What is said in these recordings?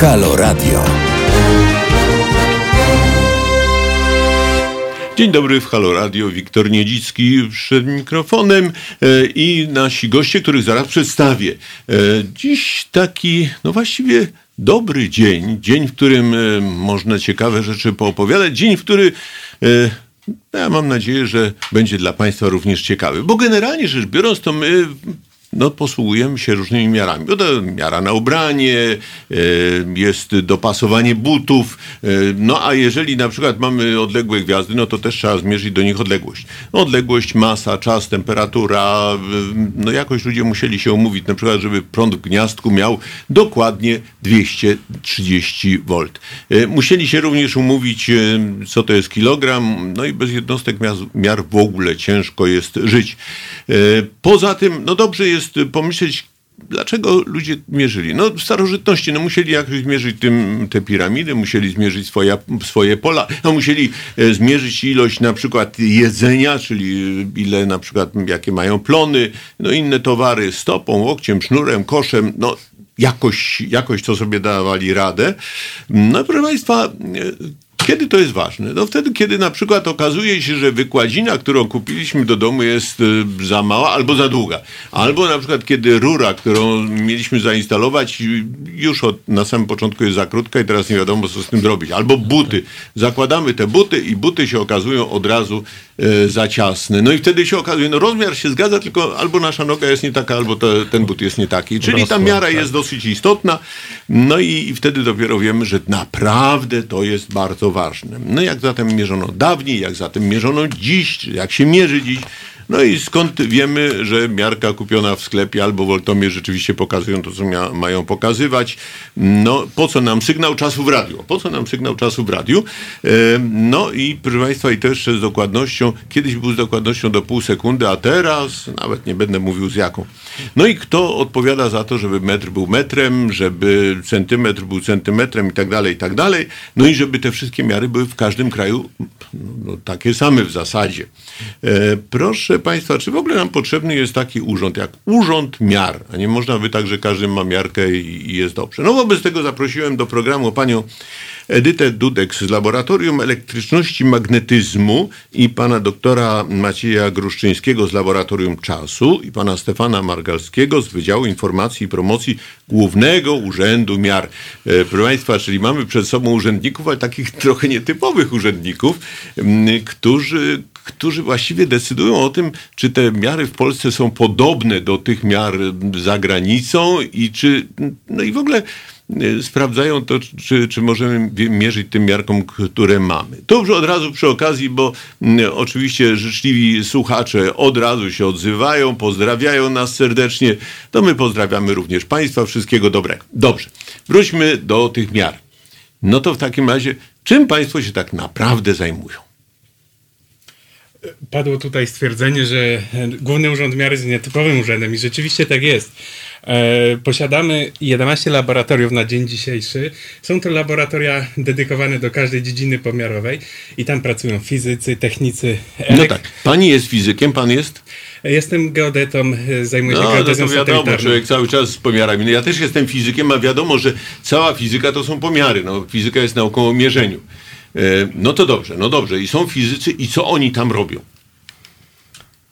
Halo Radio. Dzień dobry w Halo Radio, Wiktor Niedzicki przed mikrofonem e, i nasi goście, których zaraz przedstawię. E, dziś taki, no właściwie dobry dzień, dzień, w którym e, można ciekawe rzeczy poopowiadać, dzień, w który ja mam nadzieję, że będzie dla Państwa również ciekawy, bo generalnie rzecz biorąc, to my no, posługujemy się różnymi miarami. Bo to miara na ubranie, e, jest dopasowanie butów, e, no a jeżeli na przykład mamy odległe gwiazdy, no to też trzeba zmierzyć do nich odległość. Odległość, masa, czas, temperatura, no jakoś ludzie musieli się umówić, na przykład, żeby prąd w gniazdku miał dokładnie 230 V. E, musieli się również umówić, co to jest kilogram, no i bez jednostek miar w ogóle ciężko jest żyć. Poza tym, no dobrze jest jest pomyśleć, dlaczego ludzie mierzyli? No w starożytności no, musieli jakoś zmierzyć tym, te piramidy, musieli zmierzyć swoje, swoje pola, no, musieli e, zmierzyć ilość na przykład jedzenia, czyli ile na przykład jakie mają plony, no inne towary stopą, łokciem, sznurem, koszem, no jakoś, jakoś to sobie dawali radę. No proszę Państwa, e, kiedy to jest ważne? No wtedy, kiedy na przykład okazuje się, że wykładzina, którą kupiliśmy do domu jest y, za mała albo za długa. Albo na przykład, kiedy rura, którą mieliśmy zainstalować, już od, na samym początku jest za krótka i teraz nie wiadomo, co z tym zrobić. Albo buty. Zakładamy te buty i buty się okazują od razu e, za ciasne. No i wtedy się okazuje, no rozmiar się zgadza, tylko albo nasza noga jest nie taka, albo to, ten but jest nie taki. Czyli ta miara jest dosyć istotna. No i, i wtedy dopiero wiemy, że naprawdę to jest bardzo ważne. No jak zatem mierzono dawniej, jak zatem mierzono dziś, jak się mierzy dziś, no i skąd wiemy, że miarka kupiona w sklepie albo woltomierz rzeczywiście pokazują to, co mia- mają pokazywać. No, po co nam sygnał czasu w radiu? Po co nam sygnał czasu w radiu? E, no i proszę Państwa, i też z dokładnością, kiedyś był z dokładnością do pół sekundy, a teraz nawet nie będę mówił z jaką. No i kto odpowiada za to, żeby metr był metrem, żeby centymetr był centymetrem i tak dalej, i tak dalej. No i żeby te wszystkie miary były w każdym kraju no, takie same w zasadzie. E, proszę Państwa, czy w ogóle nam potrzebny jest taki urząd jak Urząd Miar? A nie można by tak, że każdy ma miarkę i jest dobrze. No wobec tego zaprosiłem do programu panią Edytę Dudek z Laboratorium Elektryczności Magnetyzmu i pana doktora Macieja Gruszczyńskiego z Laboratorium Czasu i pana Stefana Margalskiego z Wydziału Informacji i Promocji Głównego Urzędu Miar. E, proszę Państwa, czyli mamy przed sobą urzędników, ale takich trochę nietypowych urzędników, którzy, którzy właściwie decydują o tym, czy te miary w Polsce są podobne do tych miar za granicą i czy, no i w ogóle sprawdzają to, czy, czy możemy mierzyć tym miarkom, które mamy. To już od razu przy okazji, bo oczywiście życzliwi słuchacze od razu się odzywają, pozdrawiają nas serdecznie, to my pozdrawiamy również Państwa, wszystkiego dobrego. Dobrze, wróćmy do tych miar. No to w takim razie, czym Państwo się tak naprawdę zajmują? padło tutaj stwierdzenie, że Główny Urząd Miary jest nietypowym urzędem i rzeczywiście tak jest. E, posiadamy 11 laboratoriów na dzień dzisiejszy. Są to laboratoria dedykowane do każdej dziedziny pomiarowej i tam pracują fizycy, technicy. No tak. Pani jest fizykiem, pan jest? Jestem geodetą, e, zajmuję się no, geodezją no to wiadomo, człowiek cały czas z pomiarami. No ja też jestem fizykiem, a wiadomo, że cała fizyka to są pomiary. No, fizyka jest nauką o mierzeniu. E, no to dobrze, no dobrze. I są fizycy i co oni tam robią?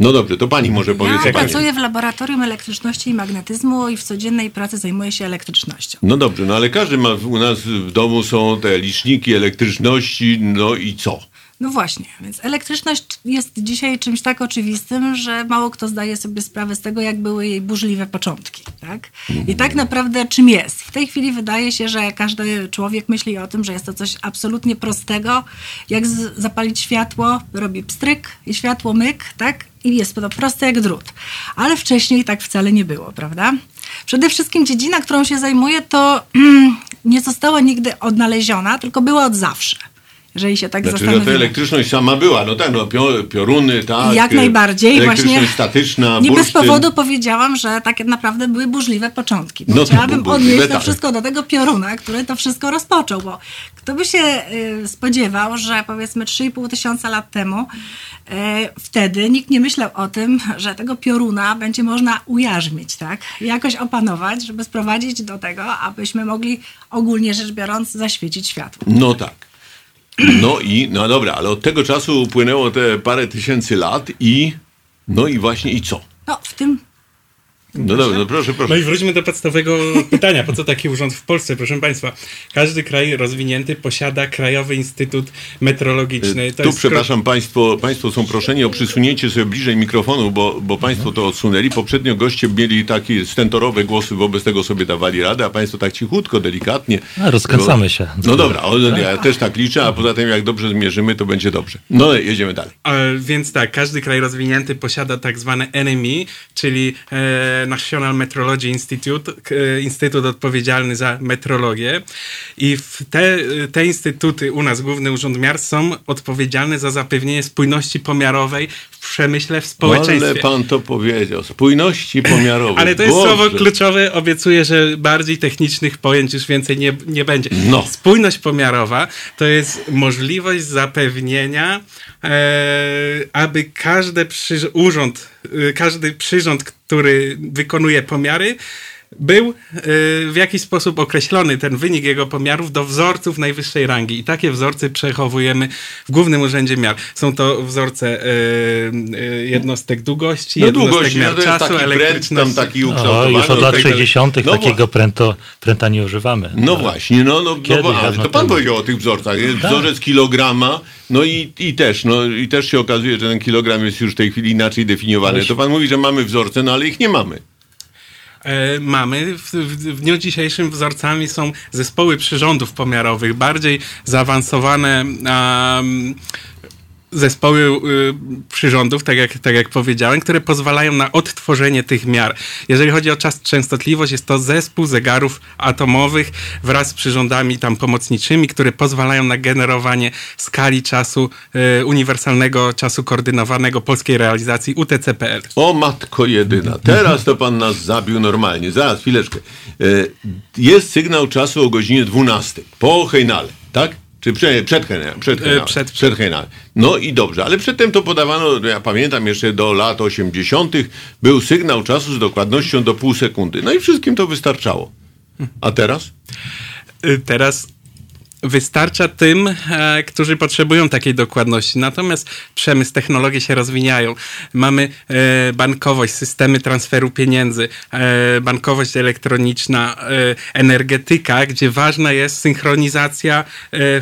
No dobrze, to pani może powiedzieć. Ja pracuję w laboratorium elektryczności i magnetyzmu i w codziennej pracy zajmuję się elektrycznością. No dobrze, no ale każdy ma, u nas w domu są te liczniki elektryczności, no i co? No właśnie, więc elektryczność jest dzisiaj czymś tak oczywistym, że mało kto zdaje sobie sprawę z tego, jak były jej burzliwe początki. Tak? I tak naprawdę czym jest? W tej chwili wydaje się, że każdy człowiek myśli o tym, że jest to coś absolutnie prostego, jak zapalić światło, robi pstryk i światło myk, tak? I jest to proste jak drut. Ale wcześniej tak wcale nie było, prawda? Przede wszystkim dziedzina, którą się zajmuję, to nie została nigdy odnaleziona, tylko była od zawsze. Jeżeli się tak Znaczy, że zastanowimy. ta elektryczność sama była, no tak, no pio- pioruny, tak. Jak e, najbardziej. Elektryczność Właśnie statyczna, nie bez bursztyn. powodu powiedziałam, że tak naprawdę były burzliwe początki. No tak, chciałabym odnieść to tak. wszystko do tego pioruna, który to wszystko rozpoczął, bo kto by się y, spodziewał, że powiedzmy 3,5 tysiąca lat temu y, wtedy nikt nie myślał o tym, że tego pioruna będzie można ujarzmić, tak? Jakoś opanować, żeby sprowadzić do tego, abyśmy mogli ogólnie rzecz biorąc zaświecić światło. No tak. No i, no dobra, ale od tego czasu upłynęło te parę tysięcy lat i, no i właśnie i co? No w tym No dobra, no proszę, No proszę. i wróćmy do podstawowego pytania. Po co taki urząd w Polsce? Proszę Państwa, każdy kraj rozwinięty posiada Krajowy Instytut Meteorologiczny. To Tu jest przepraszam Państwo, Państwo są proszeni o przysunięcie sobie bliżej mikrofonu, bo, bo Państwo to odsunęli. Poprzednio goście mieli takie stentorowe głosy, wobec tego sobie dawali radę, a Państwo tak cichutko, delikatnie. No, rozkręcamy się. No dobra, o, ja też tak liczę, a poza tym jak dobrze zmierzymy, to będzie dobrze. No jedziemy dalej. E, Więc tak, każdy kraj rozwinięty posiada tak zwane NMI, czyli e, National Meteorology Institute, e, Instytut odpowiedzialny za meteorologię. I te, te instytuty u nas, Główny Urząd Miar, są odpowiedzialne za zapewnienie spójności pomiarowej w przemyśle, w społeczeństwie. Ale Pan to powiedział, spójności pomiarowej. Ale to jest Boże. słowo kluczowe. Obiecuję, że bardziej technicznych pojęć już więcej nie, nie będzie. No. Spójność pomiarowa to jest możliwość zapewnienia, e, aby każdy przy, urząd, e, każdy przyrząd, który wykonuje pomiary, był e, w jakiś sposób określony ten wynik jego pomiarów do wzorców najwyższej rangi. I takie wzorce przechowujemy w Głównym Urzędzie Miar. Są to wzorce e, e, jednostek długości, No jednostek długość, no miar jest czasu, taki pręt, elektryczności. tam taki O, ukształtowany. już od no lat tak dalej. 60. No takiego pręto, pręta nie używamy. No właśnie, no, no, no Kiedyś, bo, ale to pan temu. powiedział o tych wzorcach. Jest Tak. Wzorzec kilograma, no i, i też, no i też się okazuje, że ten kilogram jest już w tej chwili inaczej definiowany. To pan mówi, że mamy wzorce, no ale ich nie mamy. E, mamy. W, w, dniu dzisiejszym wzorcami są zespoły przyrządów pomiarowych, bardziej zaawansowane um, zespoły y, przyrządów, tak jak, tak jak powiedziałem, które pozwalają na odtworzenie tych miar. Jeżeli chodzi o czas częstotliwość, jest to zespół zegarów atomowych wraz z przyrządami tam pomocniczymi, które pozwalają na generowanie skali czasu y, uniwersalnego czasu koordynowanego polskiej realizacji UTC.pl. O matko jedyna, teraz to pan nas zabił normalnie. Zaraz, chwileczkę. E, Jest sygnał czasu o godzinie 12 po Hejnale, tak? Czy przed, przed Hejnale? Przed, Hejnale. przed- przed Hejnale. No i dobrze, ale przedtem to podawano, ja pamiętam jeszcze do lat 80. był sygnał czasu z dokładnością do pół sekundy. No i wszystkim to wystarczało. A teraz? Y, Teraz wystarcza tym, e, którzy potrzebują takiej dokładności. Natomiast przemysł, technologie się rozwijają. Mamy e, bankowość, systemy transferu pieniędzy, e, bankowość elektroniczna, energetyka, gdzie ważna jest synchronizacja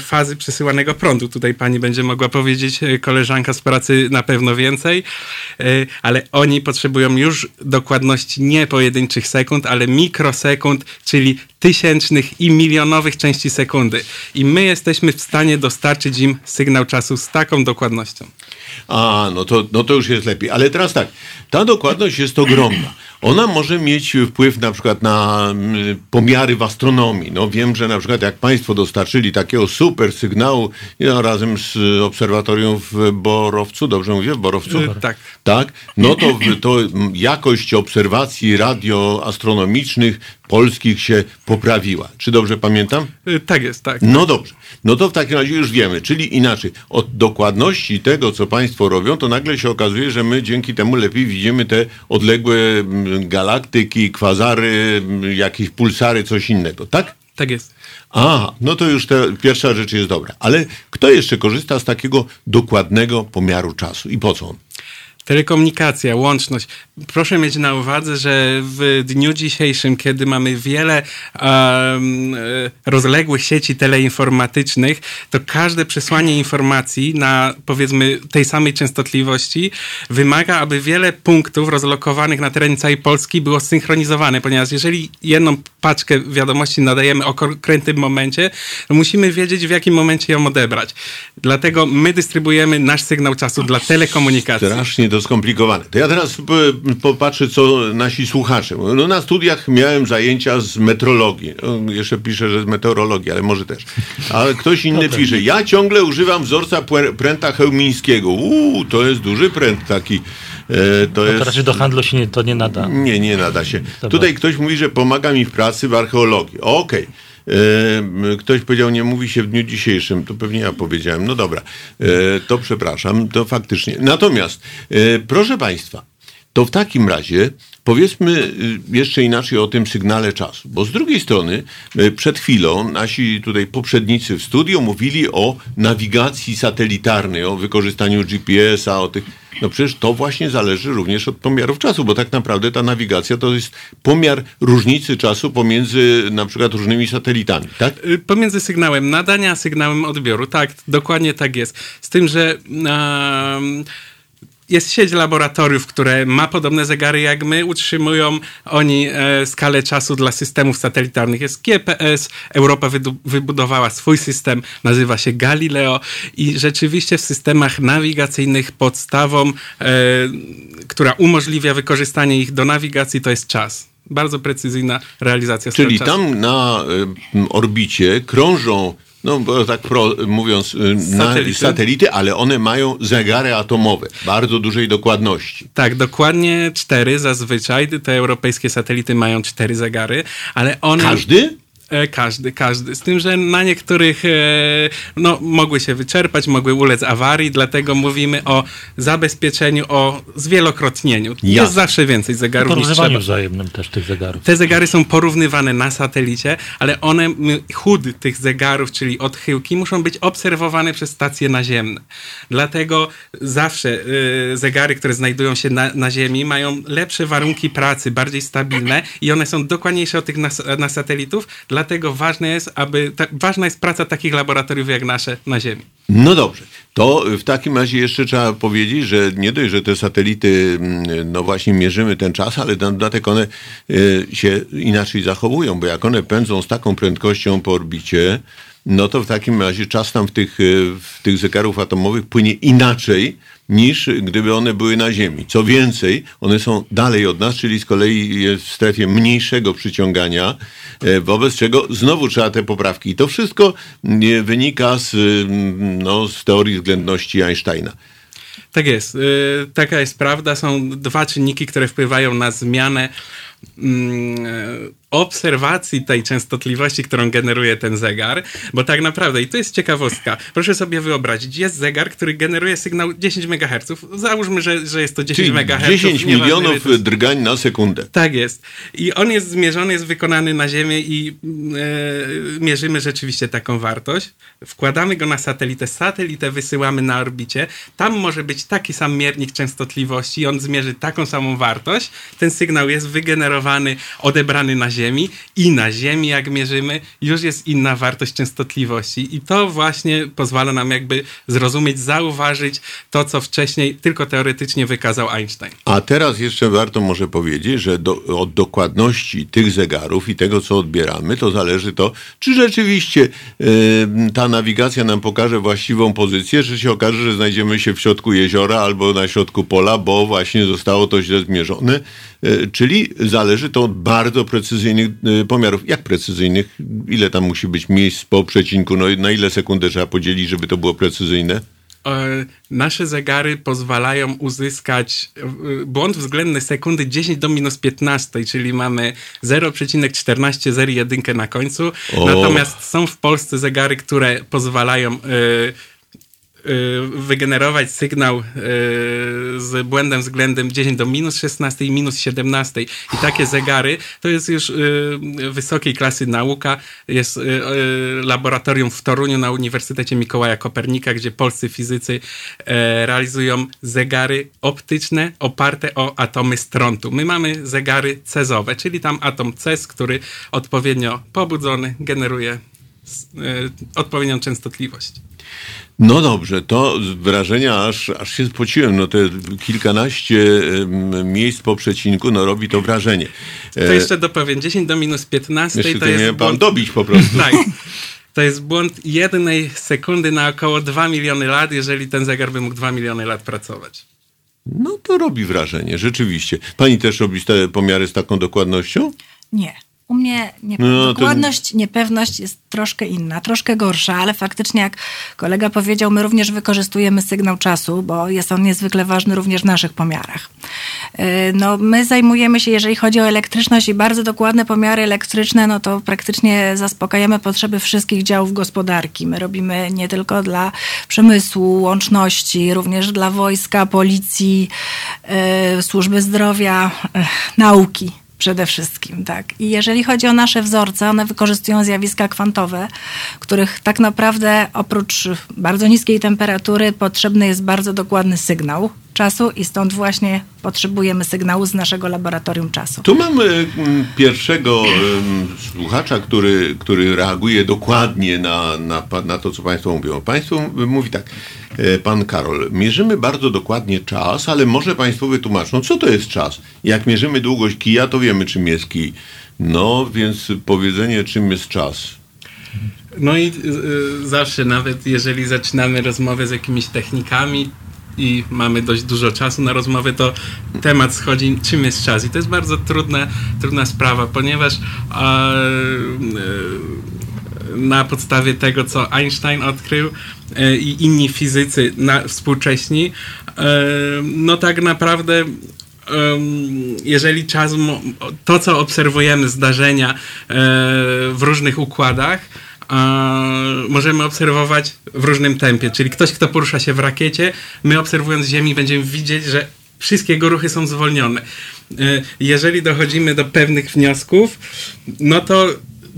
fazy przesyłanego prądu. Tutaj pani będzie mogła powiedzieć, koleżanka z pracy na pewno więcej, ale oni potrzebują już dokładności nie pojedynczych sekund, ale mikrosekund, czyli tysięcznych i milionowych części sekundy. I my jesteśmy w stanie dostarczyć im sygnał czasu z taką dokładnością. A, no to, no to już jest lepiej. Ale teraz tak, ta dokładność jest ogromna. Ona może mieć wpływ na przykład na mm, pomiary w astronomii. No wiem, że na przykład jak Państwo dostarczyli takiego super sygnału no, razem z obserwatorium w Borowcu, dobrze mówię, w Borowcu? Y, tak. Tak, no to, to mm, jakość obserwacji radioastronomicznych polskich się poprawiła. Czy dobrze pamiętam? Y, Tak jest, tak. No dobrze. No to w takim razie już wiemy. Czyli inaczej, od dokładności tego, co Państwo robią, to nagle się okazuje, że my dzięki temu lepiej widzimy te odległe mm, galaktyki, kwazary, mm, jakieś pulsary, coś innego, tak? Tak jest. A, no to już ta pierwsza rzecz jest dobra. Ale kto jeszcze korzysta z takiego dokładnego pomiaru czasu i po co on? Telekomunikacja, łączność. Proszę mieć na uwadze, że w dniu dzisiejszym, kiedy mamy wiele um, rozległych sieci teleinformatycznych, to każde przesłanie informacji na powiedzmy tej samej częstotliwości wymaga, aby wiele punktów rozlokowanych na terenie całej Polski było synchronizowane, ponieważ jeżeli jedną paczkę wiadomości nadajemy o konkretnym momencie, to musimy wiedzieć, w jakim momencie ją odebrać. Dlatego my dystrybuujemy nasz sygnał czasu dla telekomunikacji. Strasznie to skomplikowane. To ja teraz p- popatrzę, co nasi słuchacze. No, na studiach miałem zajęcia z metrologii. No, jeszcze piszę, że z meteorologii, ale może też. Ale ktoś inny pisze. Ja ciągle używam wzorca pręta chełmińskiego. Uuu, to jest duży pręt taki. E, to To jest... raczej do handlu się nie, to nie nada. Nie, nie nada się. Dobra. Tutaj ktoś mówi, że pomaga mi w pracy w archeologii. Okej. E, Ktoś powiedział, nie mówi się w dniu dzisiejszym. To pewnie ja powiedziałem. No dobra, e, to przepraszam, to faktycznie. Natomiast, e, proszę Państwa, to w takim razie powiedzmy jeszcze inaczej o tym sygnale czasu. Bo z drugiej strony, przed chwilą nasi tutaj poprzednicy w studio mówili o nawigacji satelitarnej, o wykorzystaniu GPS-a, o tych. No przecież to właśnie zależy również od pomiarów czasu, bo tak naprawdę ta nawigacja to jest pomiar różnicy czasu pomiędzy na przykład różnymi satelitami, tak? Y, Pomiędzy sygnałem nadania a sygnałem odbioru. Tak, dokładnie tak jest. Z tym, że jest sieć laboratoriów, które ma podobne zegary jak my, utrzymują oni e, skalę czasu dla systemów satelitarnych. Jest GPS, Europa wybudowała swój system, nazywa się Galileo i rzeczywiście w systemach nawigacyjnych podstawą, e, która umożliwia wykorzystanie ich do nawigacji, to jest czas. Bardzo precyzyjna realizacja Czyli czasu. tam na y, orbicie krążą, no bo tak pro, mówiąc, y, na Satelity. satelity, ale one mają zegary atomowe, bardzo dużej dokładności. Tak, dokładnie cztery zazwyczaj. Te europejskie satelity mają cztery zegary, ale one... Każdy? E, Każdy, każdy. Z tym, że na niektórych e, no, mogły się wyczerpać, mogły ulec awarii, dlatego mówimy o zabezpieczeniu, o zwielokrotnieniu. Jasne. Jest zawsze więcej zegarów niż Porównywaniu trzeba. wzajemnym też tych zegarów. Te zegary są porównywane na satelicie, ale one, chód tych zegarów, czyli odchyłki, muszą być obserwowane przez stacje naziemne. Dlatego zawsze y, zegary, które znajdują się na, na Ziemi, mają lepsze warunki pracy, bardziej stabilne i one są dokładniejsze od tych na, na satelitów. Dlatego ważne jest, aby ta, ważna jest praca takich laboratoriów jak nasze na Ziemi. No dobrze. To w takim razie jeszcze trzeba powiedzieć, że nie dość, że te satelity, mm, no właśnie mierzymy ten czas, ale na dodatek one y, się inaczej zachowują, bo jak one pędzą z taką prędkością po orbicie, no to w takim razie czas tam w tych, y, w tych zegarów atomowych płynie inaczej niż gdyby one były na Ziemi. Co więcej, one są dalej od nas, czyli z kolei jest w strefie mniejszego przyciągania, e, wobec czego znowu trzeba te poprawki. I to wszystko nie wynika z, mm, no, z teorii względności Einsteina. Tak jest. Y, Taka jest prawda. Są dwa czynniki, które wpływają na zmianę mm, e, obserwacji tej częstotliwości, którą generuje ten zegar, bo tak naprawdę, i to jest ciekawostka, proszę sobie wyobrazić, jest zegar, który generuje sygnał 10 MHz. Załóżmy, że, że jest to 10 Czyli MHz. 10 nieważne, ile milionów jest. drgań na sekundę. Tak jest. I on jest zmierzony, jest wykonany na Ziemię i e, mierzymy rzeczywiście taką wartość. Wkładamy go na satelitę, satelitę wysyłamy na orbicie. Tam może być taki sam miernik częstotliwości, on zmierzy taką samą wartość. Ten sygnał jest wygenerowany, odebrany na Ziemi i na Ziemi, jak mierzymy, już jest inna wartość częstotliwości. I to właśnie pozwala nam jakby zrozumieć, zauważyć to, co wcześniej tylko teoretycznie wykazał Einstein. A teraz jeszcze warto może powiedzieć, że do, od dokładności tych zegarów i tego, co odbieramy, to zależy to, czy rzeczywiście e, ta nawigacja nam pokaże właściwą pozycję, czy się okaże, że znajdziemy się w środku jeziora albo na środku pola, bo właśnie zostało to źle zmierzone. E, czyli zależy to od bardzo precyzyjnych e, pomiarów. Jak precyzyjnych? Ile tam musi być miejsc po przecinku? No, i na ile sekundę trzeba podzielić, żeby to było precyzyjne? E, nasze zegary pozwalają uzyskać błąd względny sekundy 10 do minus 15, czyli mamy 0,1401 na końcu. O. Natomiast są w Polsce zegary, które pozwalają wygenerować sygnał e, z błędem względem 10 do minus 16 i minus 17. I takie zegary to jest już e, wysokiej klasy nauka. Jest laboratorium w Toruniu na Uniwersytecie Mikołaja Kopernika, gdzie polscy fizycy e, realizują zegary optyczne oparte o atomy strontu. My mamy zegary cezowe, czyli tam atom cez, który odpowiednio pobudzony generuje e, odpowiednią częstotliwość. No dobrze, to z wrażenia aż, aż się spociłem. No te kilkanaście miejsc po przecinku, no robi to wrażenie. E, To jeszcze dopowiem. 10 do minus 15 jeszcze to jest miałem pan błąd... dobić po prostu. Tak. To jest błąd jednej sekundy na około 2 miliony lat, jeżeli ten zegar by mógł 2 miliony lat pracować. No to robi wrażenie, rzeczywiście. Pani też robi te pomiary z taką dokładnością? Nie. U mnie nie, No, dokładność, niepewność jest troszkę inna, troszkę gorsza, ale faktycznie, jak kolega powiedział, my również wykorzystujemy sygnał czasu, bo jest on niezwykle ważny również w naszych pomiarach. Yy, No, my zajmujemy się, jeżeli chodzi o elektryczność i bardzo dokładne pomiary elektryczne, no to praktycznie zaspokajamy potrzeby wszystkich działów gospodarki. My robimy nie tylko dla przemysłu, łączności, również dla wojska, policji, yy, służby zdrowia, yy, nauki przede wszystkim, tak. I jeżeli chodzi o nasze wzorce, one wykorzystują zjawiska kwantowe, których tak naprawdę oprócz bardzo niskiej temperatury potrzebny jest bardzo dokładny sygnał czasu i stąd właśnie potrzebujemy sygnału z naszego laboratorium czasu. Tu mamy pierwszego słuchacza, który, który reaguje dokładnie na, na, na to, co Państwo mówią. Państwo mówi tak, pan Karol, mierzymy bardzo dokładnie czas, ale może Państwo wytłumaczą, co to jest czas? Jak mierzymy długość kija, to wiemy, czym jest kij. No, więc powiedzenie, czym jest czas. No i y, zawsze, nawet jeżeli zaczynamy rozmowę z jakimiś technikami i mamy dość dużo czasu na rozmowę, to temat schodzi, czym jest czas. I to jest bardzo trudna, trudna sprawa, ponieważ e, e, na podstawie tego, co Einstein odkrył e, i inni fizycy na, współcześni, e, no tak naprawdę jeżeli czas, to co obserwujemy, zdarzenia e, w różnych układach, możemy obserwować w różnym tempie. Czyli ktoś, kto porusza się w rakiecie, my obserwując Ziemi będziemy widzieć, że wszystkie jego ruchy są zwolnione. Jeżeli dochodzimy do pewnych wniosków, no to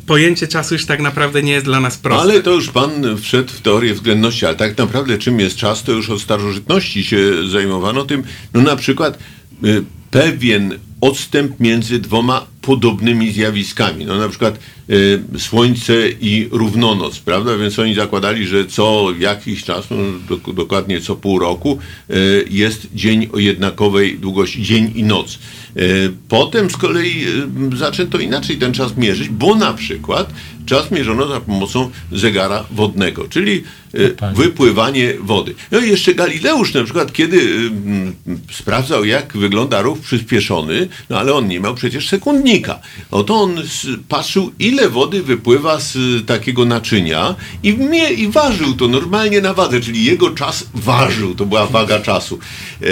pojęcie czasu już tak naprawdę nie jest dla nas proste. Ale to już pan wszedł w teorię względności, ale tak naprawdę czym jest czas, to już od starożytności się zajmowano tym. No na przykład y, pewien odstęp między dwoma podobnymi zjawiskami. No na przykład y, słońce i równonoc, prawda? Więc oni zakładali, że co jakiś czas, no, dok- dokładnie co pół roku, y, jest dzień o jednakowej długości, dzień i noc. Y, Potem z kolei y, zaczęto inaczej ten czas mierzyć, bo na przykład czas mierzono za pomocą zegara wodnego, czyli y, panie. wypływanie wody. No i jeszcze Galileusz na przykład, kiedy y, mm, sprawdzał, jak wygląda ruch przyspieszony, no ale on nie miał przecież sekundnika. Oto on patrzył, ile wody wypływa z y, takiego naczynia i, mie, i ważył to normalnie na wadze, czyli jego czas ważył, to była waga czasu. E,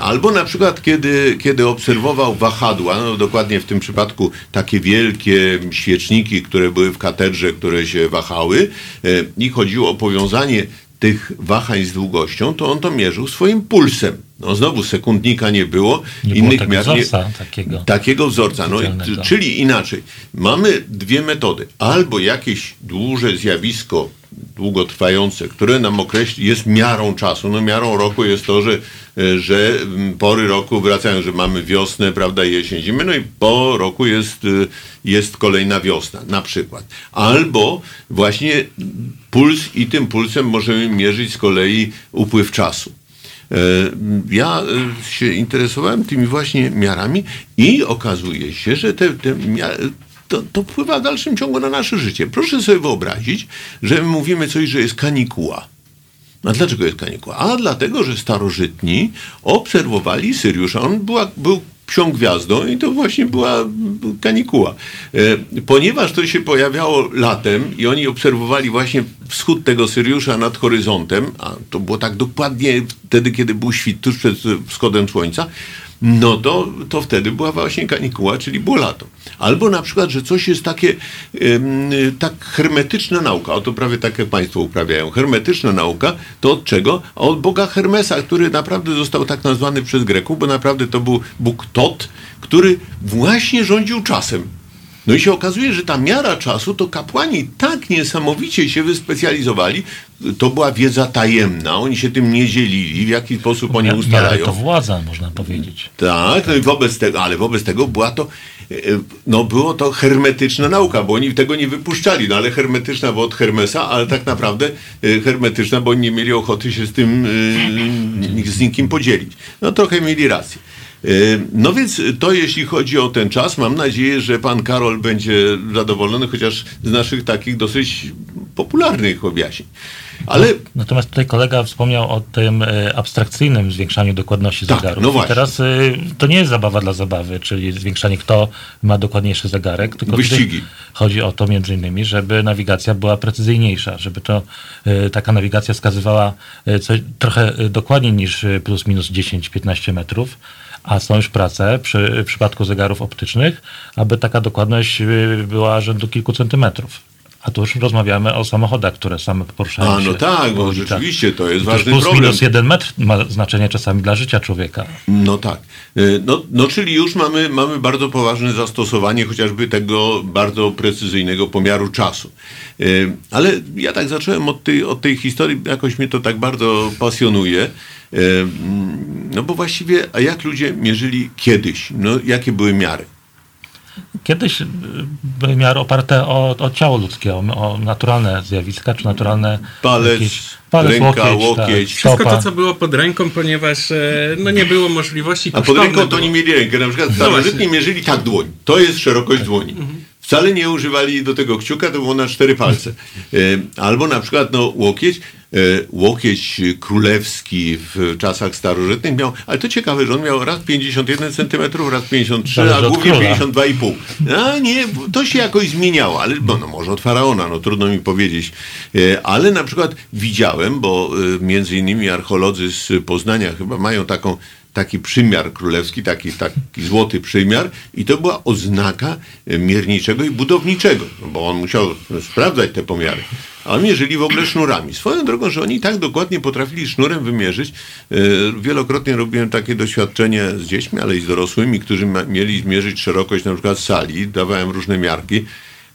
Albo na przykład, kiedy, kiedy obserwował wahadła, no dokładnie w tym przypadku takie wielkie świeczniki, które były w katedrze, które się wahały e, i chodziło o powiązanie tych wahań z długością, to on to mierzył swoim pulsem. No znowu sekundnika nie było, Nie było innych nie, wzorca takiego. takiego wzorca. No, czyli inaczej, mamy dwie metody. Albo jakieś duże zjawisko długotrwające, które nam określi, jest miarą czasu. No miarą roku jest to, że, że mm, pory roku wracają, że mamy wiosnę, prawda, jesień, zimę, no i po roku jest, e, jest kolejna wiosna, na przykład. Albo właśnie puls i tym pulsem możemy mierzyć z kolei upływ czasu. E, Ja e, się interesowałem tymi właśnie miarami i okazuje się, że te, te mia- to, to wpływa w dalszym ciągu na nasze życie. Proszę sobie wyobrazić, że my mówimy coś, że jest kanikuła. A dlaczego jest kanikuła? A dlatego, że starożytni obserwowali Syriusza. On była, był psią gwiazdą i to właśnie była kanikuła. E, Ponieważ to się pojawiało latem i oni obserwowali właśnie wschód tego Syriusza nad horyzontem, a to było tak dokładnie wtedy, kiedy był świt, tuż przed wschodem słońca, no to, to wtedy była właśnie kanikuła, czyli było lato. Albo na przykład, że coś jest takie, tak hermetyczna nauka, o to prawie tak jak Państwo uprawiają. Hermetyczna nauka to od czego? Od Boga Hermesa, który naprawdę został tak nazwany przez Greków, bo naprawdę to był Bóg Tot, który właśnie rządził czasem. No i się okazuje, że ta miara czasu, to kapłani tak niesamowicie się wyspecjalizowali, to była wiedza tajemna, oni się tym nie dzielili, w jaki sposób oni ustalają. to władza, można powiedzieć. Tak, no i wobec tego, ale wobec tego była to, e, no było to hermetyczna nauka, bo oni tego nie wypuszczali, no ale hermetyczna, bo od Hermesa, ale tak naprawdę e, hermetyczna, bo oni nie mieli ochoty się z tym, e, z nikim podzielić. No trochę mieli rację. E, No więc to jeśli chodzi o ten czas, mam nadzieję, że pan Karol będzie zadowolony, chociaż z naszych takich dosyć popularnych objaśnień. Ale Natomiast tutaj kolega wspomniał o tym e, abstrakcyjnym zwiększaniu dokładności Tak, zegarów. no I właśnie. teraz e, to nie jest zabawa dla zabawy, czyli zwiększanie kto ma dokładniejszy zegarek, tylko Wyścigi. chodzi o to między innymi, żeby nawigacja była precyzyjniejsza, żeby to taka nawigacja wskazywała coś trochę dokładniej niż plus minus 10-15 metrów. A są już prace przy w przypadku zegarów optycznych, aby taka dokładność e, była rzędu kilku centymetrów. A tu już rozmawiamy o samochodach, które same poruszają A, się. no tak, bo ulicach. rzeczywiście to jest I też ważny plus problem. minus jeden metr ma znaczenie czasami dla życia człowieka. No tak. Y, No, no czyli już mamy, mamy bardzo poważne zastosowanie chociażby tego bardzo precyzyjnego pomiaru czasu. Y, Ale ja tak zacząłem od tej, od tej historii, jakoś mnie to tak bardzo pasjonuje. Y, mm, No bo właściwie, a jak ludzie mierzyli kiedyś? No jakie były miary? Kiedyś były oparte o, o ciało ludzkie, o, o naturalne zjawiska, czy naturalne... Palec, jakieś- ręka, łokieć. Tak, Wszystko to, co było pod ręką, ponieważ e, no, nie było możliwości A pod ręką to nie mieli rękę. Na przykład No starożytni właśnie. mierzyli tak dłoń. To jest szerokość dłoni. Wcale nie używali do tego kciuka, to było na cztery palce. E, Albo na przykład no, łokieć. E, Łokieć królewski w czasach starożytnych miał, ale to ciekawe, że on miał raz 51 cm, raz 53, Zależy a głównie króla. 52,5. A nie, to się jakoś zmieniało, ale no, no, może od faraona, no trudno mi powiedzieć. E, Ale na przykład widziałem, bo e, między innymi archeolodzy z Poznania chyba mają taką taki przymiar królewski, taki, taki złoty przymiar i to była oznaka mierniczego i budowniczego, no bo on musiał sprawdzać te pomiary. A mierzyli w ogóle sznurami. Swoją drogą, że oni tak dokładnie potrafili sznurem wymierzyć. E, Wielokrotnie robiłem takie doświadczenie z dziećmi, ale i z dorosłymi, którzy mieli zmierzyć szerokość na przykład sali. Dawałem różne miarki.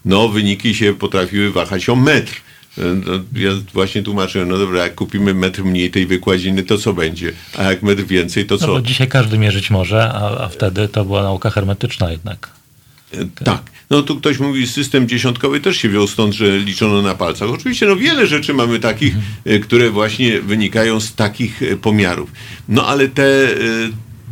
No, wyniki się potrafiły wahać o metr. E, no, Ja właśnie tłumaczyłem, no dobra, jak kupimy metr mniej tej wykładziny, to co będzie? A jak metr więcej, to No co? bo dzisiaj każdy mierzyć może, a, a wtedy to była nauka hermetyczna jednak. E, Tak. No tu ktoś mówi, system dziesiątkowy też się wziął stąd, że liczono na palcach. Oczywiście no wiele rzeczy mamy takich, e, które właśnie wynikają z takich e, pomiarów. No ale te, e,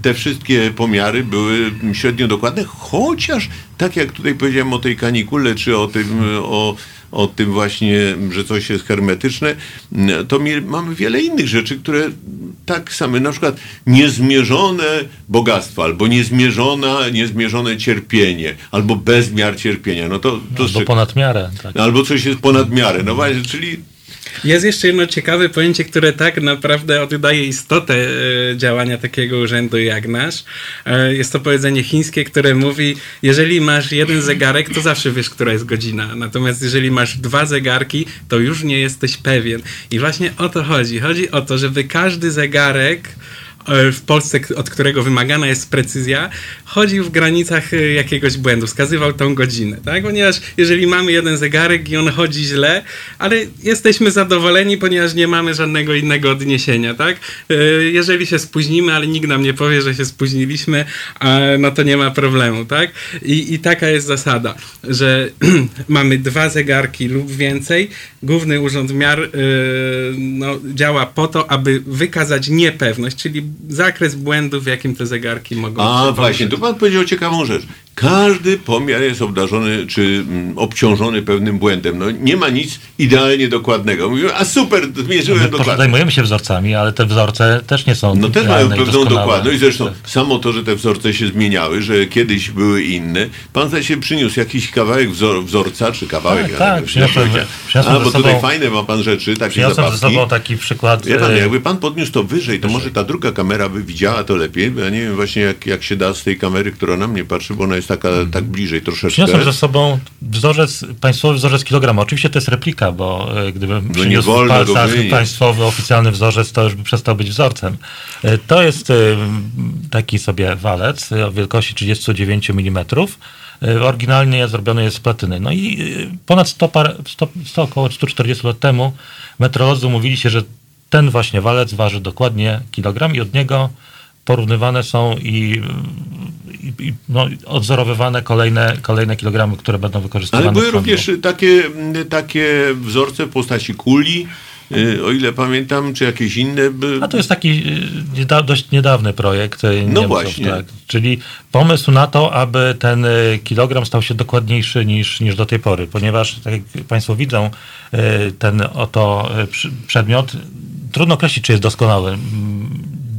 te wszystkie pomiary były średnio dokładne, chociaż tak jak tutaj powiedziałem o tej kanikule, czy o tym, o, o tym właśnie, że coś jest hermetyczne, to mamy wiele innych rzeczy, które tak same, na przykład niezmierzone bogactwo, albo niezmierzona, niezmierzone cierpienie, albo bezmiar cierpienia. No to, to Albo czy- ponad miarę. Tak. albo coś jest ponad miarę. No właśnie, czyli Jest jeszcze jedno ciekawe pojęcie, które tak naprawdę oddaje istotę e, działania takiego urzędu jak nasz. E, Jest to powiedzenie chińskie, które mówi, jeżeli masz jeden zegarek, to zawsze wiesz, która jest godzina. Natomiast jeżeli masz dwa zegarki, to już nie jesteś pewien. I właśnie o to chodzi. Chodzi o to, żeby każdy zegarek w Polsce, od którego wymagana jest precyzja, chodził w granicach e, jakiegoś błędu, wskazywał tą godzinę, tak? Ponieważ jeżeli mamy jeden zegarek i on chodzi źle, ale jesteśmy zadowoleni, ponieważ nie mamy żadnego innego odniesienia, tak? E, Jeżeli się spóźnimy, ale nikt nam nie powie, że się spóźniliśmy, no to nie ma problemu, tak? I, i taka jest zasada, że mamy dwa zegarki lub więcej. Główny Urząd Miar e, no, działa po to, aby wykazać niepewność, czyli zakres błędu, w jakim te zegarki mogą A właśnie, tu pan powiedział ciekawą rzecz. Każdy pomiar jest obdarzony czy mm, obciążony pewnym błędem. No, nie ma nic idealnie dokładnego. Mówimy, a super, zmierzyłem My dokładnie. zajmujemy się wzorcami, ale te wzorce też nie są No też mają pewną doskonałe. dokładność. Zresztą Tak. samo to, że te wzorce się zmieniały, że kiedyś były inne. Pan zdaje się przyniósł jakiś kawałek wzor, wzorca, czy kawałek. Tak, ja tak, przyniosłem- przyniosłem A, bo tutaj sobą- fajne ma pan rzeczy, takie Przyniosłem ze sobą taki przykład. Wie pan, e, jakby pan podniósł to wyżej, to może ta druga kamera by widziała to lepiej, ja nie wiem właśnie jak, jak się da z tej kamery, która na mnie patrzy, bo ona jest taka tak bliżej troszeczkę. Przyniosłem ze sobą wzorzec, państwowy wzorzec kilograma. Oczywiście to jest replika, bo e, gdybym nie przyniósł państwowy, oficjalny wzorzec, to już by przestał być wzorcem. E, To jest e, taki sobie walec o wielkości 39 mm. Oryginalnie zrobiony jest z platyny. No i ponad 100, par, 100, 100 około 140 lat temu metrolodzy mówili się, że ten właśnie walec waży dokładnie kilogram i od niego porównywane są i, i, no, odzorowywane kolejne, kolejne kilogramy, które będą wykorzystywane. Ale były również takie, takie wzorce w postaci kuli, y, o ile pamiętam, czy jakieś inne. by- A to jest taki y, dość niedawny projekt y, Niemców, właśnie. tak. Czyli pomysł na to, aby ten kilogram stał się dokładniejszy niż, niż do tej pory, ponieważ, tak jak Państwo widzą, ten oto przedmiot, trudno określić, czy jest doskonały.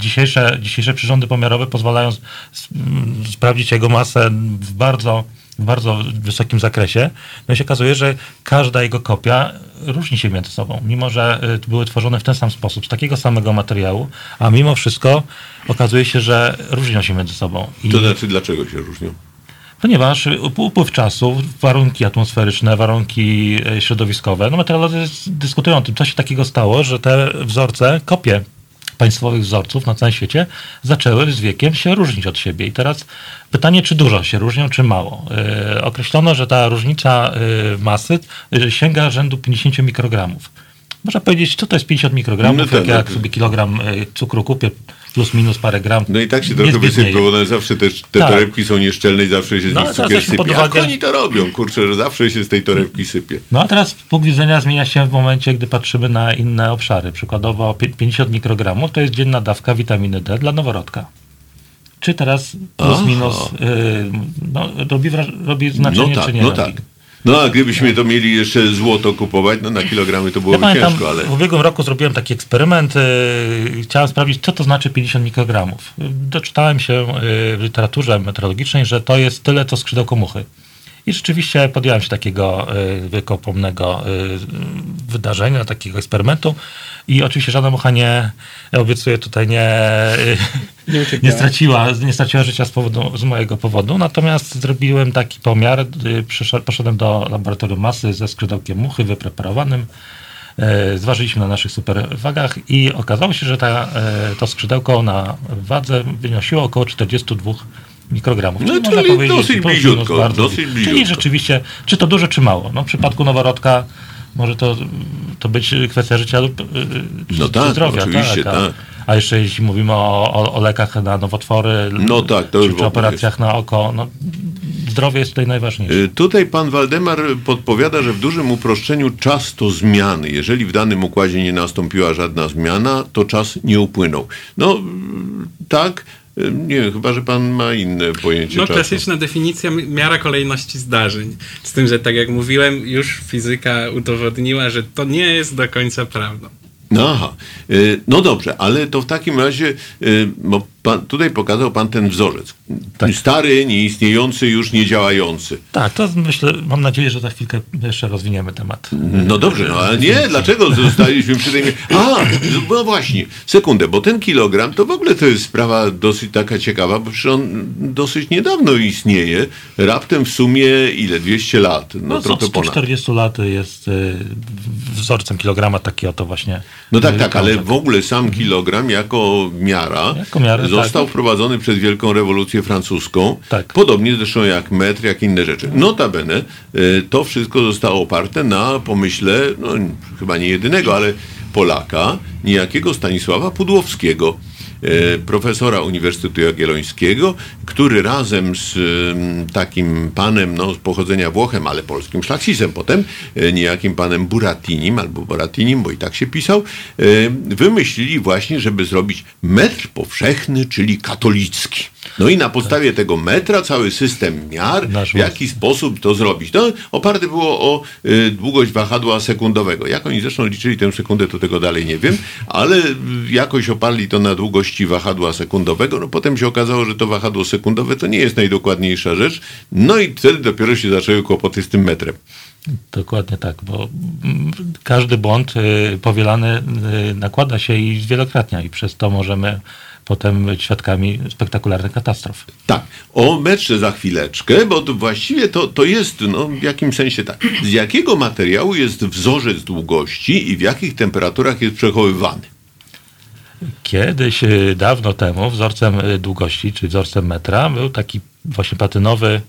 Mm, Dzisiejsze, dzisiejsze przyrządy pomiarowe pozwalają s- s- m, sprawdzić jego masę w bardzo, w bardzo wysokim zakresie. No i się okazuje, że każda jego kopia różni się między sobą, mimo że y, były tworzone w ten sam sposób, z takiego samego materiału, a mimo wszystko okazuje się, że różnią się między sobą. I To znaczy, dlaczego się różnią? Ponieważ up- upływ czasu, warunki atmosferyczne, warunki e, środowiskowe, no meteorolodzy dyskutują o tym, co się takiego stało, że te wzorce, kopie państwowych wzorców na całym świecie zaczęły z wiekiem się różnić od siebie. I teraz pytanie, czy dużo się różnią, czy mało. E, określono, że ta różnica e, masy e, sięga rzędu 50 mikrogramów. Można powiedzieć, co to jest 50 mikrogramów, No tak, jak, no jak to- sobie kilogram cukru kupię, plus minus parę gram. No i tak się trochę bo one zawsze te, te Tak. torebki są nieszczelne i zawsze się z No, nich cukier sypie. Jak uwagę- oni to robią? Kurczę, że zawsze się z tej torebki sypie. No a teraz punkt widzenia zmienia się w momencie, gdy patrzymy na inne obszary. Przykładowo pi- 50 mikrogramów to jest dzienna dawka witaminy D dla noworodka. Czy teraz plus Aha. minus y, no, robi, robi znaczenie, no tak, czy nie no robi? tak. No a gdybyśmy to mieli jeszcze złoto kupować, no na kilogramy to Ja byłoby pamiętam, ciężko, ale... w ubiegłym roku zrobiłem taki eksperyment. y, Chciałem sprawdzić, co to znaczy 50 mikrogramów. Doczytałem się y, w literaturze meteorologicznej, że to jest tyle, co skrzydełko muchy. I rzeczywiście podjąłem się takiego y, wiekopomnego y, wydarzenia, takiego eksperymentu. I oczywiście żadna mucha nie, obiecuję tutaj, nie, Nie nie, ucierpiała. straciła, nie straciła życia z, powodu, z mojego powodu. Natomiast zrobiłem taki pomiar. y, Poszedłem do laboratorium masy ze skrzydełkiem muchy wypreparowanym. Zważyliśmy na naszych superwagach i okazało się, że ta, to skrzydełko na wadze wynosiło około 42 mikrogramów. No, Czyli czyli można powiedzieć, dosyć bliziutko, bardzo dosyć bliziutko. Czyli rzeczywiście, czy to dużo, czy mało. No, w przypadku noworodka może to, to być kwestia życia lub e, No czy tak, zdrowia. oczywiście, a- tak. A jeszcze jeśli mówimy o, o, o lekach na nowotwory, No tak, to czy, już czy operacjach na oko, no, zdrowie jest tutaj najważniejsze. Y, Tutaj pan Waldemar podpowiada, że w dużym uproszczeniu czas to zmiany. Jeżeli w danym układzie nie nastąpiła żadna zmiana, to czas nie upłynął. No tak, y, nie chyba że pan ma inne pojęcie No czasu. klasyczna definicja mi- miara kolejności zdarzeń. Z tym, że tak jak mówiłem, już fizyka udowodniła, że to nie jest do końca prawdą. No, Aha, Y, no dobrze, ale to w takim razie, y, bo pan, tutaj pokazał pan ten wzorzec. Tak. Stary, nieistniejący, już niedziałający. Tak, to myślę, mam nadzieję, że za chwilkę jeszcze rozwiniemy temat. No dobrze, no ale nie, dlaczego zostaliśmy przy tej... A, no właśnie, sekundę, bo ten kilogram to w ogóle to jest sprawa dosyć taka ciekawa, bo przecież on dosyć niedawno istnieje, raptem w sumie ile, 200 lat, no, No, trochę ponad. 140 lat jest y, wzorcem kilograma taki oto właśnie. No tak, y, tak, ale w ogóle sam kilogram jako miara Jako miarę, został tak. wprowadzony przez Wielką Rewolucję Francuską, Tak. podobnie zresztą jak metr, jak inne rzeczy. Notabene y, to wszystko zostało oparte na pomyśle, no chyba nie jedynego, ale Polaka, niejakiego Stanisława Pudłowskiego, profesora Uniwersytetu Jagiellońskiego, który razem z em, takim panem no, z pochodzenia Włochem, ale polskim szlachcicem potem, e, niejakim panem Buratinim albo Boratinim, bo i tak się pisał, e, wymyślili właśnie, żeby zrobić metr powszechny, czyli katolicki. No i na podstawie tego metra cały system miar, Nasz w jaki sposób to zrobić. No, oparte było o y, długość wahadła sekundowego. Jak oni zresztą liczyli tę sekundę, to tego dalej nie wiem, ale jakoś oparli to na długości wahadła sekundowego. No potem się okazało, że to wahadło sekundowe to nie jest najdokładniejsza rzecz. No i wtedy dopiero się zaczęły kłopoty z tym metrem. Dokładnie tak, bo mm, każdy błąd y, powielany y, nakłada się i zwielokrotnia i przez to możemy potem być świadkami spektakularnych katastrof. Tak, o metrze za chwileczkę, bo to właściwie to, to jest no, w jakimś sensie tak. Z jakiego materiału jest wzorzec długości i w jakich temperaturach jest przechowywany? Kiedyś, y, dawno temu, wzorcem y, długości, czy wzorcem metra, był taki właśnie platynowy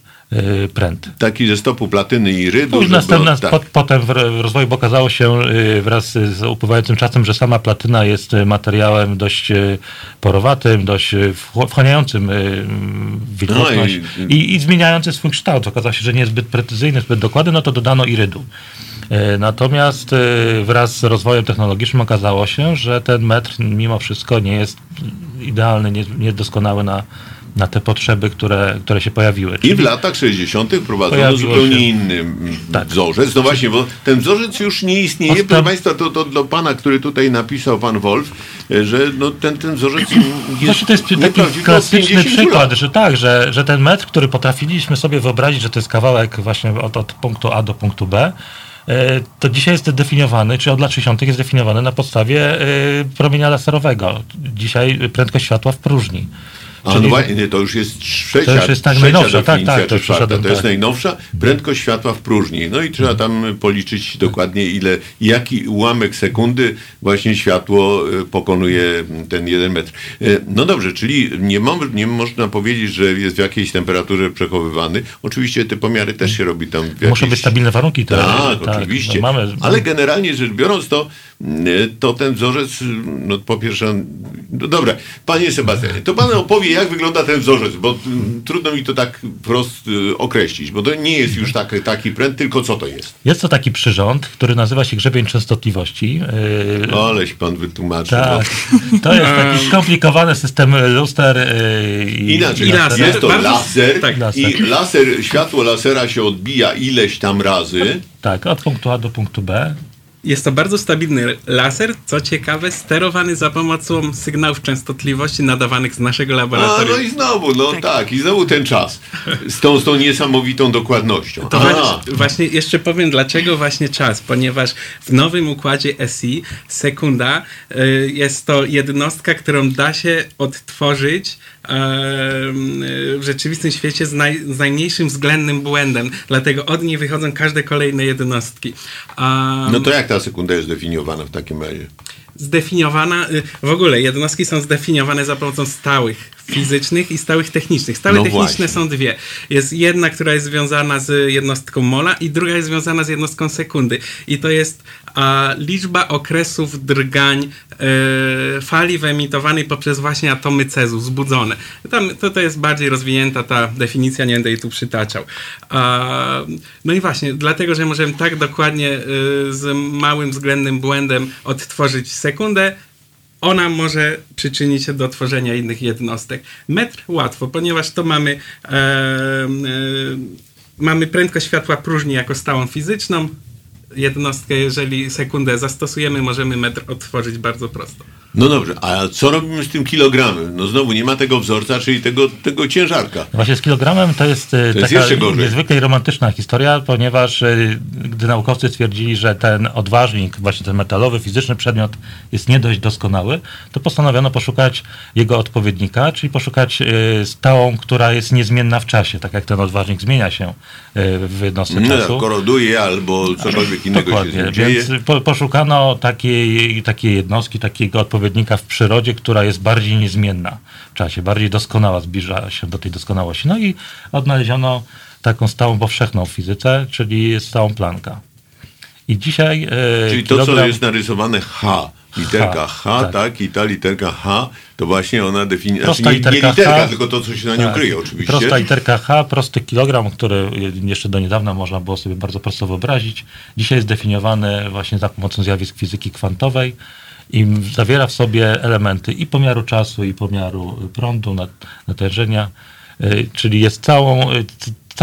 pręt. Taki ze stopu platyny i rydu. Już następna, tak. po, potem w, rozwoju bo okazało się y, wraz z upływającym czasem, że sama platyna jest y, materiałem dość y, porowatym, dość y, wchł- wchłaniającym y, mm, wilgotność No i- i, i zmieniający swój kształt. Okazało się, że nie jest zbyt precyzyjny, zbyt dokładny, no to dodano irydu. Natomiast wraz z rozwojem technologicznym okazało się, że ten metr mimo wszystko nie jest idealny, nie- niedoskonały na, na te potrzeby, które, które się pojawiły. I w latach 60. wprowadzono zupełnie się- inny mm, Tak. wzorzec. No właśnie, bo ten wzorzec już nie istnieje. Odsta- Proszę Państwa, to, to dla pana, który tutaj napisał, pan Wolf, e, że no, ten, ten wzorzec jest Właśnie to jest taki klasyczny 50 przykład, lat. że tak, że, że ten metr, który potrafiliśmy sobie wyobrazić, że to jest kawałek właśnie od, od punktu A do punktu B, e, to dzisiaj jest definiowany, czy od lat 60. jest definiowany na podstawie e, promienia laserowego. Dzisiaj prędkość światła w próżni. A no to już jest trzecia, To już jest tak trzecia najnowsza, tak, definicja, tak, to czwarta. To jest tak. najnowsza, prędkość światła w próżni. No i trzeba tam policzyć dokładnie ile, jaki ułamek sekundy właśnie światło e, pokonuje ten jeden metr. E, No dobrze, czyli nie, mam, nie można powiedzieć, że jest w jakiejś temperaturze przechowywany. Oczywiście te pomiary też się robi tam w Muszą jakiejś... być stabilne warunki. To, Tak, oczywiście. no mamy, Ale generalnie rzecz biorąc, to, mm, to ten wzorzec, no po pierwsze, no dobra, panie Sebastianie, to pan opowie, jak wygląda ten wzorzec, bo mm, trudno mi to tak wprost y, określić, bo to nie jest już tak, taki pręd, tylko co to jest? Jest to taki przyrząd, który nazywa się grzebień częstotliwości. Yy, Oleś pan wytłumaczył. tak. To jest taki skomplikowany system luster. No. i- Inaczej, I laser. jest to laser, tak, laser. i laser, światło lasera się odbija ileś tam razy. Tak, od punktu A do punktu B. Jest to bardzo stabilny laser, co ciekawe, sterowany za pomocą sygnałów częstotliwości nadawanych z naszego A, laboratorium. no i znowu, no tak. Tak. i znowu ten czas. Z tą, z tą niesamowitą dokładnością. To właśnie, właśnie jeszcze powiem, dlaczego właśnie czas, ponieważ w nowym układzie SI sekunda y, jest to jednostka, którą da się odtworzyć w rzeczywistym świecie z, naj, z najmniejszym względnym błędem. Dlatego od niej wychodzą każde kolejne jednostki. A, No to jak ta sekunda jest definiowana w takim razie? Zdefiniowana, y, w ogóle jednostki są zdefiniowane za pomocą stałych fizycznych i stałych technicznych. Stałe No techniczne właśnie. są dwie. Jest jedna, która jest związana z jednostką mola i druga jest związana z jednostką sekundy. I to jest a, liczba okresów drgań e, fali wyemitowanej poprzez właśnie atomy cezu, wzbudzone. Tam, to, to jest bardziej rozwinięta ta definicja, nie będę jej tu przytaczał. A, no i właśnie, dlatego, że możemy tak dokładnie e, z małym względnym błędem odtworzyć sekundę, ona może przyczynić się do tworzenia innych jednostek. Metr łatwo, ponieważ to mamy, e, e, mamy prędkość światła próżni jako stałą fizyczną. Jednostkę, jeżeli sekundę zastosujemy, możemy metr odtworzyć bardzo prosto. No dobrze, a co robimy z tym kilogramem? No znowu nie ma tego wzorca, czyli tego, tego ciężarka. Właśnie z kilogramem to jest, e, jest taka jeszcze gorzej. niezwykle romantyczna historia, ponieważ e, gdy naukowcy stwierdzili, że ten odważnik, właśnie ten metalowy, fizyczny przedmiot jest nie dość doskonały, to postanowiono poszukać jego odpowiednika, czyli poszukać e, stałą, która jest niezmienna w czasie, tak jak ten odważnik zmienia się w jednostce No, czasu. koroduje albo cokolwiek innego się Dokładnie, nim dzieje. więc po, poszukano takiej, takiej jednostki, takiego odpowiednika w przyrodzie, która jest bardziej niezmienna w czasie, bardziej doskonała, zbliża się do tej doskonałości. No i odnaleziono taką stałą powszechną w fizyce, czyli stałą Plancka. I dzisiaj... e, Czyli to, co kilogram- jest narysowane H, literka H, H, tak. tak. i ta literka H, to właśnie ona definiuje, znaczy nie, nie literka H. tylko to, co się na nią Tak. kryje oczywiście. Prosta literka H, prosty kilogram, który jeszcze do niedawna można było sobie bardzo prosto wyobrazić. Dzisiaj jest definiowany właśnie za pomocą zjawisk fizyki kwantowej i zawiera w sobie elementy i pomiaru czasu, i pomiaru prądu, nat- natężenia, y, czyli jest całą, y,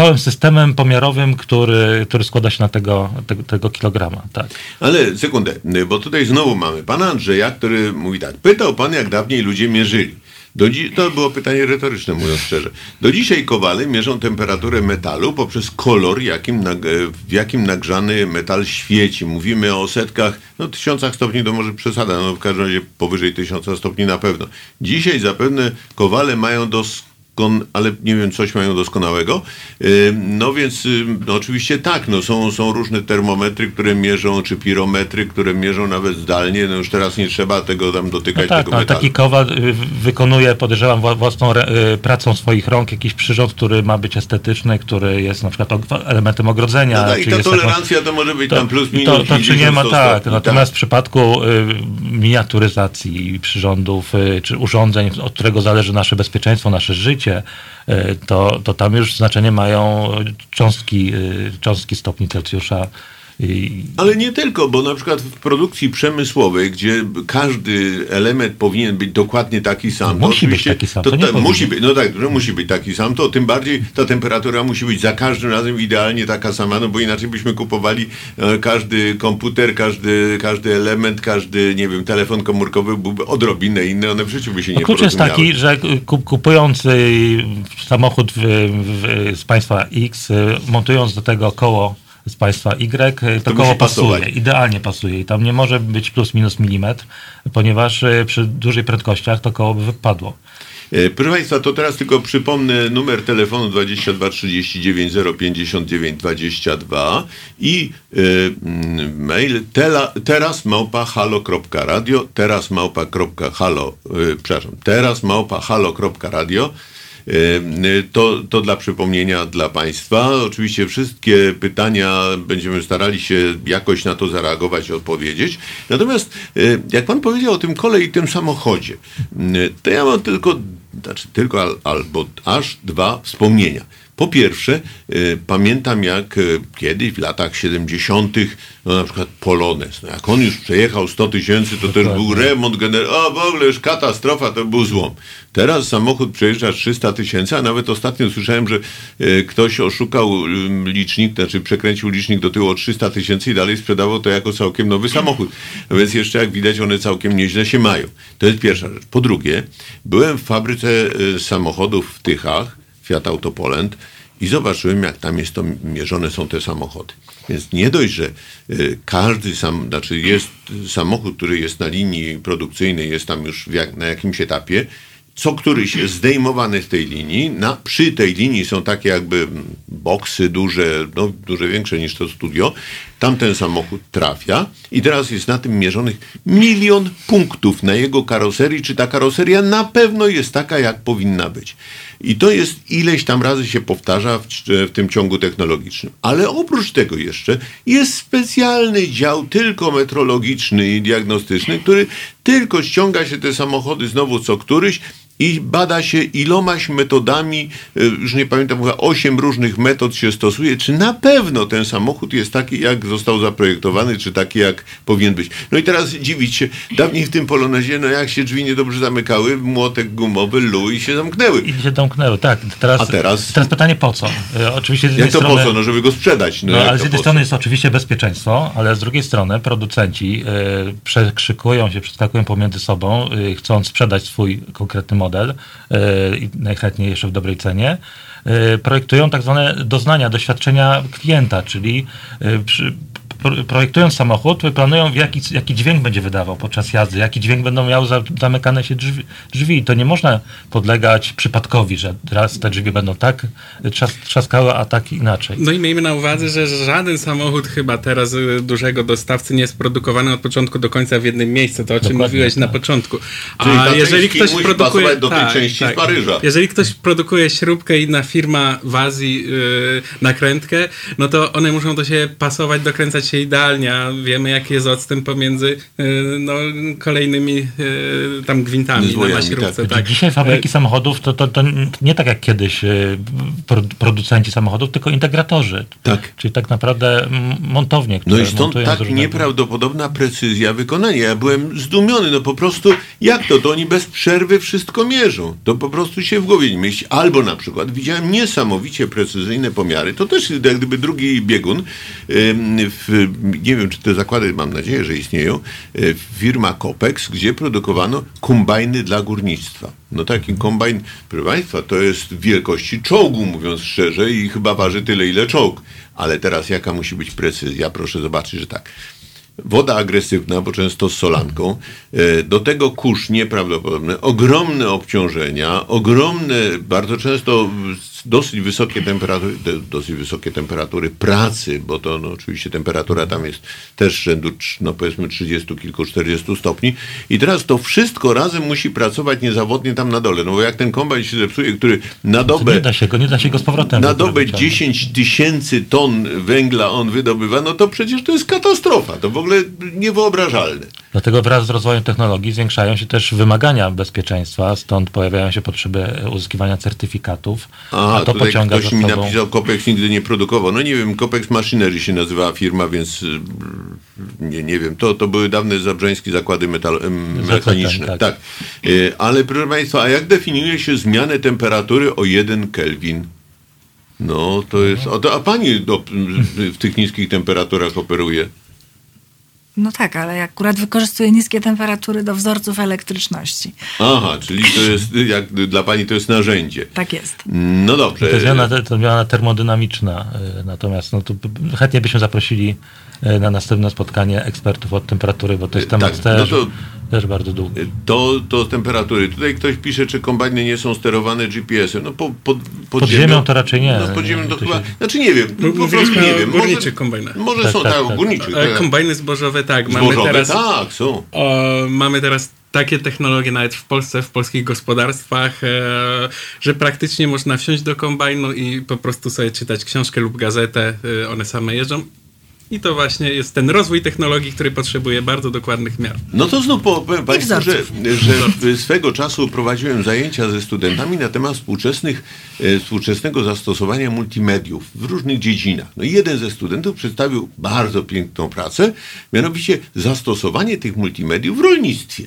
całym systemem pomiarowym, który, który składa się na tego, tego, tego kilograma. Tak. Ale sekundę, bo tutaj znowu mamy pana Andrzeja, który mówi tak, pytał pan, jak dawniej ludzie mierzyli. Dzi- to było pytanie retoryczne, mówiąc szczerze. Do dzisiaj kowale mierzą temperaturę metalu poprzez kolor, jakim w jakim nagrzany metal świeci. Mówimy o setkach, no tysiącach stopni to może przesada, no w każdym razie powyżej tysiąca stopni na pewno. Dzisiaj zapewne kowale mają dos ale nie wiem, coś mają doskonałego. No więc no oczywiście tak, no są, są różne termometry, które mierzą, czy pirometry, które mierzą nawet zdalnie. No już teraz nie trzeba tego tam No dotykać, tak, tego no, ale metalu. taki kowal y, wykonuje, podejrzewam, wła- własną y, pracą swoich rąk jakiś przyrząd, który ma być estetyczny, który jest na przykład elementem ogrodzenia. No tak, i ta jakąś- tolerancja to może być to, tam plus minus to, to czy 50, nie ma 100 tak. stopni, Natomiast w przypadku y, miniaturyzacji przyrządów czy urządzeń, od którego zależy nasze bezpieczeństwo, nasze życie, y, to, to tam już znaczenie mają cząstki, y, cząstki stopni Celsjusza. Ale nie tylko, bo na przykład w produkcji przemysłowej, gdzie każdy element powinien być dokładnie taki sam. No, to musi być taki sam, To, to ta- musi być, no tak, że musi być taki sam, to tym bardziej ta temperatura musi być za każdym razem idealnie taka sama, no bo inaczej byśmy kupowali e, każdy komputer, każdy, każdy element, każdy, nie wiem, telefon komórkowy byłby odrobinę inny, one w życiu by się nie No klucz jest taki, że kup, kupując samochód w, w, z państwa X, y, montując do tego koło z państwa Y, to, To koło musi pasować. pasuje, idealnie pasuje i tam nie może być plus minus milimetr, ponieważ y, przy dużych prędkościach to koło by wypadło. E, Proszę Państwa, to teraz tylko przypomnę numer telefonu 22 39 059 22 i e, mail tela, teraz małpa halo.radio, teraz małpa halo, e, przepraszam, teraz małpa halo.radio. To, to dla przypomnienia dla Państwa. Oczywiście wszystkie pytania będziemy starali się jakoś na to zareagować, odpowiedzieć. Natomiast e, jak Pan powiedział o tym kole i tym samochodzie, m, to ja mam tylko, znaczy tylko al, albo aż dwa wspomnienia. Po pierwsze, e, pamiętam jak e, kiedyś w latach 70. no na przykład Polones, no jak on już przejechał 100 tysięcy, to też był remont generalny, a w ogóle już katastrofa, to był złom. Teraz samochód przejeżdża 300 tysięcy, a nawet ostatnio słyszałem, że e, ktoś oszukał licznik, znaczy przekręcił licznik do tyłu o 300 tysięcy i dalej sprzedawał to jako całkiem nowy samochód. Więc jeszcze jak widać one całkiem nieźle się mają. To jest pierwsza rzecz. Po drugie, byłem w fabryce samochodów w Tychach, Fiat Autopolent i zobaczyłem, jak tam jest to mierzone są te samochody. Więc nie dość, że y, każdy sam, znaczy jest samochód, który jest na linii produkcyjnej, jest tam już jak, na jakimś etapie, co któryś jest zdejmowany z tej linii. Na, przy tej linii są takie jakby boksy duże, no, duże większe niż to studio. Tam ten samochód trafia i teraz jest na tym mierzonych milion punktów na jego karoserii, czy ta karoseria na pewno jest taka, jak powinna być. I to jest ileś tam razy się powtarza w, w tym ciągu technologicznym. Ale oprócz tego jeszcze jest specjalny dział tylko metrologiczny i diagnostyczny, który tylko ściąga się te samochody znowu co któryś i bada się ilomaś metodami, y, już nie pamiętam, chyba osiem różnych metod się stosuje, czy na pewno ten samochód jest taki, jak został zaprojektowany, czy taki, jak powinien być. No i teraz dziwić się, dawniej w tym Polonezie, no jak się drzwi niedobrze zamykały, młotek gumowy, lu i się zamknęły. I się domknęły, tak. Teraz, A teraz? Teraz pytanie po co? E, Oczywiście z Jak to strony... po co? No żeby go sprzedać. No, No, ale z jednej strony jest oczywiście bezpieczeństwo, ale z drugiej strony producenci y, przekrzykują się, przeskakują pomiędzy sobą, y, chcąc sprzedać swój konkretny model, y, i najchętniej jeszcze w dobrej cenie, y, projektują tak zwane doznania, doświadczenia klienta, czyli y, przy, projektując samochód, planują jaki, jaki dźwięk będzie wydawał podczas jazdy, jaki dźwięk będą miały za, zamykane się drzwi, drzwi. To nie można podlegać przypadkowi, że raz te drzwi będą tak trzas, trzaskały, a tak inaczej. No i miejmy na uwadze, że żaden samochód chyba teraz y, dużego dostawcy nie jest produkowany od początku do końca w jednym miejscu, to o czym Dokładnie, mówiłeś na tak. początku. Czyli ta A część jeżeli ktoś musi produkuje... pasować do tej części z Paryża. Jeżeli ktoś produkuje śrubkę i inna firma w Azji yy, nakrętkę, no to one muszą do siebie pasować, dokręcać się idealnie, a wiemy jaki jest odstęp pomiędzy yy, no, kolejnymi yy, tam gwintami na maśrówce. tak. Tak. Dzisiaj fabryki samochodów to, to, to nie tak jak kiedyś y, pro- producenci samochodów, tylko integratorzy. Tak. Czyli tak naprawdę montownie, które No i stąd tak różnego- nieprawdopodobna precyzja wykonania. Ja byłem zdumiony, no po prostu jak to? To oni bez przerwy wszystko mierzą. To po prostu się w głowie nie mieści. Albo na przykład widziałem niesamowicie precyzyjne pomiary. To też jak gdyby drugi biegun. W, nie wiem, czy te zakłady, mam nadzieję, że istnieją. y, Firma Copex, gdzie produkowano kombajny dla górnictwa. No taki kombajn, proszę Państwa, to jest wielkości czołgu, mówiąc szczerze, i chyba waży tyle, ile czołg. Ale teraz jaka musi być precyzja? Proszę zobaczyć, że tak. Woda agresywna, bo często z solanką, e, do tego kurz nieprawdopodobny, ogromne obciążenia, ogromne, bardzo często dosyć wysokie temperatury, dosyć wysokie temperatury pracy, bo to no, oczywiście temperatura tam jest też rzędu, no powiedzmy 30 kilku, 40 stopni i teraz to wszystko razem musi pracować niezawodnie tam na dole, no bo jak ten kombajn się zepsuje, który na dobę... Nie da się go, nie da się go z powrotem. Na dobę wyciągnąć. 10 tysięcy ton węgla on wydobywa, no to przecież to jest katastrofa. To w ogóle ogóle niewyobrażalne. Dlatego wraz z rozwojem technologii zwiększają się też wymagania bezpieczeństwa, stąd pojawiają się potrzeby uzyskiwania certyfikatów, A, a to pociąga ktoś mi sobą... napisał, Copex nigdy nie produkował. No nie wiem, Copex Machinery się nazywała firma, więc y, nie, nie wiem. To, to były dawne zabrzeńskie zakłady metal, em, mechaniczne. tak. Tak. Y, Ale proszę Państwa, a jak definiuje się zmianę temperatury o 1 Kelvin? No, to jest... A, a Pani do, w tych niskich temperaturach operuje? No tak, ale akurat wykorzystuje niskie temperatury do wzorców elektryczności. Aha, czyli to jest, jak dla Pani to jest narzędzie. Tak jest. No dobrze. To jest zmiana, to zmiana termodynamiczna. y, Natomiast no, to chętnie byśmy zaprosili y, na następne spotkanie ekspertów od temperatury, bo to jest Y, temat tak, no też, to- też bardzo długi. To, to temperatury. Tutaj ktoś pisze, czy kombajny nie są sterowane GPS-em. No po, pod, pod, Pod ziemią to raczej nie. No pod ziemią to To chyba... się- Znaczy nie wiem, po prostu nie wiem. górniczych kombajnach. Może Tak, są, tak, tak, tak. górniczych. E, tak. Kombajny zbożowe, tak. Mamy Zbożowe, teraz, tak, są. o, mamy teraz takie technologie nawet w Polsce, w polskich gospodarstwach, e, że praktycznie można wsiąść do kombajnu i po prostu sobie czytać książkę lub gazetę. E, one same jeżdżą. I to właśnie jest ten rozwój technologii, który potrzebuje bardzo dokładnych miar. No to znów po- powiem Państwu, że, że swego czasu prowadziłem zajęcia ze studentami na temat współczesnych, e, współczesnego zastosowania multimediów w różnych dziedzinach. No i jeden ze studentów przedstawił bardzo piękną pracę, mianowicie zastosowanie tych multimediów w rolnictwie.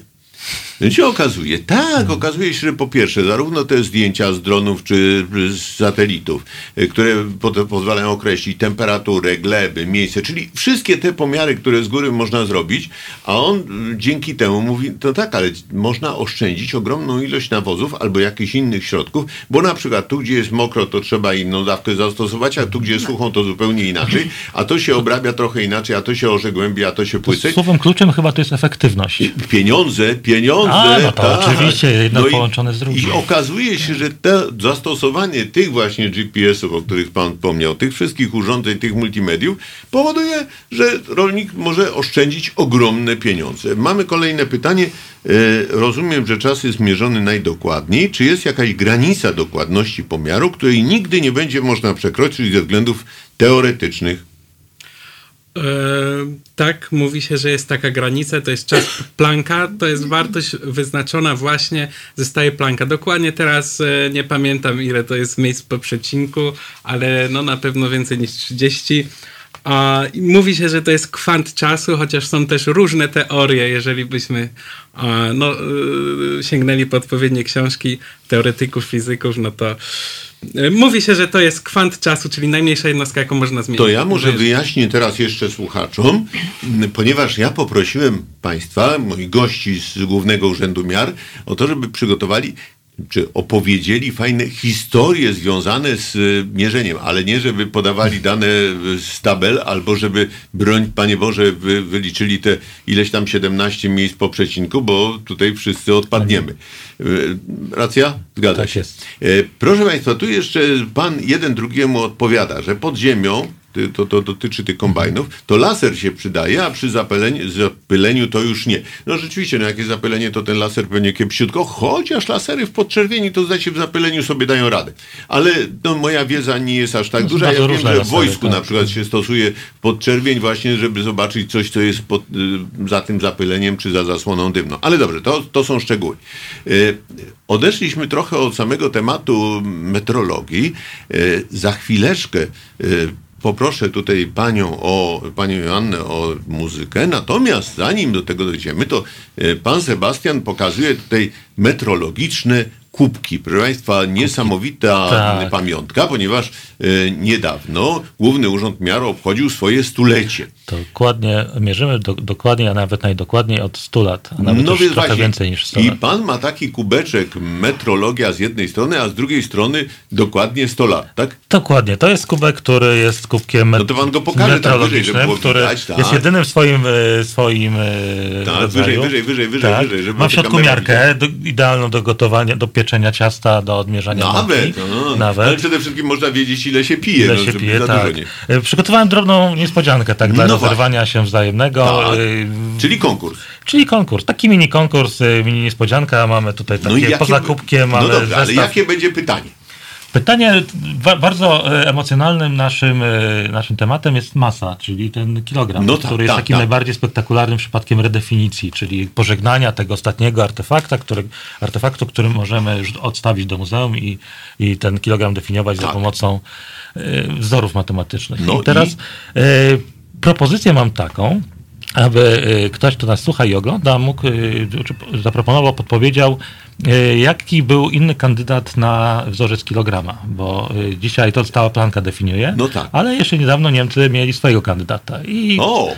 No i się okazuje, tak, okazuje się, że po pierwsze, zarówno te zdjęcia z dronów czy z satelitów, y, które po, pozwalają określić temperaturę, gleby, miejsce, czyli wszystkie te pomiary, które z góry można zrobić, a on y, dzięki temu mówi, to tak, ale można oszczędzić ogromną ilość nawozów albo jakichś innych środków, bo na przykład tu, gdzie jest mokro, to trzeba inną dawkę zastosować, a tu, gdzie jest suchą, to zupełnie inaczej, a to się obrabia trochę inaczej, a to się orze głębiej, a to się płycej. Słowem kluczem chyba to jest efektywność. Pieniądze, pieniądze. A, no to tak. oczywiście, jedno i- połączone z drugim. I okazuje się, że te zastosowanie tych właśnie GPS-ów, o których Pan wspomniał, tych wszystkich urządzeń, tych multimediów, powoduje, że rolnik może oszczędzić ogromne pieniądze. Mamy kolejne pytanie. E, Rozumiem, że czas jest mierzony najdokładniej. Czy jest jakaś granica dokładności pomiaru, której nigdy nie będzie można przekroczyć ze względów teoretycznych? E, tak, mówi się, że jest taka granica, to jest czas planka, to jest wartość wyznaczona właśnie ze stałej planka. Dokładnie teraz e, nie pamiętam ile to jest miejsc po przecinku, ale no na pewno więcej niż 30. A, mówi się, że to jest kwant czasu, chociaż są też różne teorie, jeżeli byśmy a, no, e, sięgnęli po odpowiednie książki teoretyków, fizyków, no to mówi się, że to jest kwant czasu, czyli najmniejsza jednostka, jaką można zmienić. To ja może Że- wyjaśnię teraz jeszcze słuchaczom, ponieważ ja poprosiłem Państwa, moich gości z Głównego Urzędu Miar, o to, żeby przygotowali czy opowiedzieli fajne historie związane z y, mierzeniem, ale nie, żeby podawali dane y, z tabel, albo żeby, broń Panie Boże, wy, wyliczyli te ileś tam 17 miejsc po przecinku, bo tutaj wszyscy odpadniemy. Y, Racja? Zgadza Tak się. jest. E, Proszę Państwa, tu jeszcze Pan jeden drugiemu odpowiada, że pod ziemią, to, to dotyczy tych kombajnów, to laser się przydaje, a przy zapyleniu, zapyleniu to już nie. No rzeczywiście, no jakie zapylenie, to ten laser pewnie kiepsiutko, chociaż lasery w podczerwieni to zdaje się w zapyleniu sobie dają radę. Ale no, moja wiedza nie jest aż tak No, duża. Ja wiem, że w wojsku tak. na przykład się stosuje podczerwień właśnie, żeby zobaczyć coś, co jest pod, y, za tym zapyleniem, czy za zasłoną dymną. Ale dobrze, to, to są szczegóły. Y, Odeszliśmy trochę od samego tematu metrologii. Y, Za chwileczkę y, poproszę tutaj panią o, panią Joannę o muzykę. Natomiast zanim do tego dojdziemy, to y, pan Sebastian pokazuje tutaj metrologiczne kubki. Proszę Państwa, niesamowita Tak. pamiątka, ponieważ e, niedawno Główny Urząd Miar obchodził swoje stulecie. Dokładnie, mierzymy do, dokładnie, a nawet najdokładniej od 100 lat, a nawet więc trochę właśnie. więcej niż 100 I lat. pan ma taki kubeczek metrologia z jednej strony, a z drugiej strony dokładnie 100 lat, tak? Dokładnie, to jest kubek, który jest kubkiem met- No to pan go pokaże wyżej, żeby metrologicznym, było który widać, tak. jest jedynym w swoim, e, swoim e, Tak, rodzaju. wyżej, wyżej, wyżej, wyżej, tak. wyżej, żeby Ma w środku miarkę do, idealną do gotowania, do pieczenia ciasta, do odmierzania Nawet, no, ale Nawet. przede wszystkim można wiedzieć, ile się pije, Ile no, się pije, tak. nie. E, Przygotowałem drobną niespodziankę, tak, dla No rozerwania się wzajemnego. Tak. e, Czyli konkurs. Czyli konkurs, taki mini konkurs, e, mini niespodzianka. Mamy tutaj takie No jakie, poza kubkiem, no dobrze, ale jakie będzie pytanie? Pytanie ba- bardzo e, emocjonalnym naszym, e, naszym tematem jest masa, czyli ten kilogram, No tak, który jest tak, takim tak. najbardziej spektakularnym przypadkiem redefinicji, czyli pożegnania tego ostatniego artefakta, który, artefaktu, który możemy już odstawić do muzeum i, i ten kilogram definiować za Tak. pomocą e, wzorów matematycznych. No I teraz i- e, propozycję mam taką, aby ktoś, kto nas słucha i ogląda, mógł, zaproponował, podpowiedział, jaki był inny kandydat na wzorzec kilograma, bo e, dzisiaj to stała planka definiuje, No tak. ale jeszcze niedawno Niemcy mieli swojego kandydata. I O!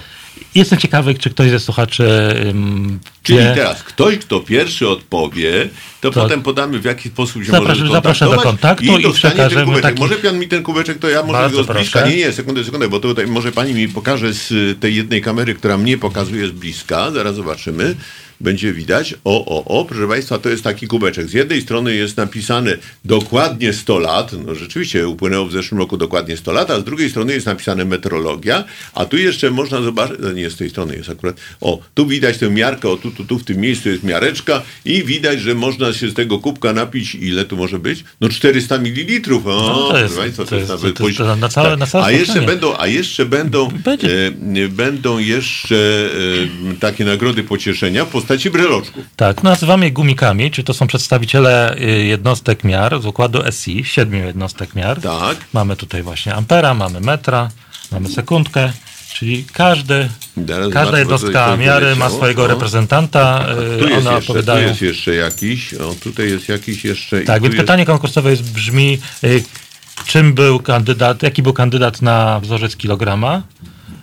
jestem ciekawy, czy ktoś ze słuchaczy ym, Czyli wie- teraz ktoś, kto pierwszy odpowie, to To- potem podamy w jaki sposób się Zapraszam- może zapraszam do kontaktu i dostanie przekażemy ten taki- Może pan mi ten kubeczek, to ja może go z bliska. Nie, nie, sekundę, sekundę, bo tutaj może pani mi pokaże z tej jednej kamery, która mnie pokazuje z bliska. Zaraz zobaczymy. Będzie widać. O, o, o, proszę Państwa, to jest taki kubeczek. Z jednej strony jest napisane dokładnie 100 lat. No rzeczywiście upłynęło w zeszłym roku dokładnie 100 lat, a z drugiej strony jest napisane meteorologia, a tu jeszcze można zobaczyć, no nie z tej strony jest akurat. O, tu widać tę miarkę, o tu, tu, tu w tym miejscu jest miareczka i widać, że można się z tego kubka napić, ile tu może być? No 400 ml. O, No to jest- proszę Państwa, to, to jest to jest poziom- na całe- na całe A jeszcze spotkanie. będą, a jeszcze będą, e, będą jeszcze e, takie nagrody pocieszenia w postaci breloczków. Tak, nazywamy je gumikami, czy to są przedstawiciele y, jednostek miar z układu SI, siedmiu jednostek miar. Tak. Mamy tutaj właśnie ampera, mamy metra, mamy sekundkę, czyli każdy, każda jednostka miary ma swojego O. reprezentanta. y, Tu jest, One jeszcze, tu jest jeszcze jakiś, o tutaj jest jakiś jeszcze. Tak, więc jest, pytanie konkursowe jest, brzmi, y, czym był kandydat, jaki był kandydat na wzorzec kilograma?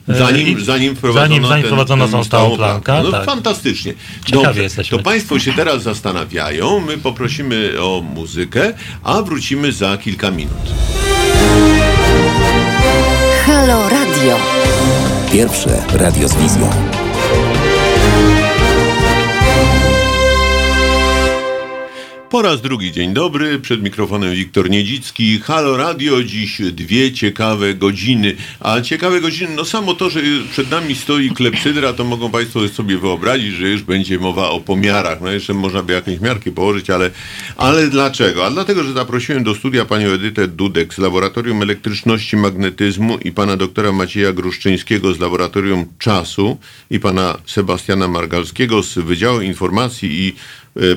Y, Zanim, i- zanim wprowadzono, zanim, zanim ten, wprowadzono ten tą stałą plankę. No tak. fantastycznie. Dobrze, jesteśmy. to Państwo się teraz zastanawiają, my poprosimy o muzykę, a wrócimy za kilka minut. Halo Radio. Pierwsze radio z wizją. Po raz drugi dzień dobry, przed mikrofonem Wiktor Niedzicki. Halo Radio, dziś dwie ciekawe godziny. A ciekawe godziny, no samo to, że przed nami stoi klepsydra, to mogą Państwo sobie wyobrazić, że już będzie mowa o pomiarach. No jeszcze można by jakieś miarki położyć, ale, ale dlaczego? A dlatego, że zaprosiłem do studia panią Edytę Dudek z Laboratorium Elektryczności Magnetyzmu i pana doktora Macieja Gruszczyńskiego z Laboratorium Czasu i pana Sebastiana Margalskiego z Wydziału Informacji i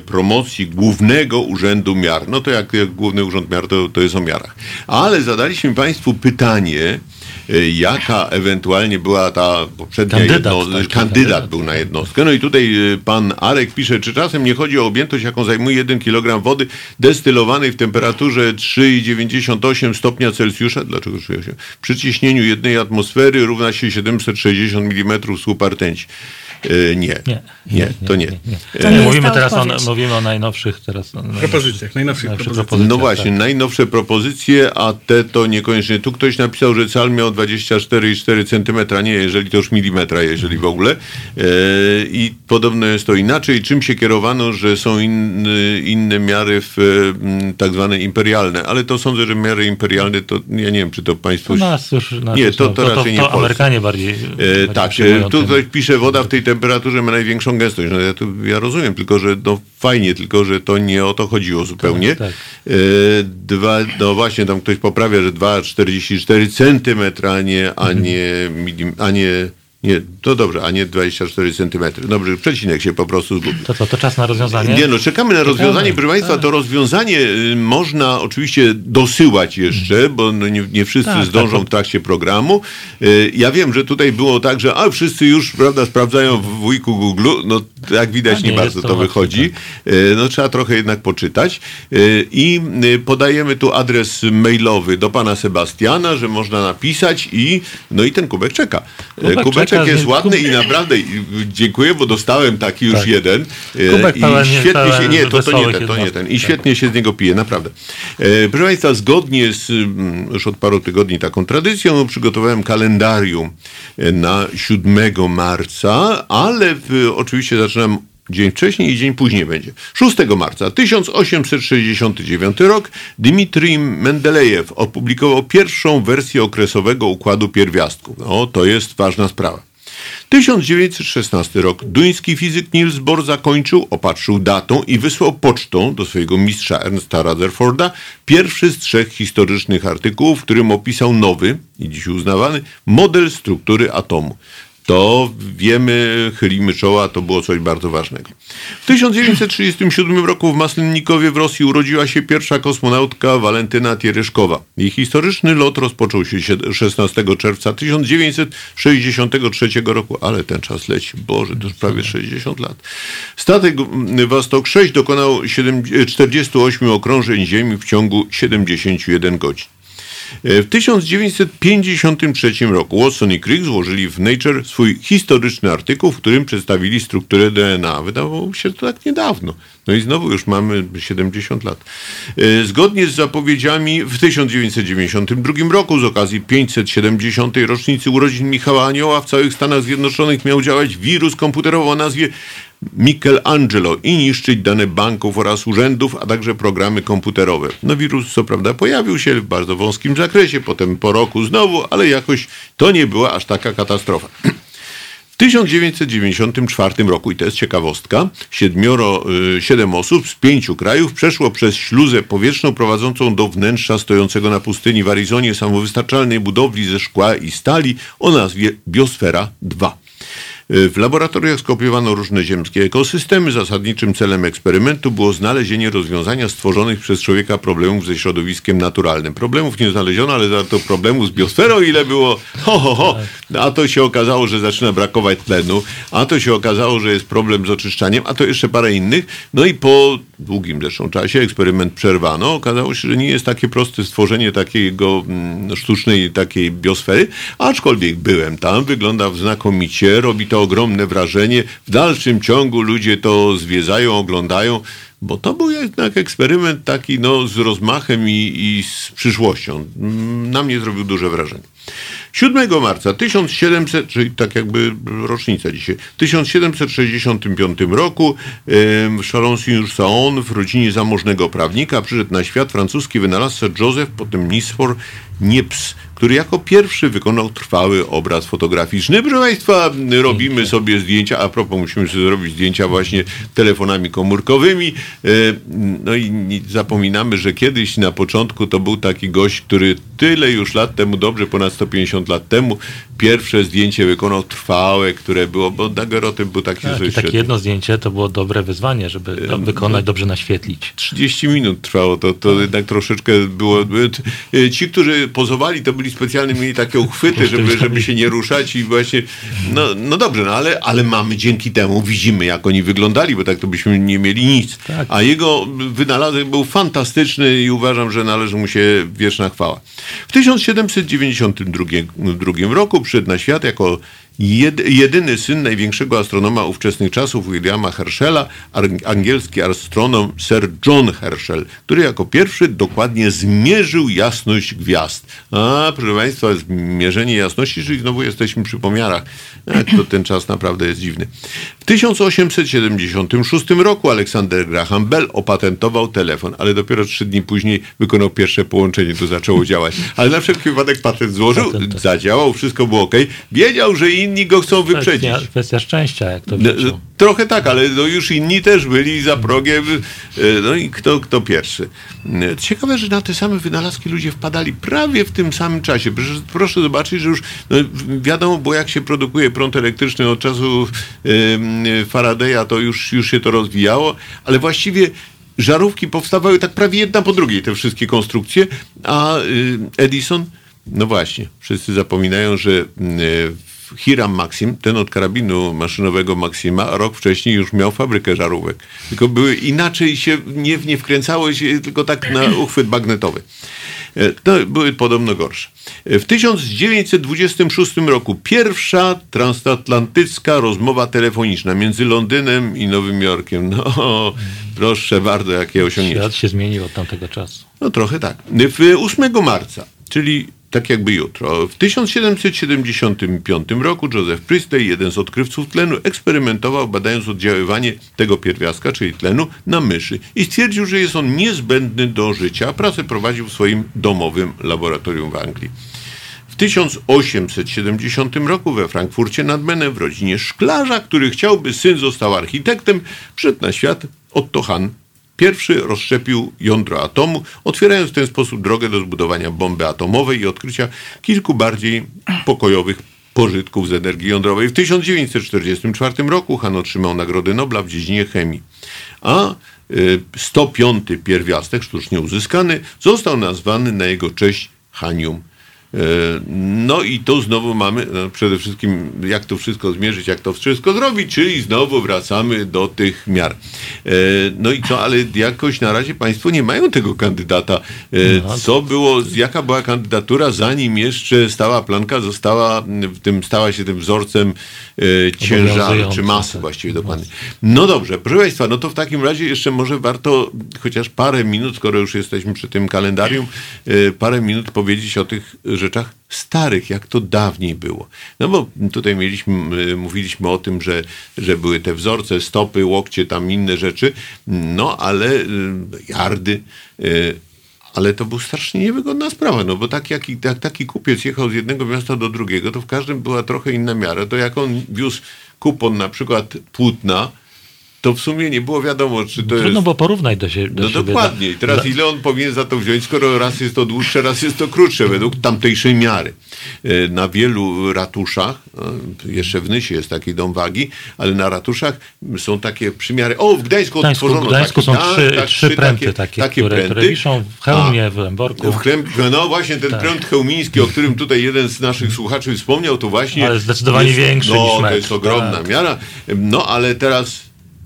promocji Głównego Urzędu Miar. No to jak, jak Główny Urząd Miar, to, to jest o miarach. Ale zadaliśmy Państwu pytanie, jaka ewentualnie była ta poprzednia Kandydat, jedno, tak, kandydat kandydat. był na jednostkę. No i tutaj e, pan Arek pisze, czy czasem nie chodzi o objętość, jaką zajmuje 1 kg wody destylowanej w temperaturze 3,98 stopnia Celsjusza, dlaczego 3,8? Przy ciśnieniu jednej atmosfery równa się 760 mm słupa rtęci. Nie. Nie, nie, to nie. To nie, nie jest mówimy ta teraz o, mówimy o najnowszych teraz. o Propozycjach, najnowszych najnowszych propozycjach. No właśnie, tak. najnowsze propozycje, a te to niekoniecznie. Tu ktoś napisał, że cal miał 24,4 cm, nie, jeżeli to już milimetra, jeżeli w ogóle. E, I podobno jest to inaczej. Czym się kierowano, że są inny, inne miary w e, tak zwane imperialne, ale to sądzę, że miary imperialne to, ja nie wiem, czy to państwo... U nas już, nas Nie, to- no, to raczej nie w to Polsce. Amerykanie bardziej. E, bardziej tak, e, tu ktoś pisze, woda w tej temperaturze ma największą gęstość. No ja, to, ja rozumiem, tylko że no fajnie, tylko że to nie o to chodziło zupełnie. tak. Dwa, no właśnie, tam ktoś poprawia, że 2,44 cm, a nie, a nie, a nie, nie, to dobrze, a nie 24 cm. Dobrze, przecinek się po prostu zgubił. To co, to czas na rozwiązanie? Nie no, czekamy na rozwiązanie. Proszę Państwa, to rozwiązanie y, można oczywiście dosyłać jeszcze, bo no nie, nie wszyscy Tak, zdążą tak. w trakcie programu. Y, Ja wiem, że tutaj było tak, że a wszyscy już prawda, sprawdzają w wujku Google. No jak widać nie, nie bardzo to, to wychodzi. Y, No trzeba trochę jednak poczytać. I podajemy tu adres mailowy do pana Sebastiana, że można napisać i no i ten kubek czeka. Y, Kubek Kubeczek czeka, jest ładny i naprawdę dziękuję, bo dostałem taki już Tak. jeden. Y, Kubek I pełen- świetnie się, nie, to, to nie ten, to nie ten. I świetnie się z niego pije, naprawdę. E, proszę Państwa, zgodnie z mm, już od paru tygodni taką tradycją przygotowałem kalendarium e, na 7 marca, ale w, oczywiście zaczynam Dzień wcześniej i dzień później będzie. 6 marca 1869 rok Dmitrij Mendelejew opublikował pierwszą wersję okresowego układu pierwiastków. No, to jest ważna sprawa. 1916 rok. Duński fizyk Niels Bohr zakończył, opatrzył datą i wysłał pocztą do swojego mistrza Ernsta Rutherforda pierwszy z trzech historycznych artykułów, w którym opisał nowy i dziś uznawany model struktury atomu to wiemy, chylimy czoła, to było coś bardzo ważnego. W 1937 roku w Maslennikowie w Rosji urodziła się pierwsza kosmonautka Walentyna Tiereszkowa. Jej historyczny lot rozpoczął się 16 czerwca 1963 roku, ale ten czas leci, Boże, to już prawie 60 lat. Statek Wastok 6 dokonał 48 okrążeń Ziemi w ciągu 71 godzin. E, w 1953 roku Watson i Crick złożyli w Nature swój historyczny artykuł, w którym przedstawili strukturę DNA. Wydawało się to tak niedawno. No i znowu już mamy 70 lat. E, zgodnie z zapowiedziami w 1992 roku z okazji 570. rocznicy urodzin Michała Anioła w całych Stanach Zjednoczonych miał działać wirus komputerowy o nazwie Michelangelo i niszczyć dane banków oraz urzędów, a także programy komputerowe. No wirus co prawda pojawił się w bardzo wąskim zakresie, potem po roku znowu, ale jakoś to nie była aż taka katastrofa. W 1994 roku, i to jest ciekawostka, siedmioro, y, siedem osób z pięciu krajów przeszło przez śluzę powietrzną prowadzącą do wnętrza stojącego na pustyni w Arizonie samowystarczalnej budowli ze szkła i stali o nazwie Biosfera 2. W laboratoriach skopiowano różne ziemskie ekosystemy. Zasadniczym celem eksperymentu było znalezienie rozwiązania stworzonych przez człowieka problemów ze środowiskiem naturalnym. Problemów nie znaleziono, ale za to problemów z biosferą ile było. Ho, ho, ho. A to się okazało, że zaczyna brakować tlenu, a to się okazało, że jest problem z oczyszczaniem, a to jeszcze parę innych. No i po długim zresztą czasie eksperyment przerwano. Okazało się, że nie jest takie proste stworzenie takiego mm, sztucznej takiej biosfery, aczkolwiek byłem tam, wygląda znakomicie, robi to to ogromne wrażenie. W dalszym ciągu ludzie to zwiedzają, oglądają, bo to był jednak eksperyment taki no, z rozmachem i, i z przyszłością. Na mnie zrobił duże wrażenie. 7 marca 1700, czyli tak jakby rocznica dzisiaj, w 1765 roku w Chalon-sur-Saône w rodzinie zamożnego prawnika przyszedł na świat francuski wynalazca Joseph, potem Nisfor Niepce który jako pierwszy wykonał trwały obraz fotograficzny. Proszę Państwa, robimy sobie zdjęcia, a propos musimy sobie zrobić zdjęcia właśnie telefonami komórkowymi. E, no i zapominamy, że kiedyś na początku to był taki gość, który tyle już lat temu, dobrze ponad 150 lat temu, pierwsze zdjęcie wykonał trwałe, które było, bo Daguerreotyp był taki... Tak, takie jedno zdjęcie to było dobre wyzwanie, żeby to wykonać, no, dobrze naświetlić. 30 minut trwało, to, to jednak troszeczkę było... Ci, którzy pozowali, to byli byli specjalnie mieli takie uchwyty, żeby, żeby się nie ruszać i właśnie, no, no dobrze, no ale, ale mamy dzięki temu, widzimy jak oni wyglądali, bo tak to byśmy nie mieli nic. Tak. A jego wynalazek był fantastyczny i uważam, że należy mu się wieczna chwała. W 1792 roku przyszedł na świat jako jedyny syn największego astronoma ówczesnych czasów, Williama Herschela, angielski astronom Sir John Herschel, który jako pierwszy dokładnie zmierzył jasność gwiazd. A, proszę Państwa, zmierzenie jasności, czyli znowu jesteśmy przy pomiarach. Jak to ten czas naprawdę jest dziwny. W 1876 roku Alexander Graham Bell opatentował telefon, ale dopiero trzy dni później wykonał pierwsze połączenie, to zaczęło działać. Ale na wszelki wypadek patent złożył, patent, zadziałał, wszystko było ok. Wiedział, że inni go chcą wyprzedzić. Kwestia, kwestia szczęścia, jak to wiecie. Trochę tak, ale no już inni też byli za progiem. E, no i kto, kto pierwszy. E, ciekawe, że na te same wynalazki ludzie wpadali prawie w tym samym czasie. Proszę, zobaczyć, że już no, wiadomo, bo jak się produkuje prąd elektryczny od czasu yy, Faradaya, to już, już się to rozwijało, ale właściwie żarówki powstawały tak prawie jedna po drugiej, te wszystkie konstrukcje, a Edison, no właśnie, wszyscy zapominają, że yy, Hiram Maxim, ten od karabinu maszynowego Maxima, rok wcześniej już miał fabrykę żarówek. Tylko były inaczej się nie, nie wkręcało się, tylko tak na uchwyt magnetowy. E, to były podobno gorsze. E, w 1926 roku pierwsza transatlantycka rozmowa telefoniczna między Londynem i Nowym Jorkiem. No, proszę bardzo, jakie osiągnięcie. Świat się zmienił od tamtego czasu. No trochę tak. W 8 marca, czyli tak jakby jutro. W 1775 roku Joseph Priestley, jeden z odkrywców tlenu, eksperymentował badając oddziaływanie tego pierwiastka, czyli tlenu, na myszy i stwierdził, że jest on niezbędny do życia, a pracę prowadził w swoim domowym laboratorium w Anglii. W 1870 roku we Frankfurcie nad Menem w rodzinie szklarza, który chciałby syn został architektem, przyszedł na świat Otto Hahn. Pierwszy rozszczepił jądro atomu, otwierając w ten sposób drogę do zbudowania bomby atomowej i odkrycia kilku bardziej pokojowych pożytków z energii jądrowej. W 1944 roku Han otrzymał Nagrodę Nobla w dziedzinie chemii, a y, 105. pierwiastek sztucznie uzyskany został nazwany na jego cześć hanium. E, No i tu znowu mamy no przede wszystkim, jak to wszystko zmierzyć, jak to wszystko zrobić, czyli znowu wracamy do tych miar. E, No i co, ale jakoś na razie Państwo nie mają tego kandydata. E, Co było, jaka była kandydatura, zanim jeszcze stała planka została, w tym, stała się tym wzorcem ciężaru, czy masy właściwie dokładnie. No dobrze, proszę Państwa, no to w takim razie jeszcze może warto chociaż parę minut, skoro już jesteśmy przy tym kalendarium, parę minut powiedzieć o tych rzeczach starych, jak to dawniej było. No bo tutaj mieliśmy, e, mówiliśmy o tym, że, że były te wzorce, stopy, łokcie, tam inne rzeczy, no ale e, jardy, e, ale to była strasznie niewygodna sprawa, no bo tak jak, jak taki kupiec jechał z jednego miasta do drugiego, to w każdym była trochę inna miara. To jak on wiózł kupon na przykład płótna, to w sumie nie było wiadomo, czy to Trudno jest... było porównać do, sie, do No siebie. dokładnie. I teraz ile on powinien za to wziąć, skoro raz jest to dłuższe, raz jest to krótsze, według tamtejszej miary. E, Na wielu ratuszach, e, jeszcze w Nysie jest taki dom wagi, ale na ratuszach są takie przymiary. O, w Gdańsku, Gdańsku, odtworzono w Gdańsku takie, są tak, trzy, tak, trzy pręty takie, które, które wiszą w hełmie, w Lęborku. w Chlem, no właśnie, ten prąd chełmiński, o którym tutaj jeden z naszych słuchaczy wspomniał, to właśnie... Ale zdecydowanie jest, większy no, niż to metr, jest ogromna tak. miara. No, ale teraz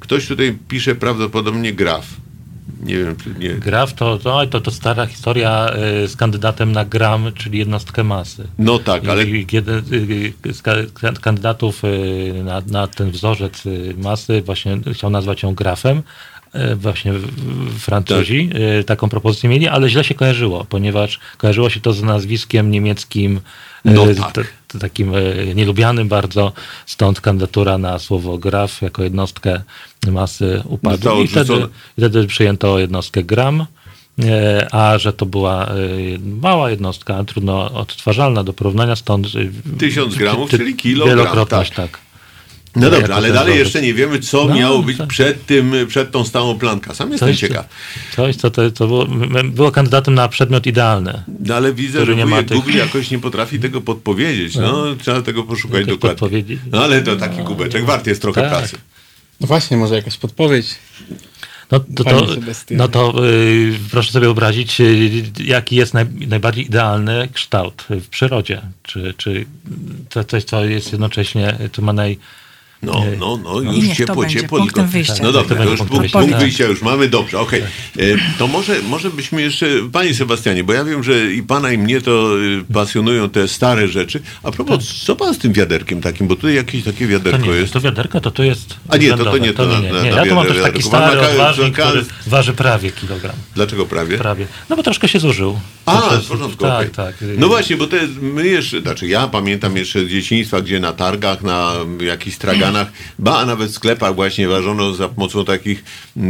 ktoś tutaj pisze prawdopodobnie graf. Nie wiem, czy nie... Graf to, to, to, to stara historia y, z kandydatem na gram, czyli jednostkę masy. No tak, ale I jeden y, z ka- kandydatów y, na, na ten wzorzec masy właśnie chciał nazwać ją grafem. Y, Właśnie Francuzi y, taką propozycję mieli, ale źle się kojarzyło, ponieważ kojarzyło się to z nazwiskiem niemieckim, y, No tak. t- takim nielubianym bardzo, stąd kandydatura na słowo graf jako jednostkę masy upadła. I wtedy, wtedy przyjęto jednostkę gram. E, A że to była e, mała jednostka, trudno odtwarzalna do porównania, stąd e, Tysiąc gramów, ty- czyli kilogram, Wielokrotność, tak. tak. No dobrze, ale dalej jeszcze nie wiemy, co No, miało być tak. przed tym, przed tą stałą planką. Sam jestem Coś, ciekaw. coś co to, to było, było kandydatem na przedmiot idealny. No, ale widzę, że nie ma tych- Google jakoś nie potrafi tego podpowiedzieć. No, trzeba tego poszukać Jakoś dokładnie. podpowiedzi. No ale to taki kubeczek, wart jest trochę Tak. pracy. No właśnie, może jakaś podpowiedź. No to, to, no to y, proszę sobie wyobrazić, y, jaki jest naj, najbardziej idealny kształt w przyrodzie. Czy, czy to coś, co jest jednocześnie, to ma naj, No, no, no, I już niech to ciepło, ciepło. tylko- wyjścia. No To dobra, to już punktem punkt, wyjścia. punkt Tak. wyjścia już mamy, dobrze, okej. E, To może, może byśmy jeszcze, panie Sebastianie, bo ja wiem, że i pana i mnie to y, pasjonują te stare rzeczy. A propos, co pan z tym wiaderkiem takim, bo tutaj jakieś takie To wiaderko nie, jest. to wiaderko to, to jest A nie, to- to nie, to na- nie, na- nie. na Ja tu mam też taki stary odważnik, który waży prawie kilogram. Dlaczego prawie? Prawie. No bo troszkę się zużył. A, w porządku, Tak, tak. No właśnie, bo to jest, my jeszcze, znaczy ja pamiętam jeszcze z dzieciństwa, gdzie na targach, na jakichś straganach, ba, a nawet w sklepach właśnie ważono za pomocą takich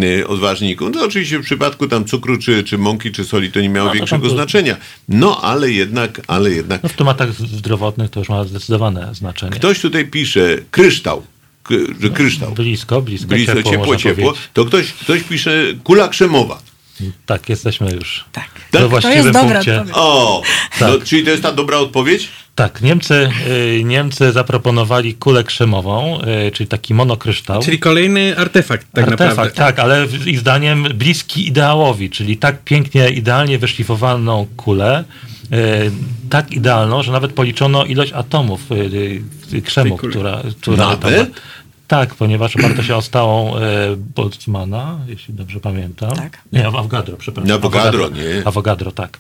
y, odważników. No oczywiście w przypadku tam cukru, czy, czy mąki, czy soli to nie miało No, większego to- znaczenia. No ale jednak, ale jednak. No w tematach zdrowotnych to już ma zdecydowane znaczenie. Ktoś tutaj pisze kryształ, że kryształ. Blisko, blisko, Blisko, ciepło, ciepło, ciepło. To ktoś, ktoś pisze kula krzemowa. Tak, jesteśmy już. Tak. Tak? To jest dobra punkcie. odpowiedź. O, Tak. no, czyli to jest ta dobra odpowiedź? Tak, Niemcy, y, Niemcy zaproponowali kulę krzemową, y, czyli taki monokryształ. Czyli kolejny artefakt tak Artefakt, naprawdę. tak, ale ich zdaniem bliski ideałowi, czyli tak pięknie, idealnie wyszlifowaną kulę, y, tak idealną, że nawet policzono ilość atomów krzemu, kuli. która, która tam Nawet? ma. Tak, ponieważ oparto się o stałą y, Boltzmana, jeśli dobrze pamiętam. Tak. Nie, Avogadro, przepraszam. Avogadro, nie. Avogadro, tak.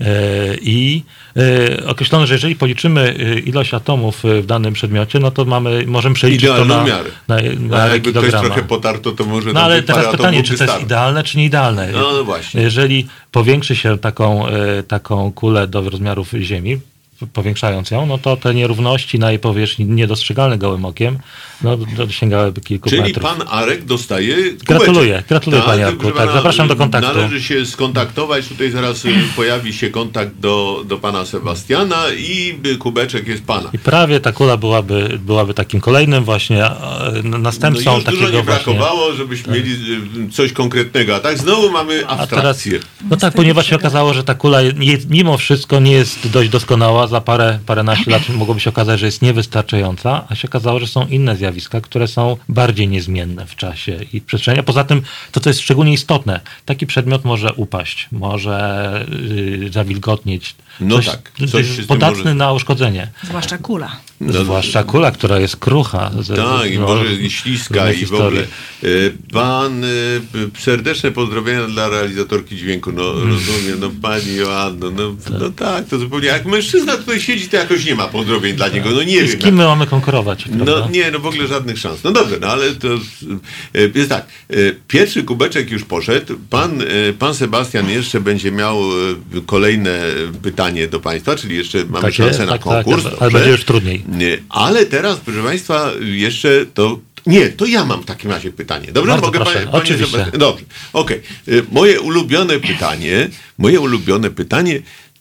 E, I e, określono, że jeżeli policzymy e, ilość atomów w danym przedmiocie, no to mamy, możemy przeliczyć to Idealną na, miarę. na, A na jakby ktoś trochę potarto, to może No ale teraz pytanie, czy to jest idealne, czy nieidealne? No, no właśnie. Jeżeli powiększy się taką, taką kulę do rozmiarów Ziemi, powiększając ją, no to te nierówności na jej powierzchni niedostrzegalne gołym okiem, no do- sięgałyby kilku Czyli metrów. pan Arek dostaje kubeczek. Gratuluję, gratuluję, panie Arku. Tak, zapraszam do kontaktu. Należy się skontaktować, tutaj zaraz y, pojawi się kontakt do, do pana Sebastiana i y, kubeczek jest pana. I prawie ta kula byłaby, byłaby takim kolejnym właśnie następcą No już dużo takiego nie właśnie... brakowało, żebyśmy mieli y, coś konkretnego, a tak znowu mamy A teraz, abstrakcję. no tak, ponieważ się okazało, że ta kula mimo wszystko nie jest dość doskonała, za parę, paręnaście lat mogłoby się okazać, że jest niewystarczająca, a się okazało, że są inne zjawiska, które są bardziej niezmienne w czasie i przestrzeni. A poza tym, to co jest szczególnie istotne, taki przedmiot może upaść, może yy, zawilgotnieć. No Coś- tak, coś podatny może- na uszkodzenie. Zwłaszcza kula. No, Zwłaszcza kula, która jest krucha. Ze- Tak, i no, może i śliska i w ogóle. E, Pan, e, serdeczne pozdrowienia dla realizatorki dźwięku. No rozumiem, no pani Joanno, no, no tak, to zupełnie jak mężczyzna tutaj siedzi, to jakoś nie ma pozdrowień dla niego, no nie I z wiem. kim my mamy konkurować? No prawda? nie, no w ogóle żadnych szans. No dobrze, no ale to e, jest tak. Pierwszy kubeczek już poszedł. Pan, pan Sebastian jeszcze będzie miał kolejne pytanie do Państwa, czyli jeszcze mamy Tak szansę na tak, tak, konkurs. ale dobrze? będzie już trudniej. Nie, ale teraz, proszę Państwa, jeszcze to. Nie, to ja mam w takim razie pytanie. Dobrze, Bardzo mogę proszę, panie, panie oczywiście. Dobrze, okej. Y, Moje ulubione pytanie, moje ulubione pytanie,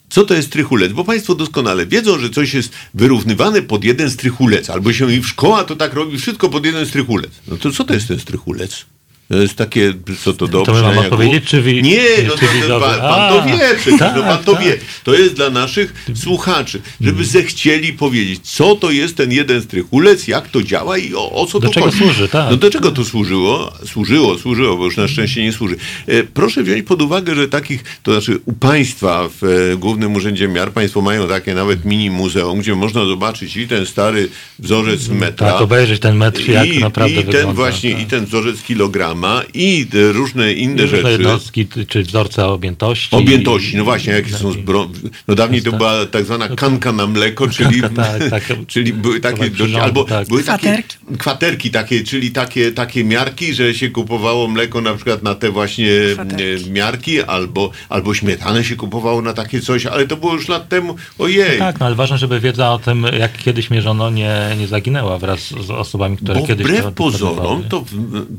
co to jest trychulec? Bo Państwo doskonale wiedzą, że coś jest wyrównywane pod jeden strychulec, albo się i w szkoła to tak robi, wszystko pod jeden strychulec. No to co to jest ten strychulec? To jest takie, co to do To my odpowiedzieć, głów? czy wi- Nie, no czy to, to pan, pan to wie przecież, tak, no pan to tak. wie. To jest dla naszych słuchaczy, żeby zechcieli powiedzieć, co to jest ten jeden strychulec, jak to działa i o, o co Do tu czego chodzi. służy, tak. No do czego to służyło? Służyło, służyło, bo już na szczęście nie służy. E, proszę wziąć pod uwagę, że takich, to znaczy u państwa w e, Głównym Urzędzie Miar, państwo mają takie nawet mini muzeum, gdzie można zobaczyć i ten stary wzorzec metra. Tak, obejrzeć ten metr, jak naprawdę i ten wygląda. właśnie, tak. i ten wzorzec kilograma, i te różne inne Różne rzeczy. jednostki, czy wzorce objętości. Objętości, no właśnie, jakie są zbro... No dawniej to tak. była tak zwana kanka na mleko, czyli, tak, tak. czyli były takie, dość, albo tak. były takie Kwaterki. kwaterki takie, czyli takie, takie miarki, że się kupowało mleko na przykład na te właśnie Kwaterki. e, miarki, albo, albo śmietanę się kupowało na takie coś, ale to było już lat temu, ojej. Tak, no ale ważne, żeby wiedza o tym, jak kiedyś mierzono, nie, nie zaginęła wraz z osobami, które Bo kiedyś wbrew to pozorom, to,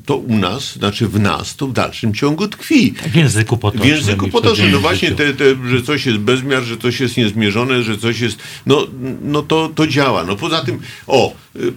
to u nas, znaczy w nas, to w dalszym ciągu tkwi. W języku W potocznym. języku i w potocznym, no właśnie, te, te, że coś jest bezmiar, że coś jest niezmierzone, że coś jest, no, no to, to działa. No poza tym, o, y,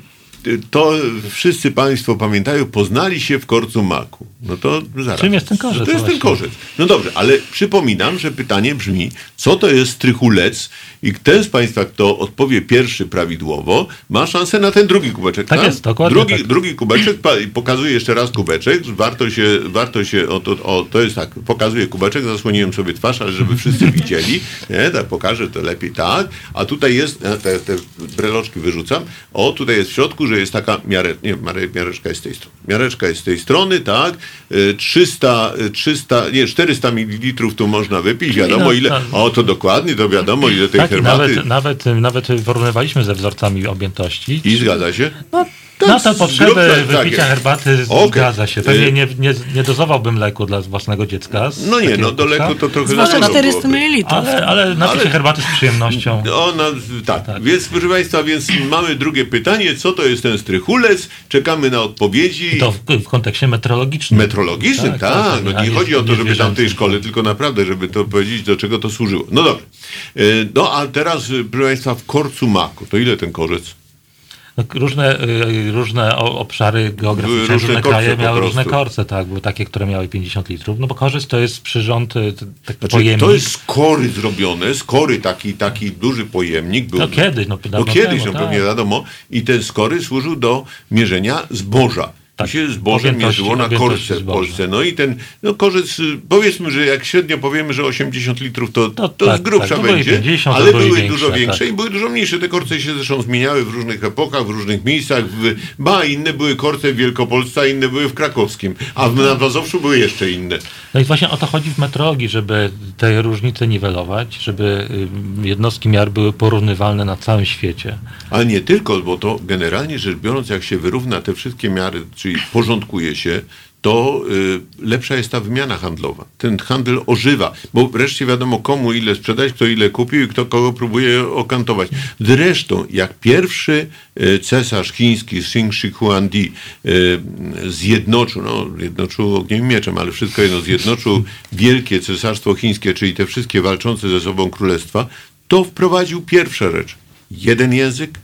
to wszyscy Państwo pamiętają, poznali się w korcu maku. No to zaraz. Czym jest ten korzec To jest ten właśnie? korzec. No dobrze, ale przypominam, że pytanie brzmi, co to jest strychulec i ten z Państwa, kto odpowie pierwszy prawidłowo, ma szansę na ten drugi kubeczek. Tak jest, dokładnie Drugi, tak. drugi kubeczek, pokazuję jeszcze raz kubeczek, warto się, warto się, o, to, o, to jest tak, pokazuję kubeczek, zasłoniłem sobie twarz, ale żeby wszyscy widzieli, nie, tak pokażę to lepiej, tak, a tutaj jest, te, te breloczki wyrzucam, o, tutaj jest w środku, że jest taka miarę, nie, miareczka jest z tej strony, miareczka jest z tej strony, tak, e, 300, e, 300, nie, 400 ml tu można wypić, wiadomo no, ile, tak. o, to dokładnie, to wiadomo ile tej Tak, herbaty nawet, nawet, nawet porównywaliśmy ze wzorcami objętości. i zgadza się? No, na te zrób potrzeby tak, tak wypicia jest. herbaty Okej. zgadza się. Pewnie Y- nie, nie, nie dozowałbym leku dla własnego dziecka. No nie, no do leku to trochę za Zwłaszcza dużo 400 byłoby. ml. Ale, ale napicie Ale- herbaty z przyjemnością. Ona, tak. więc proszę Państwa, więc mamy drugie pytanie, co to jest ten strychulec? Czekamy na odpowiedzi. To w, w kontekście metrologicznym. Metrologicznym, tak. Tak, tak, no nie chodzi o to, żeby tam w tej szkole, tylko naprawdę, żeby to powiedzieć, do czego to służyło. No dobrze. E, No a teraz, e, proszę Państwa, w korcu maku. To ile ten korzec? Różne, y, różne o- obszary geograficzne, różne różne kraje miały różne korce, tak. Były takie, które miały 50 litrów. No bo korzec to jest przyrząd, y, t- taki Znaczy, pojemnik. to jest z kory zrobione, z kory taki, taki duży pojemnik. Był, No kiedyś, no, no kiedyś, temu, no tak. pewnie wiadomo. I ten skory służył do mierzenia zboża. Tak. Się zboże mierzyło na korce w. Polsce. No i ten no korzec, y, powiedzmy, że jak średnio powiemy, że 80 litrów, to, to, To tak, z grubsza tak. Były będzie, 50, to ale były większe, dużo większe tak. i były dużo mniejsze. Te korce się zresztą zmieniały w różnych epokach, w różnych miejscach. W, ba, inne były korce w Wielkopolsce, a inne były w Krakowskim. A w, na Mazowszu były jeszcze inne. No i właśnie o to chodzi w metrologii, żeby te różnice niwelować, żeby y, jednostki miar były porównywalne na całym świecie. Ale nie tylko, bo to generalnie rzecz biorąc, jak się wyrówna te wszystkie miary, czyli porządkuje się, to y, lepsza jest ta wymiana handlowa. Ten handel ożywa, bo wreszcie wiadomo komu ile sprzedać, kto ile kupił i kto kogo próbuje okantować. Zresztą, jak pierwszy y, cesarz chiński, Xing Shi Huangdi, y, zjednoczył, no zjednoczył ogniem i mieczem, ale wszystko jedno, zjednoczył wielkie cesarstwo chińskie, czyli te wszystkie walczące ze sobą królestwa, to wprowadził pierwsza rzecz. Jeden język,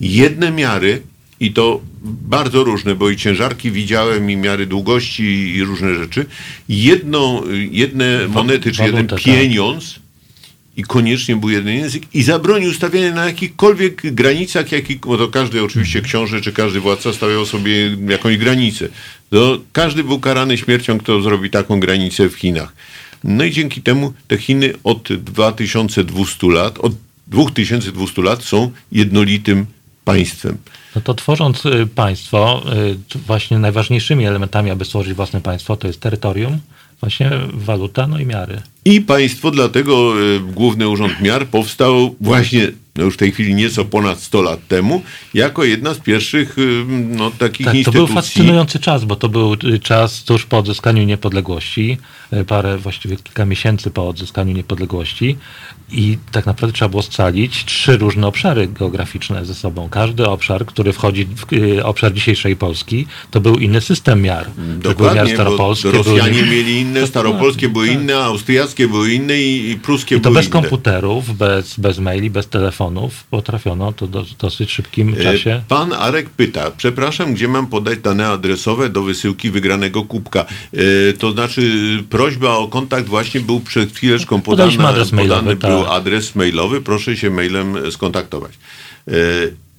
jedne miary, i to bardzo różne, bo i ciężarki widziałem, i miary długości, i różne rzeczy. Jedną, jedne monety, czy jeden tak. pieniądz i koniecznie był jeden język i zabronił stawiania na jakichkolwiek granicach, jaki, bo to każdy oczywiście książę, czy każdy władca stawiał sobie jakąś granicę. To każdy był karany śmiercią, kto zrobi taką granicę w Chinach. No i dzięki temu te Chiny od 2200 lat, od 2200 lat są jednolitym państwem. No to tworząc y, państwo, y, właśnie najważniejszymi elementami, aby stworzyć własne państwo, to jest terytorium, właśnie waluta, no i miary. I państwo, dlatego y, Główny Urząd Miar powstał właśnie no już w tej chwili nieco ponad 100 lat temu, jako jedna z pierwszych no, takich Tak, to instytucji. był fascynujący czas, bo to był czas tuż po odzyskaniu niepodległości, parę, właściwie kilka miesięcy po odzyskaniu niepodległości i tak naprawdę trzeba było scalić trzy różne obszary geograficzne ze sobą. Każdy obszar, który wchodzi w y, obszar dzisiejszej Polski, to był inny system miar. To były miar Dokładnie, staropolskie, Rosjanie były- mieli inne, staropolskie były inne, austriackie były inne i, i pruskie I to były bez inne. komputerów, bez, bez maili, bez telefonów potrafiono to do, w dosyć szybkim E, czasie. Pan Arek pyta, przepraszam, gdzie mam podać dane adresowe do wysyłki wygranego kubka? E, to znaczy prośba o kontakt właśnie był przed chwileczką podana, Podaliśmy adres mailowy, podany był adres mailowy, proszę się mailem skontaktować. E,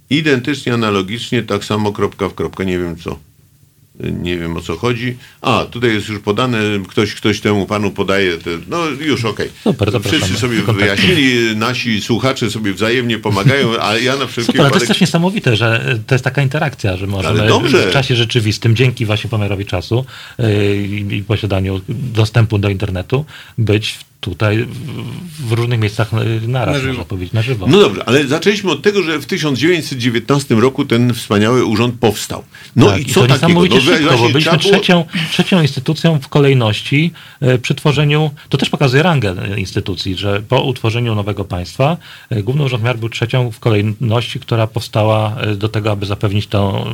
identycznie, analogicznie, tak samo kropka w kropkę, nie wiem co. E, Nie wiem o co chodzi. A, tutaj jest już podane, ktoś, ktoś temu panu podaje, te, no już okej. Super, zapraszamy Wszyscy sobie wyjaśnili, nasi słuchacze sobie wzajemnie pomagają, a ja na wszelki Super, ale to wypadek... jest też niesamowite, że to jest taka interakcja, że możemy w czasie rzeczywistym, dzięki właśnie pomiarowi czasu yy, i posiadaniu dostępu do internetu, być tutaj w- różnych miejscach naraz, Na żywo. można powiedzieć, na żywo. No dobrze, ale zaczęliśmy od tego, że w 1919 roku ten wspaniały urząd powstał. No tak, i co to takiego? niesamowicie No, szybko, bo byliśmy było- trzecią, trzecią instytucją w kolejności e, przy tworzeniu, to też pokazuje rangę instytucji, że po utworzeniu nowego państwa e, Główny Urząd Miar był trzecią w kolejności, która powstała e, do tego, aby zapewnić tą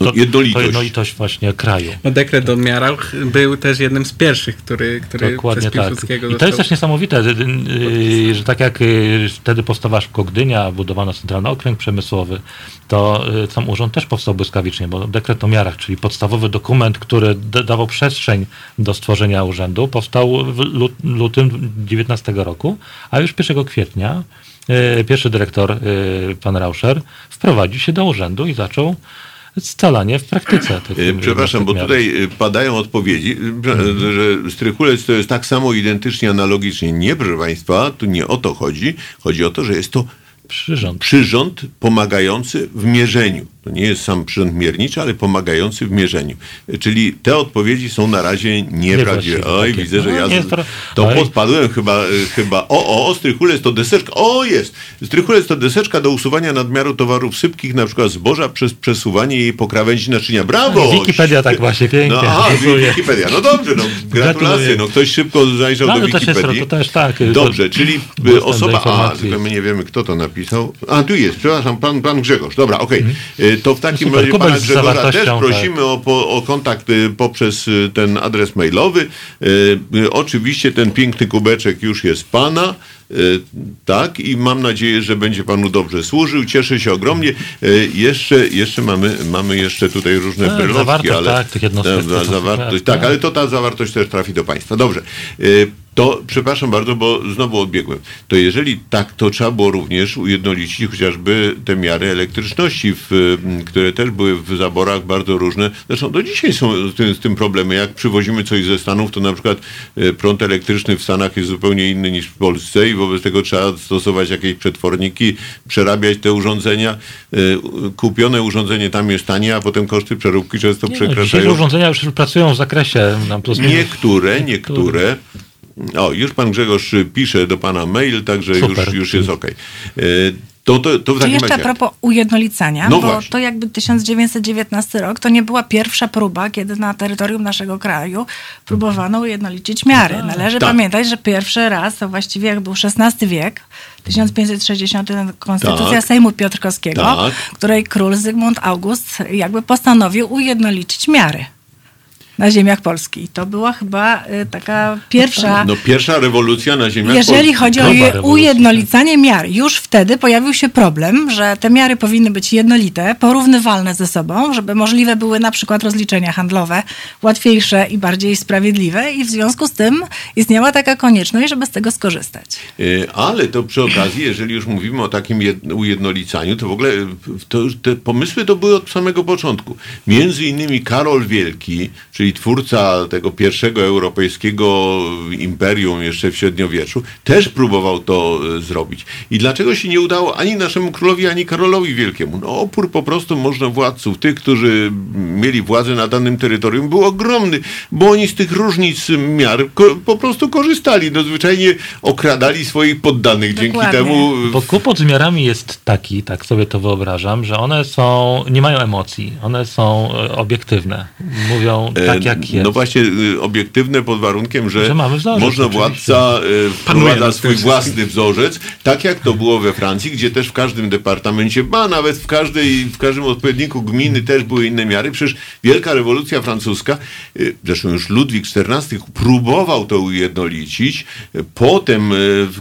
No, to, jednolitość. to jednolitość właśnie kraju. No, dekret o miarach był też jednym z pierwszych, który, który Dokładnie przez tak. I to jest też niesamowite, y, y, że tak jak y, wtedy powstawała szybko Gdynia, budowano centralny okręg przemysłowy, to sam urząd też powstał błyskawicznie, bo dekret o miarach, czyli podstawowy dokument, który dawał przestrzeń do stworzenia urzędu, powstał w lut- lutym 19 roku, a już 1 kwietnia pierwszy dyrektor, pan Rauscher, wprowadził się do urzędu i zaczął scalanie w praktyce. tych E, Przepraszam, bo tutaj e, padają odpowiedzi, że- że strychulec to jest tak samo identycznie, analogicznie. Nie, proszę Państwa, tu nie o to chodzi. Chodzi o to, że jest to Przyrząd. przyrząd pomagający w mierzeniu. To nie jest sam przyrząd mierniczy, ale pomagający w mierzeniu. Czyli te odpowiedzi są na razie nieprawdziwe. Oj, widzę, że No, ja z- to- podpadłem chyba, y, chyba. O, o, strychulec to deseczka. O, jest! Strychulec to deseczka do usuwania nadmiaru towarów sypkich, na przykład zboża, przez przesuwanie jej po krawędzi naczynia. Brawo! Wikipedia tak właśnie pięknie No, aha. Wikipedia. No dobrze, no, gratulacje. No, ktoś szybko zajrzał No, do jest- Wikipedii. to też tak, Dobrze, czyli do osoba... A, tylko my nie wiemy, kto to napisał. A, tu jest, przepraszam, pan, pan Grzegorz. Dobra, okej. Y, To w takim super, razie pana Grzegorza też zawartością, prosimy o, po, o kontakt y, poprzez y, ten adres mailowy. Y, Oczywiście ten piękny kubeczek już jest pana. Tak, i mam nadzieję, że będzie panu dobrze służył. Cieszę się ogromnie. Jeszcze, jeszcze mamy, mamy jeszcze tutaj różne Tak, brylowki, zawartość, ale tak, tych jednostek to są zawartość, super, tak, tak. ale to ta zawartość też trafi do państwa. Dobrze. To przepraszam bardzo, bo znowu odbiegłem. To jeżeli tak, to trzeba było również ujednolicić chociażby te miary elektryczności, w, m, które też były w zaborach bardzo różne. Zresztą do dzisiaj są z tym, z tym problemy. Jak przywozimy coś ze Stanów, to na przykład y, prąd elektryczny w Stanach jest zupełnie inny niż w Polsce i wobec tego trzeba stosować jakieś przetworniki, przerabiać te urządzenia. Y, Kupione urządzenie tam jest tanie, a potem koszty przeróbki często Nie, no, przekraczają urządzenia już pracują w zakresie nam plus minus. Niektóre, niektóre. O, już pan Grzegorz pisze do pana mail, także Super. już, już jest ok. To, to, to w Czy jeszcze a razie... propos ujednolicania, No bo właśnie. to jakby 1919 rok to nie była pierwsza próba, kiedy na terytorium naszego kraju próbowano ujednolicić miary. Należy Tak. pamiętać, że pierwszy raz, to właściwie jak był XVI wiek, 1560 Konstytucja Tak. Sejmu Piotrkowskiego, Tak. której król Zygmunt August jakby postanowił ujednolicić miary na ziemiach Polski. To była chyba y, taka pierwsza... No pierwsza rewolucja na ziemiach Jeżeli polskich. chodzi o ujednolicanie miar, już wtedy pojawił się problem, że te miary powinny być jednolite, porównywalne ze sobą, żeby możliwe były na przykład rozliczenia handlowe łatwiejsze i bardziej sprawiedliwe i w związku z tym istniała taka konieczność, żeby z tego skorzystać. Y, Ale to przy okazji, jeżeli już mówimy o takim jed- ujednolicaniu, to w ogóle to, te pomysły to były od samego początku. Między innymi Karol Wielki, czyli twórca tego pierwszego europejskiego imperium jeszcze w średniowieczu, też próbował to y, zrobić. I dlaczego się nie udało ani naszemu królowi, ani Karolowi Wielkiemu? No opór po prostu można władców, tych, którzy mieli władzę na danym terytorium, był ogromny, bo oni z tych różnic miar ko- po prostu korzystali. No zwyczajnie okradali swoich poddanych. Dzięki Dokładnie. temu Bo kłopot z miarami jest taki, tak sobie to wyobrażam, że one są, nie mają emocji, one są e, obiektywne. Mówią E, tak jak jest. No właśnie y, obiektywne pod warunkiem, że, Że mamy wzorzec, można władca Panuje wprowadza swój własny wzorzec, tak jak to było we Francji, gdzie też w każdym departamencie, ba nawet w, każdej, w każdym odpowiedniku gminy też były inne miary. Przecież Wielka Rewolucja Francuska, y, zresztą już Ludwik XIV próbował to ujednolicić, potem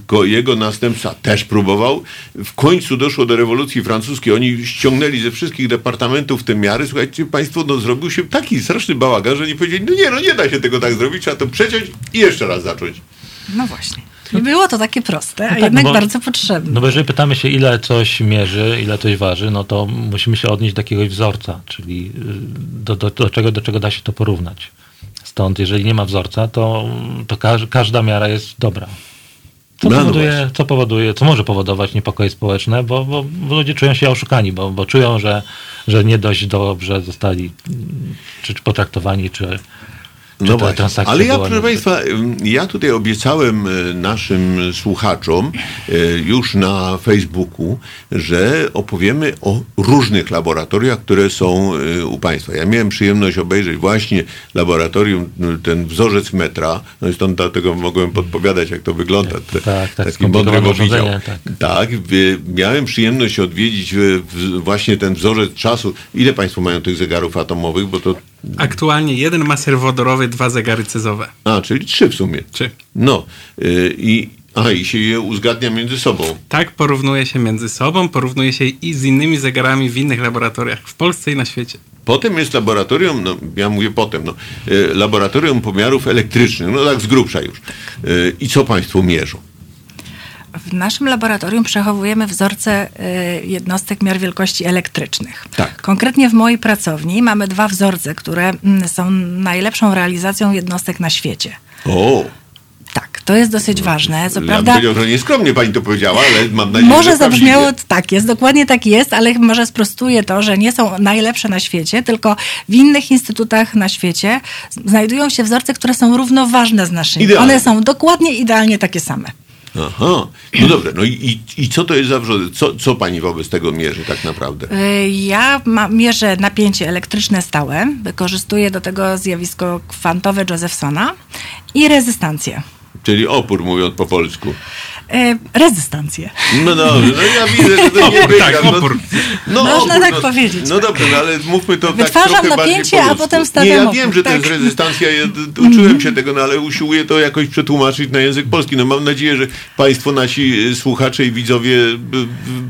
go, jego następca też próbował. W końcu doszło do rewolucji francuskiej, oni ściągnęli ze wszystkich departamentów te miary. Słuchajcie państwo, no zrobił się taki straszny bałagan, że oni powiedzieli, no nie, no nie da się tego tak zrobić, trzeba to przeciąć i jeszcze raz zacząć. No właśnie. Nie było to takie proste, a tak, jednak bo- bardzo potrzebne. No bo jeżeli pytamy się, ile coś mierzy, ile coś waży, no to musimy się odnieść do jakiegoś wzorca, czyli y, do, do, do, czego, do czego da się to porównać. Stąd, jeżeli nie ma wzorca, to, to każ, każda miara jest dobra. Co No, powoduje, co powoduje, co może powodować niepokoje społeczne, bo, bo, bo ludzie czują się oszukani, bo, bo czują, że, że nie dość dobrze zostali czy, czy potraktowani, czy No ta transakcja Ale ja, była proszę niezbyt- Państwa, ym, ja tutaj obiecałem y, naszym słuchaczom y, już na Facebooku, że opowiemy o różnych laboratoriach, które są y, u Państwa. Ja miałem przyjemność obejrzeć właśnie laboratorium, ten wzorzec metra, no i stąd dlatego mogłem podpowiadać, jak to wygląda. Tak, tak, taki mądry widział. tak. Tak, miałem przyjemność odwiedzić właśnie ten wzorzec czasu. Ile Państwo mają tych zegarów atomowych, bo to Aktualnie jeden ma serwodorowy, dwa zegary cezowe. a, czyli trzy w sumie. Trzy. No y, i, a, i się je uzgadnia między sobą. Tak porównuje się między sobą, porównuje się i z innymi zegarami w innych laboratoriach w Polsce i na świecie. Potem jest laboratorium, no ja mówię potem, no, y, laboratorium pomiarów elektrycznych, no tak z grubsza już. Y, I co Państwo mierzą? W naszym laboratorium przechowujemy wzorce y, jednostek miar wielkości elektrycznych. Tak. Konkretnie w mojej pracowni mamy dwa wzorce, które mm, są najlepszą realizacją jednostek na świecie. O, Tak, to jest dosyć ważne. Co ja bym prawda, powiedział, że nieskromnie Pani to powiedziała, ale mam nadzieję, może że zabrzmiało tak jest, dokładnie tak jest, ale może sprostuję to, że nie są najlepsze na świecie, tylko w innych instytutach na świecie znajdują się wzorce, które są równoważne z naszymi. Idealnie. One są dokładnie idealnie takie same. Aha, no dobra, no i, i, i co to jest za wzorzec? Co, co Pani wobec tego mierzy tak naprawdę? Y, Ja ma, mierzę napięcie elektryczne stałe, wykorzystuję do tego zjawisko kwantowe Josephsona i rezystancję. Czyli opór, mówiąc po polsku. Y, Rezystancję. No dobrze, no ja widzę, że to nie Opór, tak, no, opór. No, Można opór, tak no, powiedzieć, No tak. dobrze, no ale mówmy to Wytwarzam tak trochę bardziej napięcie, a potem Nie, stawiam ja opór, wiem, że to jest tak. rezystancja, ja d- uczyłem się tego, no ale usiłuję to jakoś przetłumaczyć na język polski. No mam nadzieję, że Państwo, nasi y, słuchacze i widzowie y,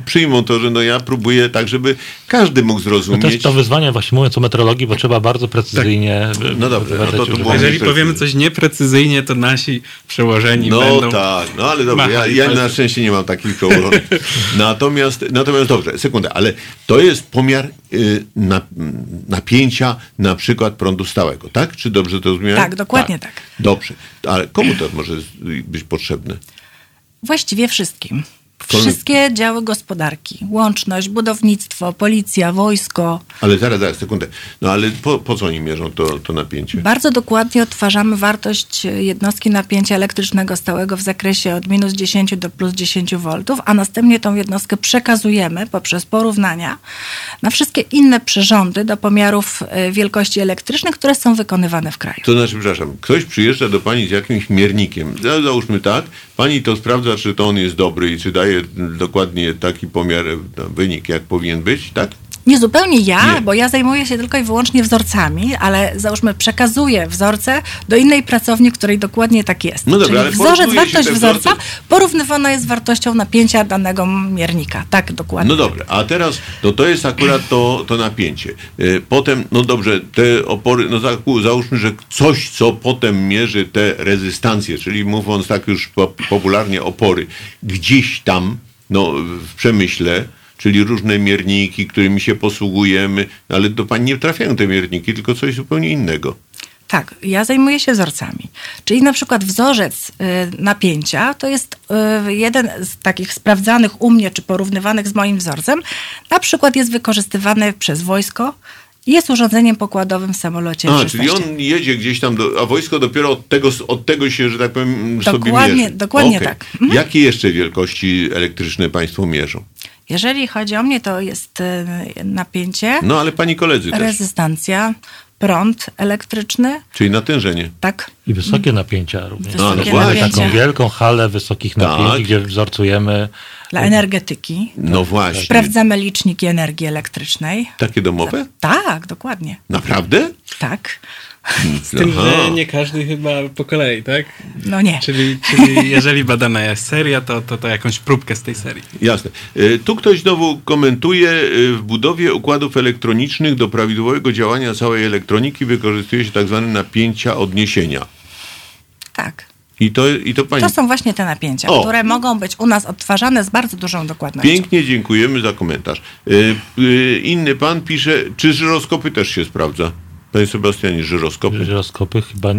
przyjmą to, że no ja próbuję tak, żeby każdy mógł No zrozumieć. też to wyzwanie, właśnie mówiąc o metrologii, bo trzeba bardzo precyzyjnie Tak. No dobrze, no to- to było- Jeżeli powiemy coś nieprecyzyjnie, to nasi przełożeni No będą... tak, no ale dobrze, ja, ja na szczęście nie mam takich przełożonych. natomiast, natomiast dobrze, sekundę, ale to jest pomiar y, na, napięcia na przykład prądu stałego, tak? Czy dobrze to zrozumiałem? Tak, dokładnie tak. Dobrze, ale komu to może być potrzebne? Właściwie wszystkim. Wszystkie działy gospodarki, łączność, budownictwo, policja, wojsko. Ale zaraz, zaraz, sekundę. No ale po, po co oni mierzą to, to napięcie? Bardzo dokładnie odtwarzamy wartość jednostki napięcia elektrycznego stałego w zakresie od minus 10 do plus 10 V, a następnie tą jednostkę przekazujemy poprzez porównania na wszystkie inne przyrządy do pomiarów e, wielkości elektrycznych, które są wykonywane w kraju. To znaczy, przepraszam, ktoś przyjeżdża do pani z jakimś miernikiem. Za- Załóżmy tak, pani to sprawdza, czy to on jest dobry i czy daje dokładnie taki pomiar, wynik, jak powinien być, tak? Nie zupełnie ja, Nie. bo ja zajmuję się tylko i wyłącznie wzorcami, ale załóżmy przekazuję wzorce do innej pracowni, której dokładnie tak jest. No dobra, Czyli ale wzorzec, wartość wzorca porównywana jest z wartością napięcia danego miernika. Tak, dokładnie. No dobra, a teraz no to jest akurat to, to napięcie. Y, Potem, no dobrze, te opory, no za- załóżmy, że coś, co potem mierzy te rezystancje, czyli mówiąc tak już po, popularnie opory, gdzieś tam, no w przemyśle, czyli różne mierniki, którymi się posługujemy, no, ale do pani nie trafiają te mierniki, tylko coś zupełnie innego. Tak, ja zajmuję się wzorcami. Czyli na przykład wzorzec y, napięcia to jest y, jeden z takich sprawdzanych u mnie, czy porównywanych z moim wzorcem. Na przykład jest wykorzystywany przez wojsko i jest urządzeniem pokładowym w samolocie A, F-16. czyli on jedzie gdzieś tam, do, a wojsko dopiero od tego, od tego się, że tak powiem, sobie Dokładnie- mierzy. dokładnie Okej. tak. Mhm. Jakie jeszcze wielkości elektryczne państwo mierzą? Jeżeli chodzi o mnie, to jest y, napięcie, No ale pani koledzy też. rezystancja, prąd elektryczny, Czyli natężenie. tak? I wysokie napięcia również. Wysokie no Mamy właśnie. taką wielką halę wysokich napięć, Tak. gdzie wzorcujemy Dla energetyki. No właśnie. Sprawdzamy liczniki energii elektrycznej. Takie domowe? Tak, dokładnie. Naprawdę? Tak. Z tym, Aha. że nie każdy chyba po kolei, tak? No nie. Czyli, czyli jeżeli badana jest seria, to, to, to jakąś próbkę z tej serii. Jasne. E, Tu ktoś znowu komentuje, e, w budowie układów elektronicznych do prawidłowego działania całej elektroniki wykorzystuje się tak zwane napięcia odniesienia. Tak. I to, i to pani... To są właśnie te napięcia, O. które mogą być u nas odtwarzane z bardzo dużą dokładnością. Pięknie dziękujemy za komentarz. E, e, Inny pan pisze, czy żyroskopy też się sprawdza? Panie Sebastianie, żyroskopy. żyroskopy, chyba,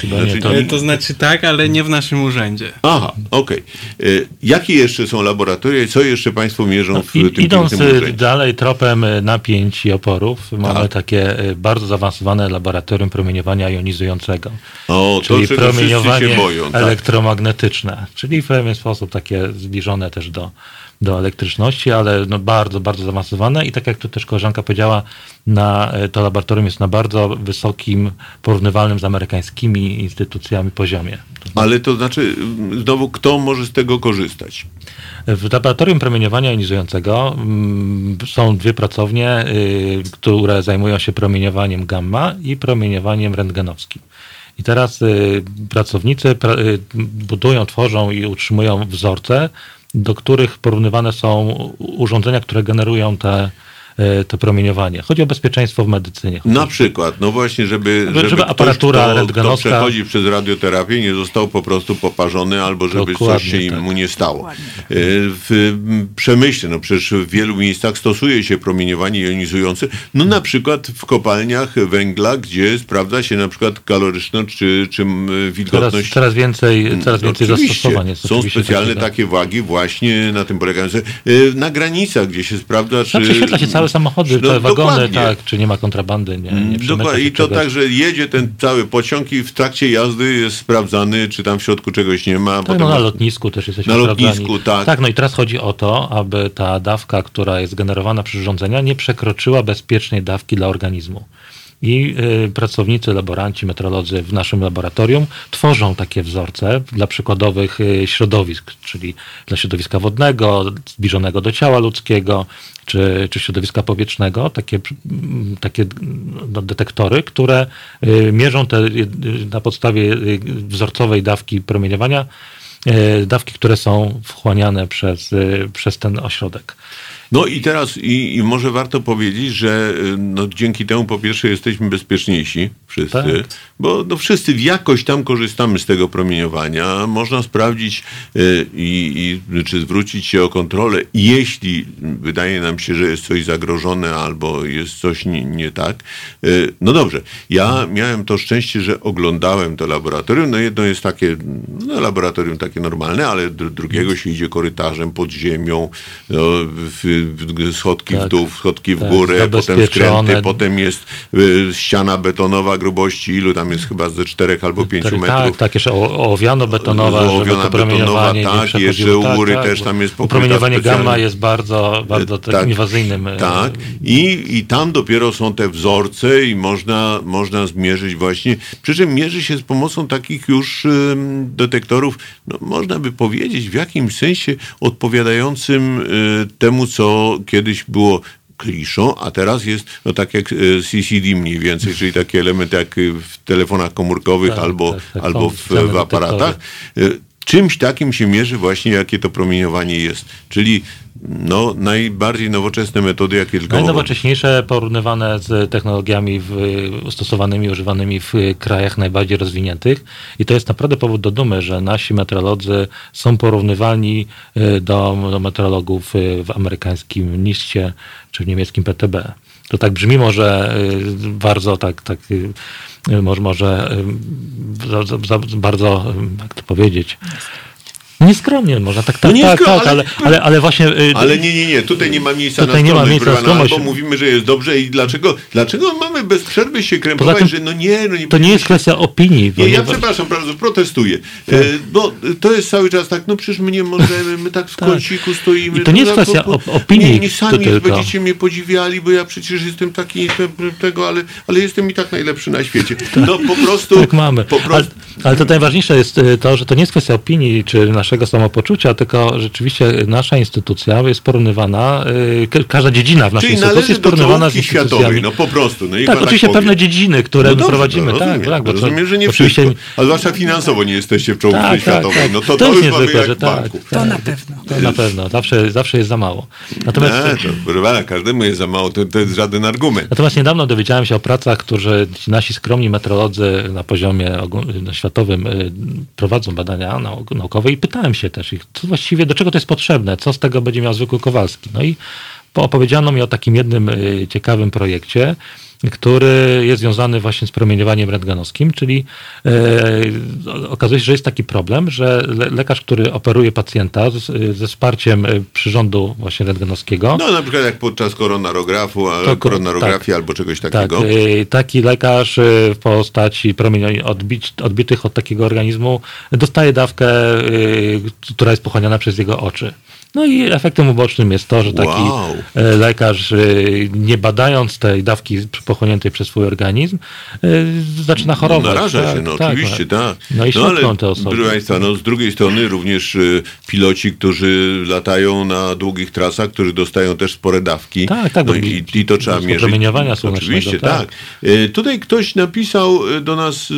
chyba Znaczy, nie. To, E, To znaczy tak, ale nie w naszym urzędzie. Aha, okej. E, Jakie jeszcze są laboratoria i co jeszcze państwo mierzą w No I, tym idąc urzędzie? dalej tropem y, napięć i oporów, mamy Tak. takie y, bardzo zaawansowane laboratorium promieniowania jonizującego. O, to czyli wszyscy promieniowanie się boją. Tak. elektromagnetyczne, czyli w pewien sposób takie zbliżone też do, do elektryczności, ale no bardzo, bardzo zaawansowane i tak jak tu też koleżanka powiedziała, na, e, to laboratorium jest na bardzo wysokim, porównywalnym z amerykańskimi instytucjami poziomie. Ale to znaczy, znowu, kto może z tego korzystać? W laboratorium promieniowania jonizującego mm, są dwie pracownie, y, które zajmują się promieniowaniem gamma i promieniowaniem rentgenowskim. I teraz y, pracownicy pra, y, budują, tworzą i utrzymują wzorce, do których porównywane są urządzenia, które generują te, to promieniowanie. Chodzi o bezpieczeństwo w medycynie. Na przykład, no właśnie, żeby, Żeby- żeby aparatura ktoś, kto, kto przechodzi przez radioterapię, nie został po prostu poparzony, albo żeby coś Dokładnie się tak. mu nie stało. E, W m, przemyśle, no przecież w wielu miejscach stosuje się promieniowanie jonizujące, no na przykład w kopalniach węgla, gdzie sprawdza się na przykład kaloryczność czy, czy wilgotność coraz więcej, coraz więcej No Oczywiście. zastosowań jest. Są specjalne takiego. takie wagi właśnie na tym polegające. E, Na granicach, gdzie się sprawdza, czy... No, prześwietla się całe samochody, No, te wagony, dokładnie. tak, czy nie ma kontrabandy, nie, nie Dokładnie. I to czegoś. tak, że jedzie ten cały pociąg i w trakcie jazdy jest sprawdzany, czy tam w środku czegoś nie ma. Tak, no na lotnisku też jesteśmy Na sprawdzani. lotnisku, tak. Tak, no i teraz chodzi o to, aby ta dawka, która jest generowana przez urządzenia, nie przekroczyła bezpiecznej dawki dla organizmu. I y, pracownicy, laboranci, metrolodzy w naszym laboratorium tworzą takie wzorce dla przykładowych y, środowisk, czyli dla środowiska wodnego, zbliżonego do ciała ludzkiego, czy, czy środowiska powietrznego, takie, takie no, detektory, które y, mierzą te na podstawie wzorcowej dawki promieniowania dawki, które są wchłaniane przez, przez ten ośrodek. No i teraz, i, i może warto powiedzieć, że y, no, dzięki temu po pierwsze jesteśmy bezpieczniejsi wszyscy, Tak. bo no, wszyscy jakoś tam korzystamy z tego promieniowania. Można sprawdzić y, i, i czy zwrócić się o kontrolę, jeśli wydaje nam się, że jest coś zagrożone albo jest coś nie, nie tak. Y, no dobrze, ja miałem to szczęście, że oglądałem to laboratorium. No jedno jest takie, no laboratorium takie normalne, ale dru- drugiego się idzie korytarzem pod ziemią, no, w, w, schodki w Tak. dół, schodki w Tak, górę, potem skręty, potem jest y, ściana betonowa grubości, ilu tam jest chyba ze czterech albo pięciu Tak, metrów. tak, tak, jeszcze ołowiano-betonowa, Ołowiana betonowa, tak, jeszcze u góry tak, też tam jest pokryta Promieniowanie gamma jest bardzo, bardzo takim inwazyjnym. e, Tak. I, I tam dopiero są te wzorce i można, można zmierzyć właśnie. Przy czym mierzy się z pomocą takich już detektorów, no, można by powiedzieć, w jakimś sensie odpowiadającym y, temu, co kiedyś było kliszą, a teraz jest no tak jak y, CCD mniej więcej, czyli taki element jak y, w telefonach komórkowych Tak, albo, tak, tak, albo w, w aparatach. Czymś takim się mierzy właśnie, jakie to promieniowanie jest. Czyli no, najbardziej nowoczesne metody, jakie tylko. Najnowocześniejsze porównywane z technologiami w, stosowanymi, używanymi w krajach najbardziej rozwiniętych. I to jest naprawdę powód do dumy, że nasi meteorolodzy są porównywalni y, do, do meteorologów y, w amerykańskim NIST-cie czy w niemieckim PTB. To tak brzmi może y, bardzo tak, tak y, y, może, może bardzo, jak to powiedzieć, nieskromnie można, tak, tak, No tak, tak, ale- ale, ale, ale właśnie... y, Ale nie, nie, nie, tutaj nie ma miejsca Tutaj na nie ma skromność, miejsca na proszę pana, skromność. Albo mówimy, że jest dobrze i dlaczego, dlaczego mamy bez przerwy się krępować, tym że no nie, no nie To nie jest kwestia opinii. Nie, ja przepraszam bardzo, protestuję. E, bo to jest cały czas tak, no przecież my nie możemy, my tak w Tak. kąciku stoimy. I to nie jest kwestia bo- op- opinii Nie, nie sami to będziecie mnie podziwiali, bo ja przecież jestem taki te, tego, ale, ale jestem i tak najlepszy na świecie. No po prostu... Tak mamy. Po Ale, prostu, ale to najważniejsze jest y, to, że to nie jest kwestia opinii czy naszego samopoczucia, tylko rzeczywiście nasza instytucja jest porównywana, y, ka- każda dziedzina w naszej czyli instytucji jest do porównywana z światowej, no po prostu. No, tak, pan oczywiście powie. pewne dziedziny, które No my dobrze, prowadzimy, no, tak, rozumiem, tak. Bo rozumiem, że nie oczywiście, wszystko. A zwłaszcza finansowo nie jesteście w czołówce Tak, tak, światowej. tak. No to, To to, jest niezwykłe, że tak. banku. To na pewno. To na pewno, zawsze, zawsze jest za mało. Natomiast, Nie, to, proszę każdemu jest za mało, to, to jest żaden argument. Natomiast niedawno dowiedziałem się o pracach, które ci nasi skromni meteorolodzy na poziomie światowym y, prowadzą badania nau- naukowe i pytałem się też ich, co właściwie, do czego to jest potrzebne, co z tego będzie miał zwykły Kowalski. No i opowiedziano mi o takim jednym y, ciekawym projekcie, który jest związany właśnie z promieniowaniem rentgenowskim, czyli e, okazuje się, że jest taki problem, że le, lekarz, który operuje pacjenta z, ze wsparciem y, przyrządu właśnie rentgenowskiego, No na przykład jak podczas koronarografu, To ko- koronarografii tak. albo czegoś Tak, takiego. y, taki lekarz w postaci promieni odbić, odbitych od takiego organizmu dostaje dawkę, która jest pochłaniana przez jego oczy. No i efektem ubocznym jest to, że taki Wow. y, lekarz, y, nie badając tej dawki pochłoniętej przez swój organizm, y, zaczyna chorować. Naraża Tak, się, no tak, oczywiście, tak. No i śmiertną te osoby. proszę Państwa, no z drugiej strony również piloci, którzy latają na długich trasach, którzy dostają też spore dawki. Tak, tak, No bo i, i to trzeba z mierzyć. Oczywiście, tak. tak. Tutaj ktoś napisał do nas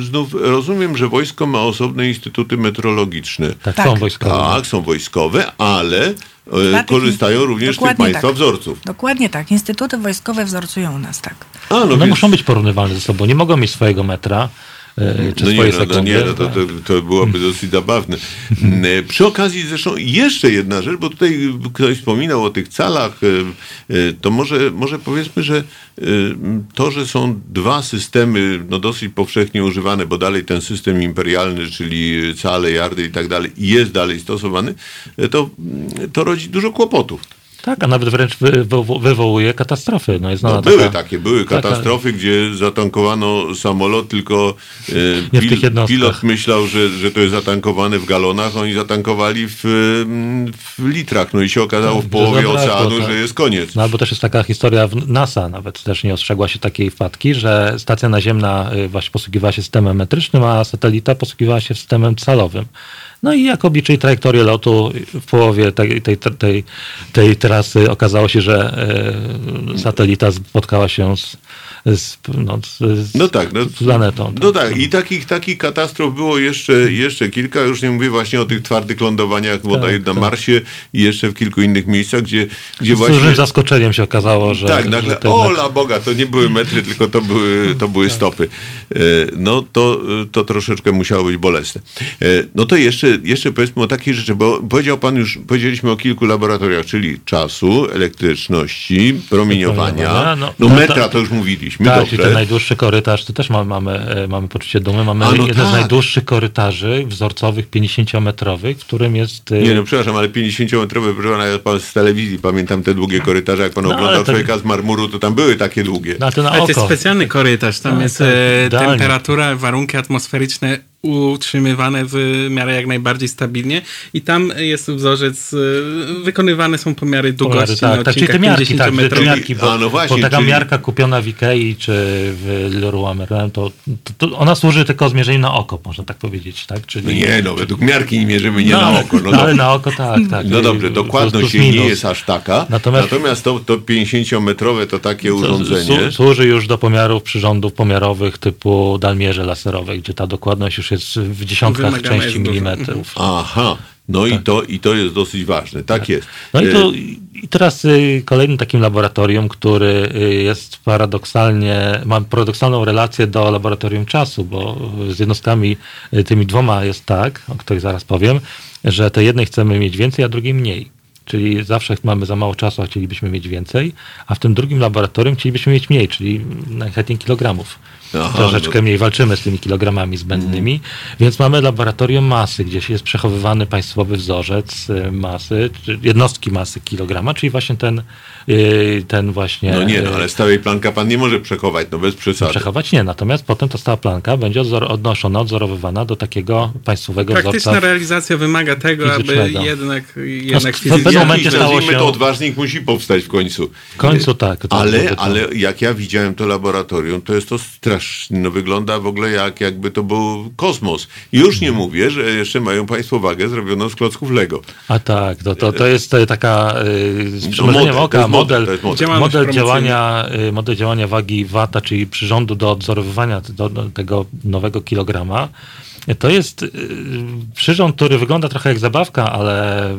znów, rozumiem, że wojsko ma osobne instytuty meteorologiczne. Tak, Tak. są wojskowe. Tak, są wojskowe, ale Dla tych- korzystają również z tych dokładnie państwa tak. wzorców. Dokładnie tak. Instytuty wojskowe wzorcują nas, tak. A, no One więc- muszą być porównywalne ze sobą, nie mogą mieć swojego metra, czy No nie, swojej no, no sekundy. nie, no to, to, to byłoby dosyć zabawne. Mm, e, Przy okazji zresztą jeszcze jedna rzecz, bo tutaj ktoś wspominał o tych calach, e, e, to może, może powiedzmy, że e, to, że są dwa systemy no dosyć powszechnie używane, bo dalej ten system imperialny, czyli cale, jardy i tak dalej, jest dalej stosowany, e, to, to rodzi dużo kłopotów. Tak, a nawet wręcz wy, wy, wywołuje katastrofy. No jest No, były taka, takie, były taka- katastrofy, gdzie zatankowano samolot, tylko e, jednostkach. pilot myślał, że, że to jest zatankowane w galonach, oni zatankowali w, mm, w litrach, no i się okazało w że połowie zabrakło, oceanu, tak. że jest koniec. No albo też jest taka historia w NASA, nawet też nie ostrzegła się takiej wpadki, że stacja naziemna y, właśnie posługiwała się systemem metrycznym, a satelita posługiwała się systemem calowym. No i jak obliczyli trajektorię lotu w połowie tej, tej, tej, tej trasy okazało się, że y, satelita spotkała się z z, no, z, No tak, no, z planetą. No tak, i takich, takich katastrof było jeszcze, jeszcze kilka. Już nie mówię właśnie o tych twardych lądowaniach bodaj Tak, na tak. Marsie i jeszcze w kilku innych miejscach, gdzie, gdzie Z właśnie... dużym zaskoczeniem się okazało, że. tak, że nagle, to o la Boga, to nie były metry, tylko to były, to były stopy. E, No to, to troszeczkę musiało być bolesne. E, No to jeszcze, jeszcze powiedzmy o takiej rzeczy, bo powiedział pan już, powiedzieliśmy o kilku laboratoriach, czyli czasu, elektryczności, promieniowania, no, no, no metra to- to już mówiliśmy, Tak, dobrze. i ten najdłuższy korytarz, to też mamy, mamy, e, mamy poczucie dumy. Mamy A, no jeden tak. z najdłuższych korytarzy wzorcowych, 50-metrowych, w którym jest. e, Nie no, przepraszam, ale 50-metrowe, proszę pana, pan z telewizji pamiętam te długie korytarze, jak pan No, oglądał to- człowieka z marmuru, to tam były takie długie. na to na Ale to jest oko. specjalny korytarz, tam Tak, jest e, temperatura, warunki atmosferyczne utrzymywane w miarę jak najbardziej stabilnie i tam jest wzorzec, e, wykonywane są pomiary długości tak, na tak, czyli te odcinkach miarki, tak, te 50-metrowych. miarki, bo, A, no właśnie, bo taka czyli- miarka kupiona w Ikei czy w Leroy Merlin, to, to, to ona służy tylko zmierzeniu na oko, można tak powiedzieć, tak? Czyli, No nie, no według miarki nie mierzymy nie no, na oko. No, ale na oko tak, tak. No dobrze, dokładność plus nie jest aż taka. Natomiast- Natomiast, to, to 50-metrowe to takie urządzenie. słu- Służy już do pomiarów przyrządów pomiarowych typu dalmierze laserowe, gdzie ta dokładność już jest w dziesiątkach części milimetrów. Aha, no i, to, i to jest dosyć ważne. Tak, jest. No i, E, to, i teraz y, kolejnym takim laboratorium, który y, jest paradoksalnie, ma paradoksalną relację do laboratorium czasu, bo z jednostkami y, tymi dwoma jest tak, o których zaraz powiem, że tej jednej chcemy mieć więcej, a drugiej mniej. Czyli zawsze mamy za mało czasu, a chcielibyśmy mieć więcej, a w tym drugim laboratorium chcielibyśmy mieć mniej, czyli najchętniej kilogramów. Aha, Troszeczkę no. mniej walczymy z tymi kilogramami zbędnymi, więc mamy laboratorium masy, gdzie się jest przechowywany państwowy wzorzec y, masy, jednostki masy kilograma, czyli właśnie ten, y, ten właśnie... No nie, no, y, ale stałej planka pan nie może przechować, no bez przesady. Przechować nie, natomiast potem ta stała planka będzie odzor- odnoszona, odzorowywana do takiego państwowego Praktyczna wzorca. realizacja wymaga tego, aby jednak, jednak w fizycznie... pewnym momencie stało się- to odważnik musi powstać w końcu. W końcu tak. to Ale, byłoby to. ale jak ja widziałem to laboratorium, to jest to no wygląda w ogóle jak jakby to był kosmos. Już nie mówię, że jeszcze mają państwo wagę zrobioną z klocków Lego. A tak, to, to, to jest taka y, z No przymrużeniem oka, model, model, model. Działania, y, model działania wagi wata, czyli przyrządu do odzorowywania do, do tego nowego kilograma. To jest y, przyrząd, który wygląda trochę jak zabawka, ale y,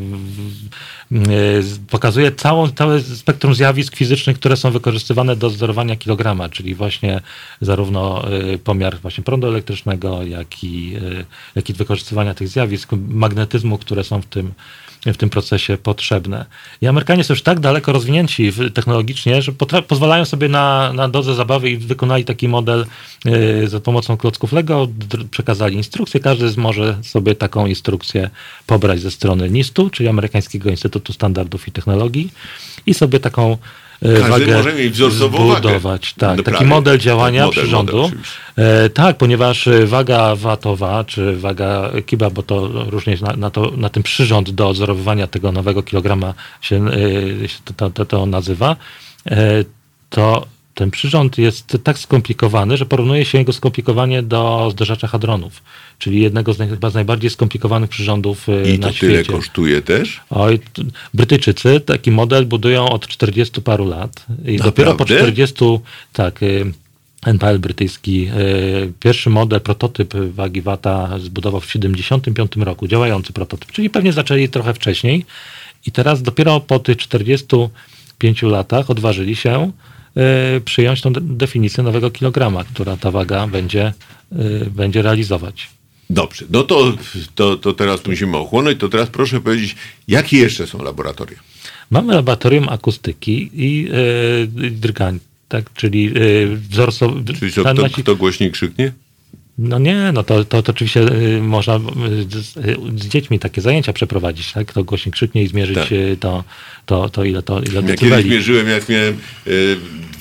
pokazuje całą, całe spektrum zjawisk fizycznych, które są wykorzystywane do odzorowania kilograma, czyli właśnie zarówno y, pomiar właśnie prądu elektrycznego, jak i, y, jak i wykorzystywania tych zjawisk, magnetyzmu, które są w tym, w tym procesie potrzebne. I Amerykanie są już tak daleko rozwinięci technologicznie, że pozwalają sobie na, na dozę zabawy i wykonali taki model y, za pomocą klocków Lego, przekazali instrukcję, każdy z- może sobie taką instrukcję pobrać ze strony NIST-u, czyli Amerykańskiego Instytutu Standardów i Technologii i sobie taką Każdy wagę może mieć wzorcową wagę. zbudować. Tak, taki model działania model, przyrządu. model. E, tak, ponieważ e, waga watowa, czy waga kiba, bo to różnie na, na, to, na tym przyrząd do odzorowywania tego nowego kilograma się, e, się to, to, to nazywa, e, to ten przyrząd jest tak skomplikowany, że porównuje się jego skomplikowanie do zderzacza hadronów, czyli jednego z, naj, chyba z najbardziej skomplikowanych przyrządów e, I na to świecie. tyle kosztuje też? Oj, Brytyjczycy taki model budują od 40 paru lat i dopiero po Naprawdę? 40, tak, NPL brytyjski, y, pierwszy model, prototyp wagi wata zbudował w 75 roku, działający prototyp, czyli pewnie zaczęli trochę wcześniej i teraz dopiero po tych 45 latach odważyli się przyjąć tą de- definicję nowego kilograma, która ta waga będzie, będzie realizować. Dobrze, no to, to, to teraz musimy ochłonąć. To teraz proszę powiedzieć, jakie jeszcze są laboratoria? Mamy laboratorium akustyki i yy, drgań, tak, czyli yy, wzorcowy. Czyli co, kto, nasi- kto głośniej krzyknie? No nie, no to, to, to oczywiście y, można y, z, y, z dziećmi takie zajęcia przeprowadzić, tak? Kto głośniej krzyknie i zmierzyć Tak. to, to, to ile to ile Ja kiedyś mierzyłem, jak miałem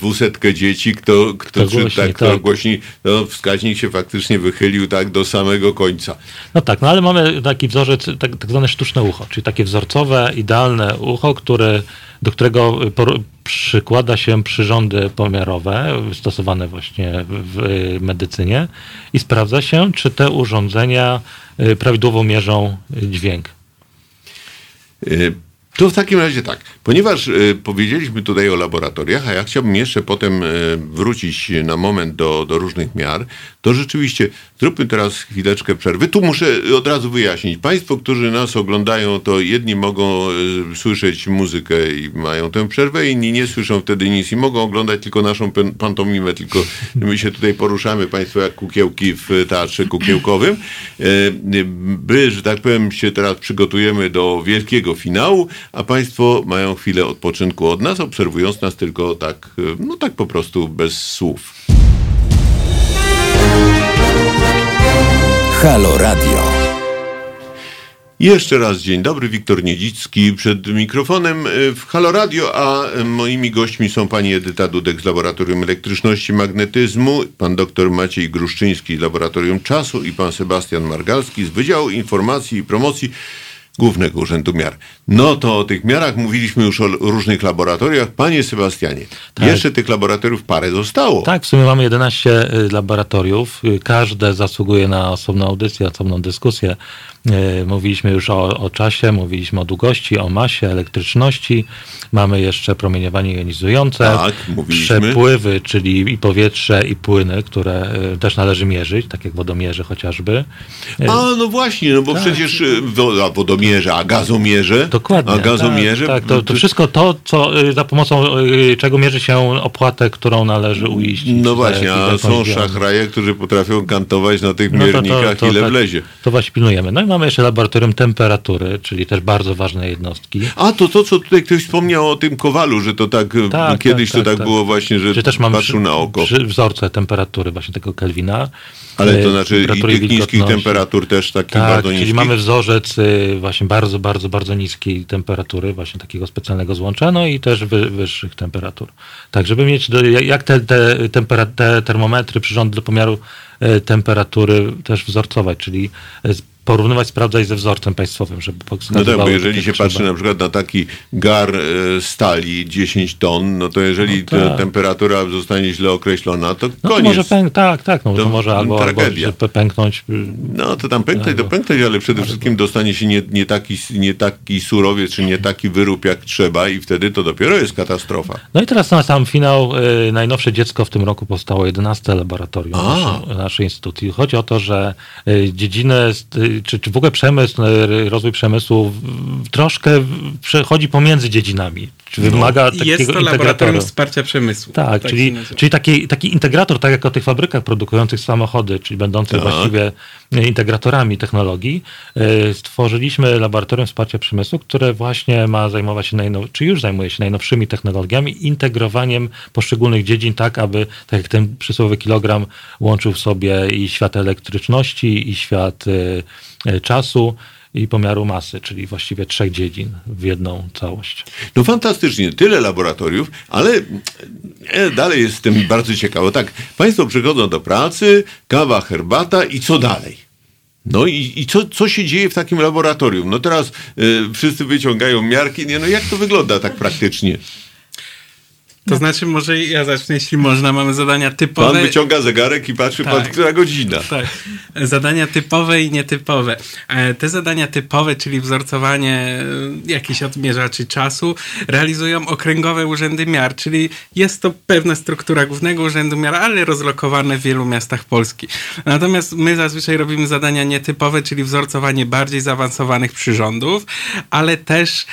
dwusetkę dzieci, kto, kto, Kto głośniej, tak, kto tak. głośniej, no, wskaźnik się faktycznie wychylił tak do samego końca. No tak, no ale mamy taki wzorzec, tak, tak zwane sztuczne ucho, czyli takie wzorcowe, idealne ucho, które, do którego por, przykłada się przyrządy pomiarowe stosowane właśnie w, w medycynie i sprawdza się, czy te urządzenia y, prawidłowo mierzą dźwięk. Y, To w takim razie tak, ponieważ powiedzieliśmy tutaj o laboratoriach, a ja chciałbym jeszcze potem wrócić na moment do, do różnych miar, to rzeczywiście zróbmy teraz chwileczkę przerwy. Tu muszę od razu wyjaśnić. Państwo, którzy nas oglądają, to jedni mogą e, słyszeć muzykę i mają tę przerwę, inni nie słyszą wtedy nic i mogą oglądać tylko naszą pantomimę, tylko my się tutaj poruszamy, Państwo, jak kukiełki w teatrze kukiełkowym. E, By, że tak powiem, się teraz przygotujemy do wielkiego finału, a Państwo mają chwilę odpoczynku od nas, obserwując nas tylko tak, e, no tak po prostu bez słów. Halo Radio. Jeszcze raz dzień dobry, Wiktor Niedzicki przed mikrofonem y, w Halo Radio, a y, moimi gośćmi są pani Edyta Dudek z Laboratorium Elektryczności i Magnetyzmu, pan dr Maciej Gruszczyński z Laboratorium Czasu i pan Sebastian Margalski z Wydziału Informacji i Promocji Głównego Urzędu Miar. No to o tych miarach mówiliśmy już o różnych laboratoriach. Panie Sebastianie, Tak. jeszcze tych laboratoriów parę zostało. Tak, w sumie mamy 11 y, laboratoriów. Y, Każde zasługuje na osobną audycję, osobną dyskusję. Y, Mówiliśmy już o, o czasie, mówiliśmy o długości, o masie, elektryczności. Mamy jeszcze promieniowanie jonizujące. Tak, mówiliśmy. Przepływy, czyli i powietrze, i płyny, które y, też należy mierzyć, tak jak wodomierze chociażby. Y, A, no właśnie, no bo Tak. przecież wodomierze, a gazomierze. Dokładnie. A gazomierze. Tak, tak to, to wszystko to, co, za pomocą czego mierzy się opłatę, którą należy uiścić. No właśnie, a są szachraje, którzy potrafią kantować na tych No to- to- miernikach, ile tak, wlezie. To właśnie pilnujemy. No i mamy jeszcze laboratorium temperatury, czyli też bardzo ważne jednostki. A to to, co tutaj ktoś wspomniał o tym kowalu, że to tak, e, Tak, kiedyś tak, to tak, tak, było właśnie, że też mamy patrzył przy, na oko. przy wzorce temperatury właśnie tego Kelvina. Ale to Y, znaczy i tych niskich temperatur też takich Tak, bardzo czyli niskich. mamy wzorzec y, właśnie bardzo, bardzo, bardzo niskiej temperatury, właśnie takiego specjalnego złącza, no i też wy, wyższych temperatur. Tak, żeby mieć, do, jak te, te, tempera, te termometry, przyrządy do pomiaru y, temperatury też wzorcować, czyli y, porównywać, sprawdzać ze wzorcem państwowym, żeby No tak, bo jeżeli się trzeba. patrzy na przykład na taki gar e, stali 10 ton, no to jeżeli No tak. ta temperatura zostanie źle określona, to No to koniec. może pęk, tak, tak, no to, To może albo, albo tragedia. że pęknąć. y, No to tam pęknąć, to Albo- pęknąć, ale przede wszystkim dostanie się nie, nie, taki, nie taki surowiec, czy nie taki wyrób jak trzeba i wtedy to dopiero jest katastrofa. No i teraz na sam finał y, najnowsze dziecko w tym roku powstało 11 laboratorium naszej, naszej instytucji. Chodzi o to, że y, dziedziny, y, czy, czy w ogóle przemysł, y, rozwój przemysłu troszkę przechodzi pomiędzy dziedzinami. Czy wymaga I takiego jest to laboratorium wsparcia przemysłu. Tak, się czyli, czyli taki, taki integrator, tak jak o tych fabrykach produkujących samochody, czyli będących Tak. właściwie integratorami technologii, e, stworzyliśmy laboratorium wsparcia przemysłu, które właśnie ma zajmować się, najnow- czy już zajmuje się najnowszymi technologiami, integrowaniem poszczególnych dziedzin tak, aby, tak jak ten przysłowiowy kilogram łączył w sobie i świat elektryczności, i świat e, e, czasu, i pomiaru masy, czyli właściwie trzech dziedzin w jedną całość. No fantastycznie, tyle laboratoriów, ale e, dalej jestem bardzo ciekawy. Tak, Państwo przychodzą do pracy, kawa, herbata i co dalej? No i, i co, co się dzieje w takim laboratorium? No teraz e, wszyscy wyciągają miarki, nie, no jak to wygląda tak praktycznie? To znaczy, może ja zacznę, jeśli można. Mamy zadania Pan typowe. wyciąga zegarek i patrzy, pan, Tak. która godzina. Tak. Zadania typowe i nietypowe. E, Te zadania typowe, czyli wzorcowanie e, jakichś odmierzaczy czasu, realizują okręgowe urzędy miar, czyli jest to pewna struktura głównego urzędu miar, ale rozlokowane w wielu miastach Polski. Natomiast my zazwyczaj robimy zadania nietypowe, czyli wzorcowanie bardziej zaawansowanych przyrządów, ale też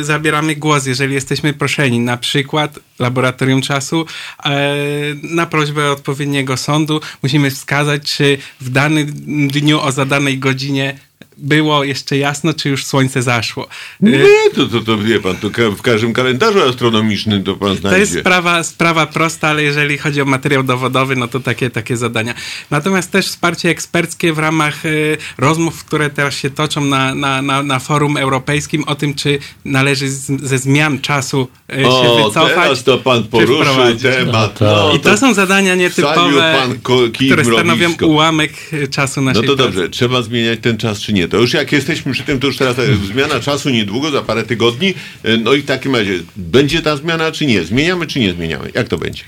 zabieramy głos, jeżeli jesteśmy proszeni, na przykład fapt laboratorium czasu, e, na prośbę odpowiedniego sądu musimy wskazać, czy w danym dniu o zadanej godzinie było jeszcze jasno, czy już słońce zaszło. E, Nie, to, to, to wie pan, to w każdym kalendarzu astronomicznym to pan To znajdzie. jest sprawa, sprawa prosta, ale jeżeli chodzi o materiał dowodowy, no to takie, takie zadania. Natomiast też wsparcie eksperckie w ramach y, rozmów, które teraz się toczą na, na, na, na forum europejskim o tym, czy należy z, ze zmian czasu y, się O, wycofać. To pan poruszył temat. No No. I to są zadania nietypowe, które stanowią mrowisko. ułamek czasu No naszej to pracy. dobrze, trzeba zmieniać ten czas czy nie? To już jak jesteśmy przy tym, to już teraz e, zmiana czasu niedługo, za parę tygodni. E, No i w takim razie, będzie ta zmiana czy nie? Zmieniamy czy nie zmieniamy? Jak to będzie?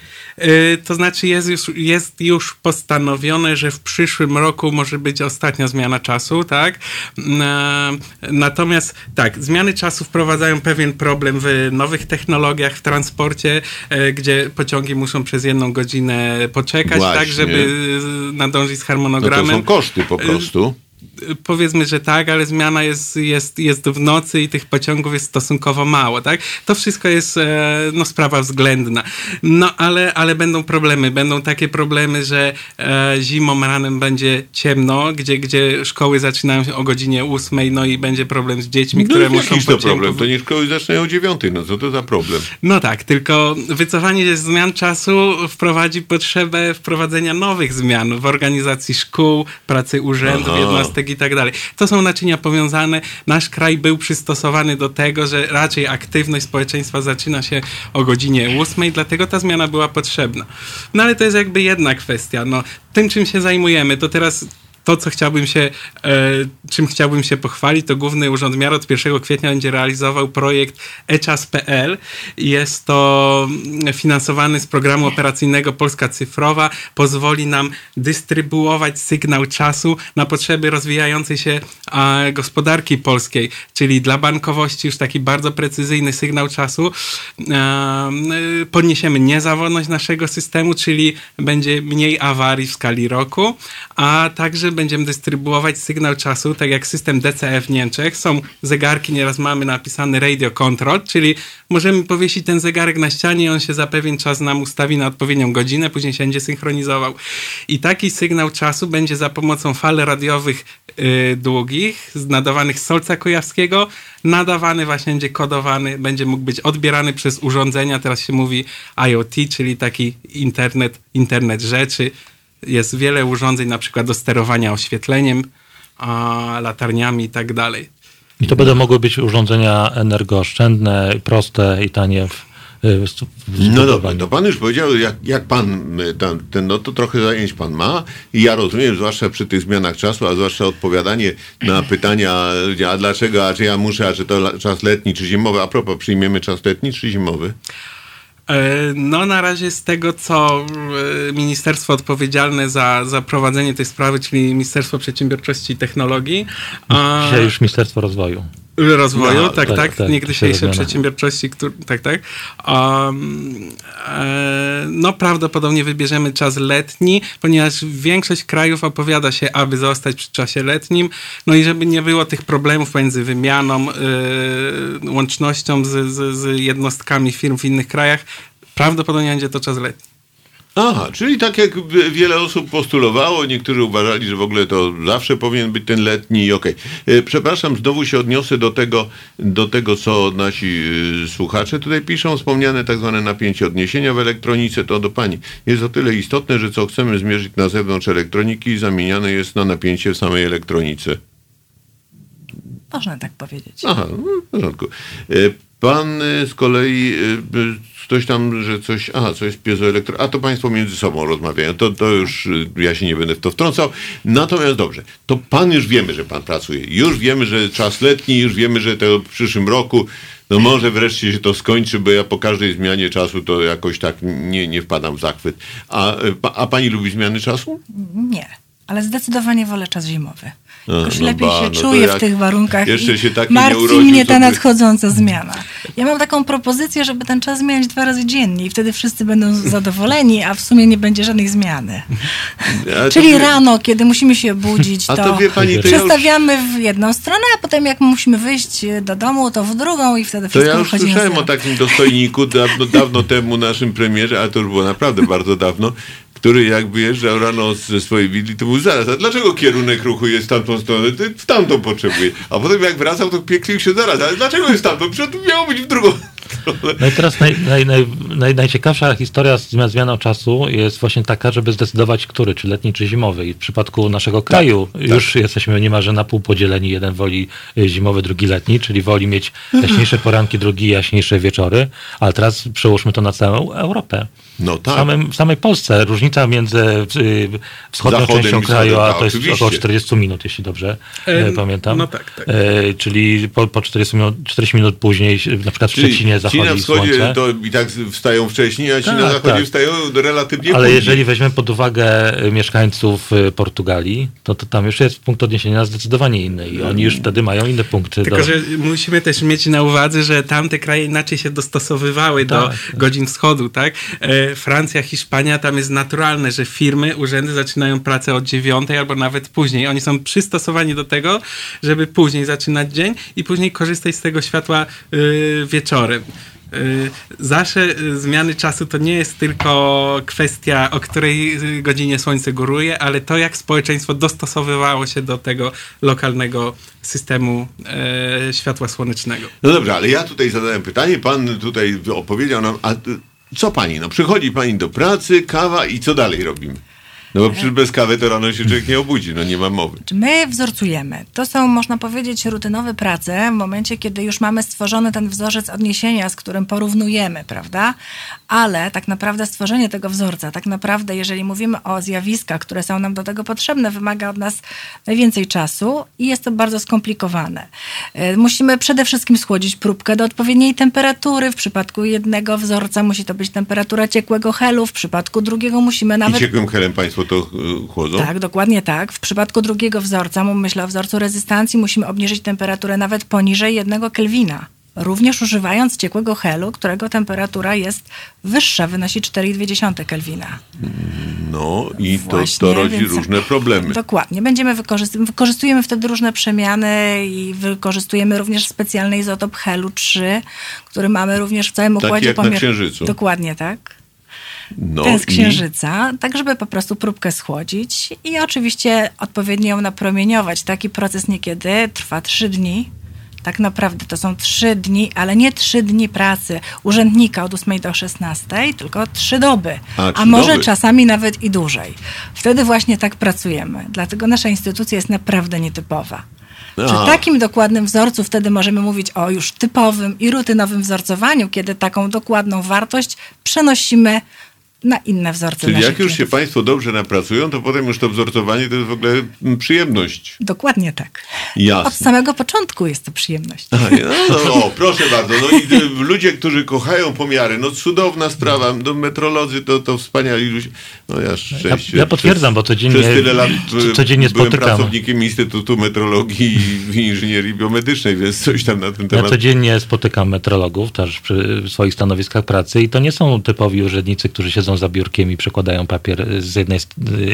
Y, To znaczy jest już, jest już postanowione, że w przyszłym roku może być ostatnia zmiana czasu, tak? Na- Natomiast tak, zmiany czasu wprowadzają pewien problem w nowych technologiach, w transporcie, e, gdzie pociągi muszą przez jedną godzinę poczekać, tak, Właśnie. żeby e, nadążyć z No to harmonogramem. są koszty po prostu. Powiedzmy, że tak, ale zmiana jest, jest, jest w nocy i tych pociągów jest stosunkowo mało, tak? To wszystko jest e, no, sprawa względna. No, ale, ale będą problemy. Będą takie problemy, że e, zimą ranem będzie ciemno, gdzie, gdzie szkoły zaczynają się o godzinie ósmej, no i będzie problem z dziećmi, No które muszą jakiś to problem, to niech szkoły zaczynają o dziewiątej, no co to za problem? no tak, tylko wycofanie zmian czasu wprowadzi potrzebę wprowadzenia nowych zmian w organizacji szkół, pracy urzędów, Aha. I tak dalej. To są naczynia powiązane. Nasz kraj był przystosowany do tego, że raczej aktywność społeczeństwa zaczyna się o godzinie 8, dlatego ta zmiana była potrzebna. No ale to jest jakby jedna kwestia. No, tym, czym się zajmujemy, to teraz to, co chciałbym się, e, czym chciałbym się pochwalić, to Główny Urząd Miar od 1 kwietnia będzie realizował projekt eCzas.pl. Jest to finansowany z programu operacyjnego Polska Cyfrowa. Pozwoli nam dystrybuować sygnał czasu na potrzeby rozwijającej się gospodarki polskiej, czyli dla bankowości już taki bardzo precyzyjny sygnał czasu. E, podniesiemy niezawodność naszego systemu, czyli będzie mniej awarii w skali roku, a także będziemy dystrybuować sygnał czasu, tak jak system DCF w Niemczech. Są zegarki, nieraz mamy napisany radio control, czyli możemy powiesić ten zegarek na ścianie i on się za pewien czas nam ustawi na odpowiednią godzinę, później się będzie synchronizował. I taki sygnał czasu będzie za pomocą fal radiowych y, długich, nadawanych z Solca Kujawskiego, nadawany właśnie będzie kodowany, będzie mógł być odbierany przez urządzenia, teraz się mówi IoT, czyli taki internet, internet rzeczy. Jest wiele urządzeń, na przykład do sterowania oświetleniem, a, latarniami i tak dalej. I to będą mogły być urządzenia energooszczędne, proste i tanie w, w, w No dobra, to pan już powiedział, jak, jak pan, y, tam, ten, no to trochę zajęć pan ma i ja rozumiem, zwłaszcza przy tych zmianach czasu, a zwłaszcza odpowiadanie na pytania, a dlaczego, a czy ja muszę, a czy to czas letni, czy zimowy, a propos, przyjmiemy czas letni, czy zimowy? E, No, na razie z tego, co e, ministerstwo odpowiedzialne za, za prowadzenie tej sprawy, czyli Ministerstwo Przedsiębiorczości i Technologii, Dzisiaj już Ministerstwo Rozwoju. Rozwoju, No, tak, tak, tak, tak, niegdysiejsze przerobione. przedsiębiorczości, który, tak, tak. Um, e, no, prawdopodobnie wybierzemy czas letni, ponieważ większość krajów opowiada się, aby zostać przy czasie letnim, no i żeby nie było tych problemów między wymianą, e, łącznością z, z, z jednostkami firm w innych krajach, prawdopodobnie będzie to czas letni. Aha, czyli tak jak wie- wiele osób postulowało, niektórzy uważali, że w ogóle to zawsze powinien być ten letni i okej. E, Przepraszam, znowu się odniosę do tego, do tego, co nasi y, słuchacze tutaj piszą. Wspomniane tak zwane napięcie odniesienia w elektronice, to do pani. Jest o tyle istotne, że co chcemy zmierzyć na zewnątrz elektroniki, zamieniane jest na napięcie w samej elektronice. Można tak powiedzieć. Aha, no, w porządku. Pan z kolei y, y, ktoś tam, że coś, aha, coś jest piezoelektro, a to państwo między sobą rozmawiają, to, to już y, ja się nie będę w to wtrącał. Natomiast dobrze, to pan już wiemy, że pan pracuje, już wiemy, że czas letni, już wiemy, że to w przyszłym roku, no może wreszcie się to skończy, bo ja po każdej zmianie czasu to jakoś tak nie, nie wpadam w zachwyt. A, a pani lubi zmiany czasu? Nie, ale zdecydowanie wolę czas zimowy. Jakoś no lepiej ba, się no to czuję w tych warunkach jeszcze się taki nie martwi urodził, mnie to ta nadchodząca zmiana. Ja mam taką propozycję, żeby ten czas zmieniać dwa razy dziennie i wtedy wszyscy będą zadowoleni, a w sumie nie będzie żadnej zmiany. To Czyli wie- rano, kiedy musimy się budzić, to, to pani, to ja już, przestawiamy w jedną stronę, a potem jak musimy wyjść do domu, to w drugą i wtedy To wszystko ja już słyszałem o takim dostojniku dawno, dawno temu naszym premierze, ale to już było naprawdę bardzo dawno, który jak wyjeżdżał rano ze swojej willi, to był zaraz, a dlaczego kierunek ruchu jest w tamtą stronę? Ty w tamtą potrzebuje. A potem jak wracał, to pieklił się zaraz, ale dlaczego jest tamtą? Przecież miało być w drugą. No i teraz naj, naj, naj, naj, najciekawsza historia z zmian- zmianą czasu jest właśnie taka, żeby zdecydować, który, czy letni, czy zimowy. I w przypadku naszego kraju już jesteśmy niemalże na pół podzieleni. Jeden woli y, zimowy, drugi letni, czyli woli mieć jaśniejsze poranki, drugi jaśniejsze wieczory. Ale teraz przełóżmy to na całą Europę. No W, tak. samym, w samej Polsce różnica między y, wschodnią Zachodem częścią kraju, wschodem, a tak, to jest około 40 minut, jeśli dobrze E, pamiętam. no tak, tak. E, czyli po, po 40, minut, 40 minut później, na przykład w Czyli, Szczecinie czyli Ci na zachodzi wschodzie słońce. to i tak wstają wcześniej, a ci Tak, na zachodzie tak. wstają relatywnie Ale później. jeżeli weźmiemy pod uwagę y, mieszkańców y, Portugalii, to, to tam już jest punkt odniesienia zdecydowanie inny i oni już wtedy mają inne punkty. Tylko, do... że musimy też mieć na uwadze, że tamte kraje inaczej się dostosowywały do Tak. godzin wschodu, tak? E, Francja, Hiszpania, tam jest naturalne, że firmy, urzędy zaczynają pracę od dziewiątej albo nawet później. Oni są przystosowani do tego, żeby później zaczynać dzień i później korzystać z tego światła y, wieczorem. Y, Zawsze y, zmiany czasu to nie jest tylko kwestia, o której y, godzinie słońce góruje, ale to, jak społeczeństwo dostosowywało się do tego lokalnego systemu e, światła słonecznego. No dobrze, ale ja tutaj zadałem pytanie, pan tutaj opowiedział nam, a co pani? No przychodzi pani do pracy, kawa i co dalej robimy? No bo przecież bez kawy to rano się człowiek nie obudzi, no nie ma mowy. My wzorcujemy. To są, można powiedzieć, rutynowe prace w momencie, kiedy już mamy stworzony ten wzorzec odniesienia, z którym porównujemy, prawda? Ale tak naprawdę stworzenie tego wzorca, tak naprawdę, jeżeli mówimy o zjawiskach, które są nam do tego potrzebne, wymaga od nas najwięcej czasu i jest to bardzo skomplikowane. E, Musimy przede wszystkim schłodzić próbkę do odpowiedniej temperatury. W przypadku jednego wzorca musi to być temperatura ciekłego helu, w przypadku drugiego musimy I nawet ciekłym helem państwo to y, chłodzą? tak, dokładnie tak. W przypadku drugiego wzorca, myślę o wzorcu rezystancji, musimy obniżyć temperaturę nawet poniżej jednego Kelwina. Również używając ciekłego helu, którego temperatura jest wyższa, wynosi 4,2 Kelwina. No i to, Właśnie, to rodzi więc- różne problemy. Dokładnie. Będziemy wykorzystać, wykorzystujemy wtedy różne przemiany i wykorzystujemy również specjalny izotop helu 3, który mamy również w całym Taki układzie jak na Księżycu. Dokładnie tak. No ten z i- księżyca, tak żeby po prostu próbkę schłodzić i oczywiście odpowiednio ją napromieniować. Taki proces niekiedy trwa trzy dni. Tak naprawdę to są trzy dni, ale nie trzy dni pracy urzędnika od 8 do 16, tylko trzy doby, A, a, może doby. czasami nawet i dłużej. Wtedy właśnie tak pracujemy. Dlatego nasza instytucja jest naprawdę nietypowa. Przy takim dokładnym wzorcu wtedy możemy mówić o już typowym i rutynowym wzorcowaniu, kiedy taką dokładną wartość przenosimy na inne wzorce Czyli jak już się klientów. państwo dobrze napracują, to potem już to wzorcowanie to jest w ogóle mm, przyjemność. Dokładnie tak. Jasne. Od samego początku jest to przyjemność. A, no, no, o, proszę bardzo. No i y, ludzie, którzy kochają pomiary, no cudowna sprawa. No, metrolodzy to, to wspaniali ludzie. No ja szczęście. Ja- ja potwierdzam, bo codziennie- Przez tyle lat y, codziennie byłem spotykam. pracownikiem Instytutu Metrologii i Inżynierii Biomedycznej, więc coś tam na ten Ja temat. codziennie spotykam metrologów też przy swoich stanowiskach pracy i to nie są typowi urzędnicy, którzy siedzą za biurkiem i przekładają papier z jednej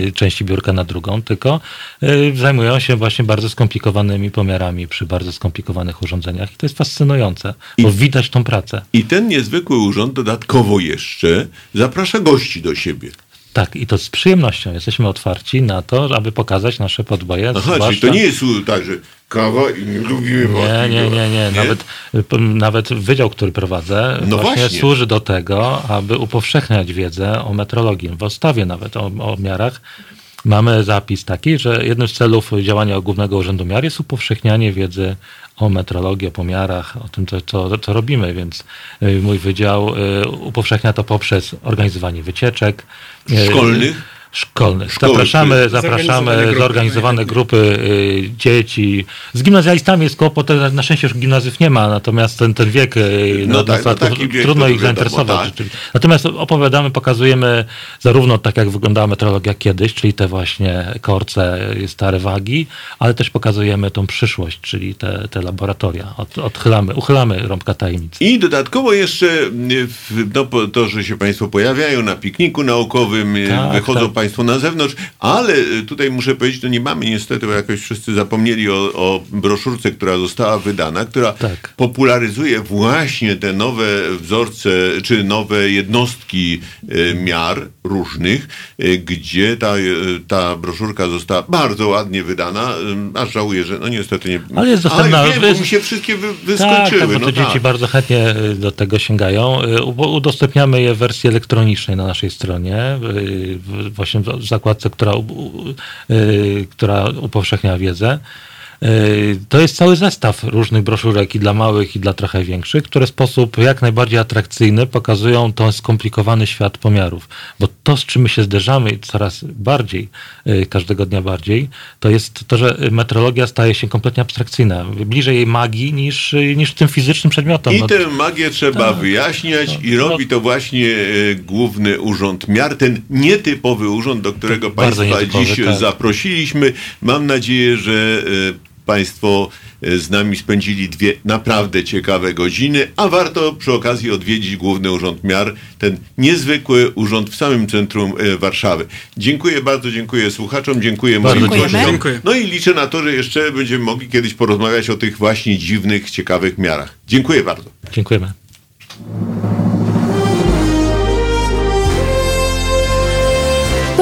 y, części biurka na drugą, tylko y, zajmują się właśnie bardzo skomplikowanymi pomiarami przy bardzo skomplikowanych urządzeniach i to jest fascynujące, bo widać tą pracę. I ten niezwykły urząd dodatkowo jeszcze zaprasza gości do siebie. Tak, i to z przyjemnością. Jesteśmy otwarci na to, aby pokazać nasze podboje. Aha, czyli zwłaszcza- to nie jest tak, że kawa i nie lubimy Nie, nie, nie, nie. Nawet, nawet wydział, który prowadzę, No właśnie, służy do tego, aby upowszechniać wiedzę o metrologii. W ustawie nawet o, o miarach mamy zapis taki, że jednym z celów działania Głównego Urzędu Miar jest upowszechnianie wiedzy o metrologii, o pomiarach, o tym, co, co, co robimy, więc y, mój wydział y, upowszechnia to poprzez organizowanie wycieczek. y, Szkolnych? Szkolnych. Szkoły, Zapraszamy, zapraszamy zorganizowane grupy, y, dzieci. Z gimnazjalistami jest kłopot, na- na szczęście już gimnazjów nie ma, natomiast ten, ten wiek, y, No tak, no taki wiek trudno ich zainteresować. tak. Natomiast opowiadamy, pokazujemy zarówno tak, jak wyglądała metrologia kiedyś, czyli te właśnie korce, y, stare wagi, ale też pokazujemy tą przyszłość, czyli te, te laboratoria. Od, odchylamy, uchylamy rąbka tajemnic. I dodatkowo jeszcze w- no, to, że się Państwo pojawiają na pikniku naukowym, Tak, wychodzą tak. Państwo na zewnątrz, ale y, tutaj muszę powiedzieć, no nie mamy niestety, bo jakoś wszyscy zapomnieli o, o broszurce, która została wydana, która Tak. popularyzuje właśnie te nowe wzorce, czy nowe jednostki y, miar różnych, y, gdzie ta, ta broszurka została bardzo ładnie wydana, aż żałuję, że no niestety nie... Ale jest dostępna- Ale wiem, bo jest- mi się wszystkie wy, Tak, wyskoczyły. tak, bo no to dzieci tak. bardzo chętnie do tego sięgają. Udostępniamy je w wersji elektronicznej na naszej stronie, właśnie w zakładce, która, y, która upowszechnia wiedzę. Y, To jest cały zestaw różnych broszurek i dla małych, i dla trochę większych, które w sposób jak najbardziej atrakcyjny pokazują ten skomplikowany świat pomiarów. Bo to, z czym my się zderzamy coraz bardziej, y, każdego dnia bardziej, to jest to, że meteorologia staje się kompletnie abstrakcyjna. Bliżej jej magii niż, y, niż tym fizycznym przedmiotom. I No, tę magię trzeba tak. wyjaśniać i No, robi to właśnie e, Główny Urząd Miar, ten nietypowy urząd, do którego Bardzo Państwa dziś tak. zaprosiliśmy. Mam nadzieję, że Państwo e, z nami spędzili dwie naprawdę ciekawe godziny, a warto przy okazji odwiedzić Główny Urząd Miar, ten niezwykły urząd w samym centrum e, Warszawy. Dziękuję bardzo, dziękuję słuchaczom, dziękuję Bardzo moim dziękujemy. gościom. No i liczę na to, że jeszcze będziemy mogli kiedyś porozmawiać o tych właśnie dziwnych, ciekawych miarach. Dziękuję bardzo. Dziękujemy.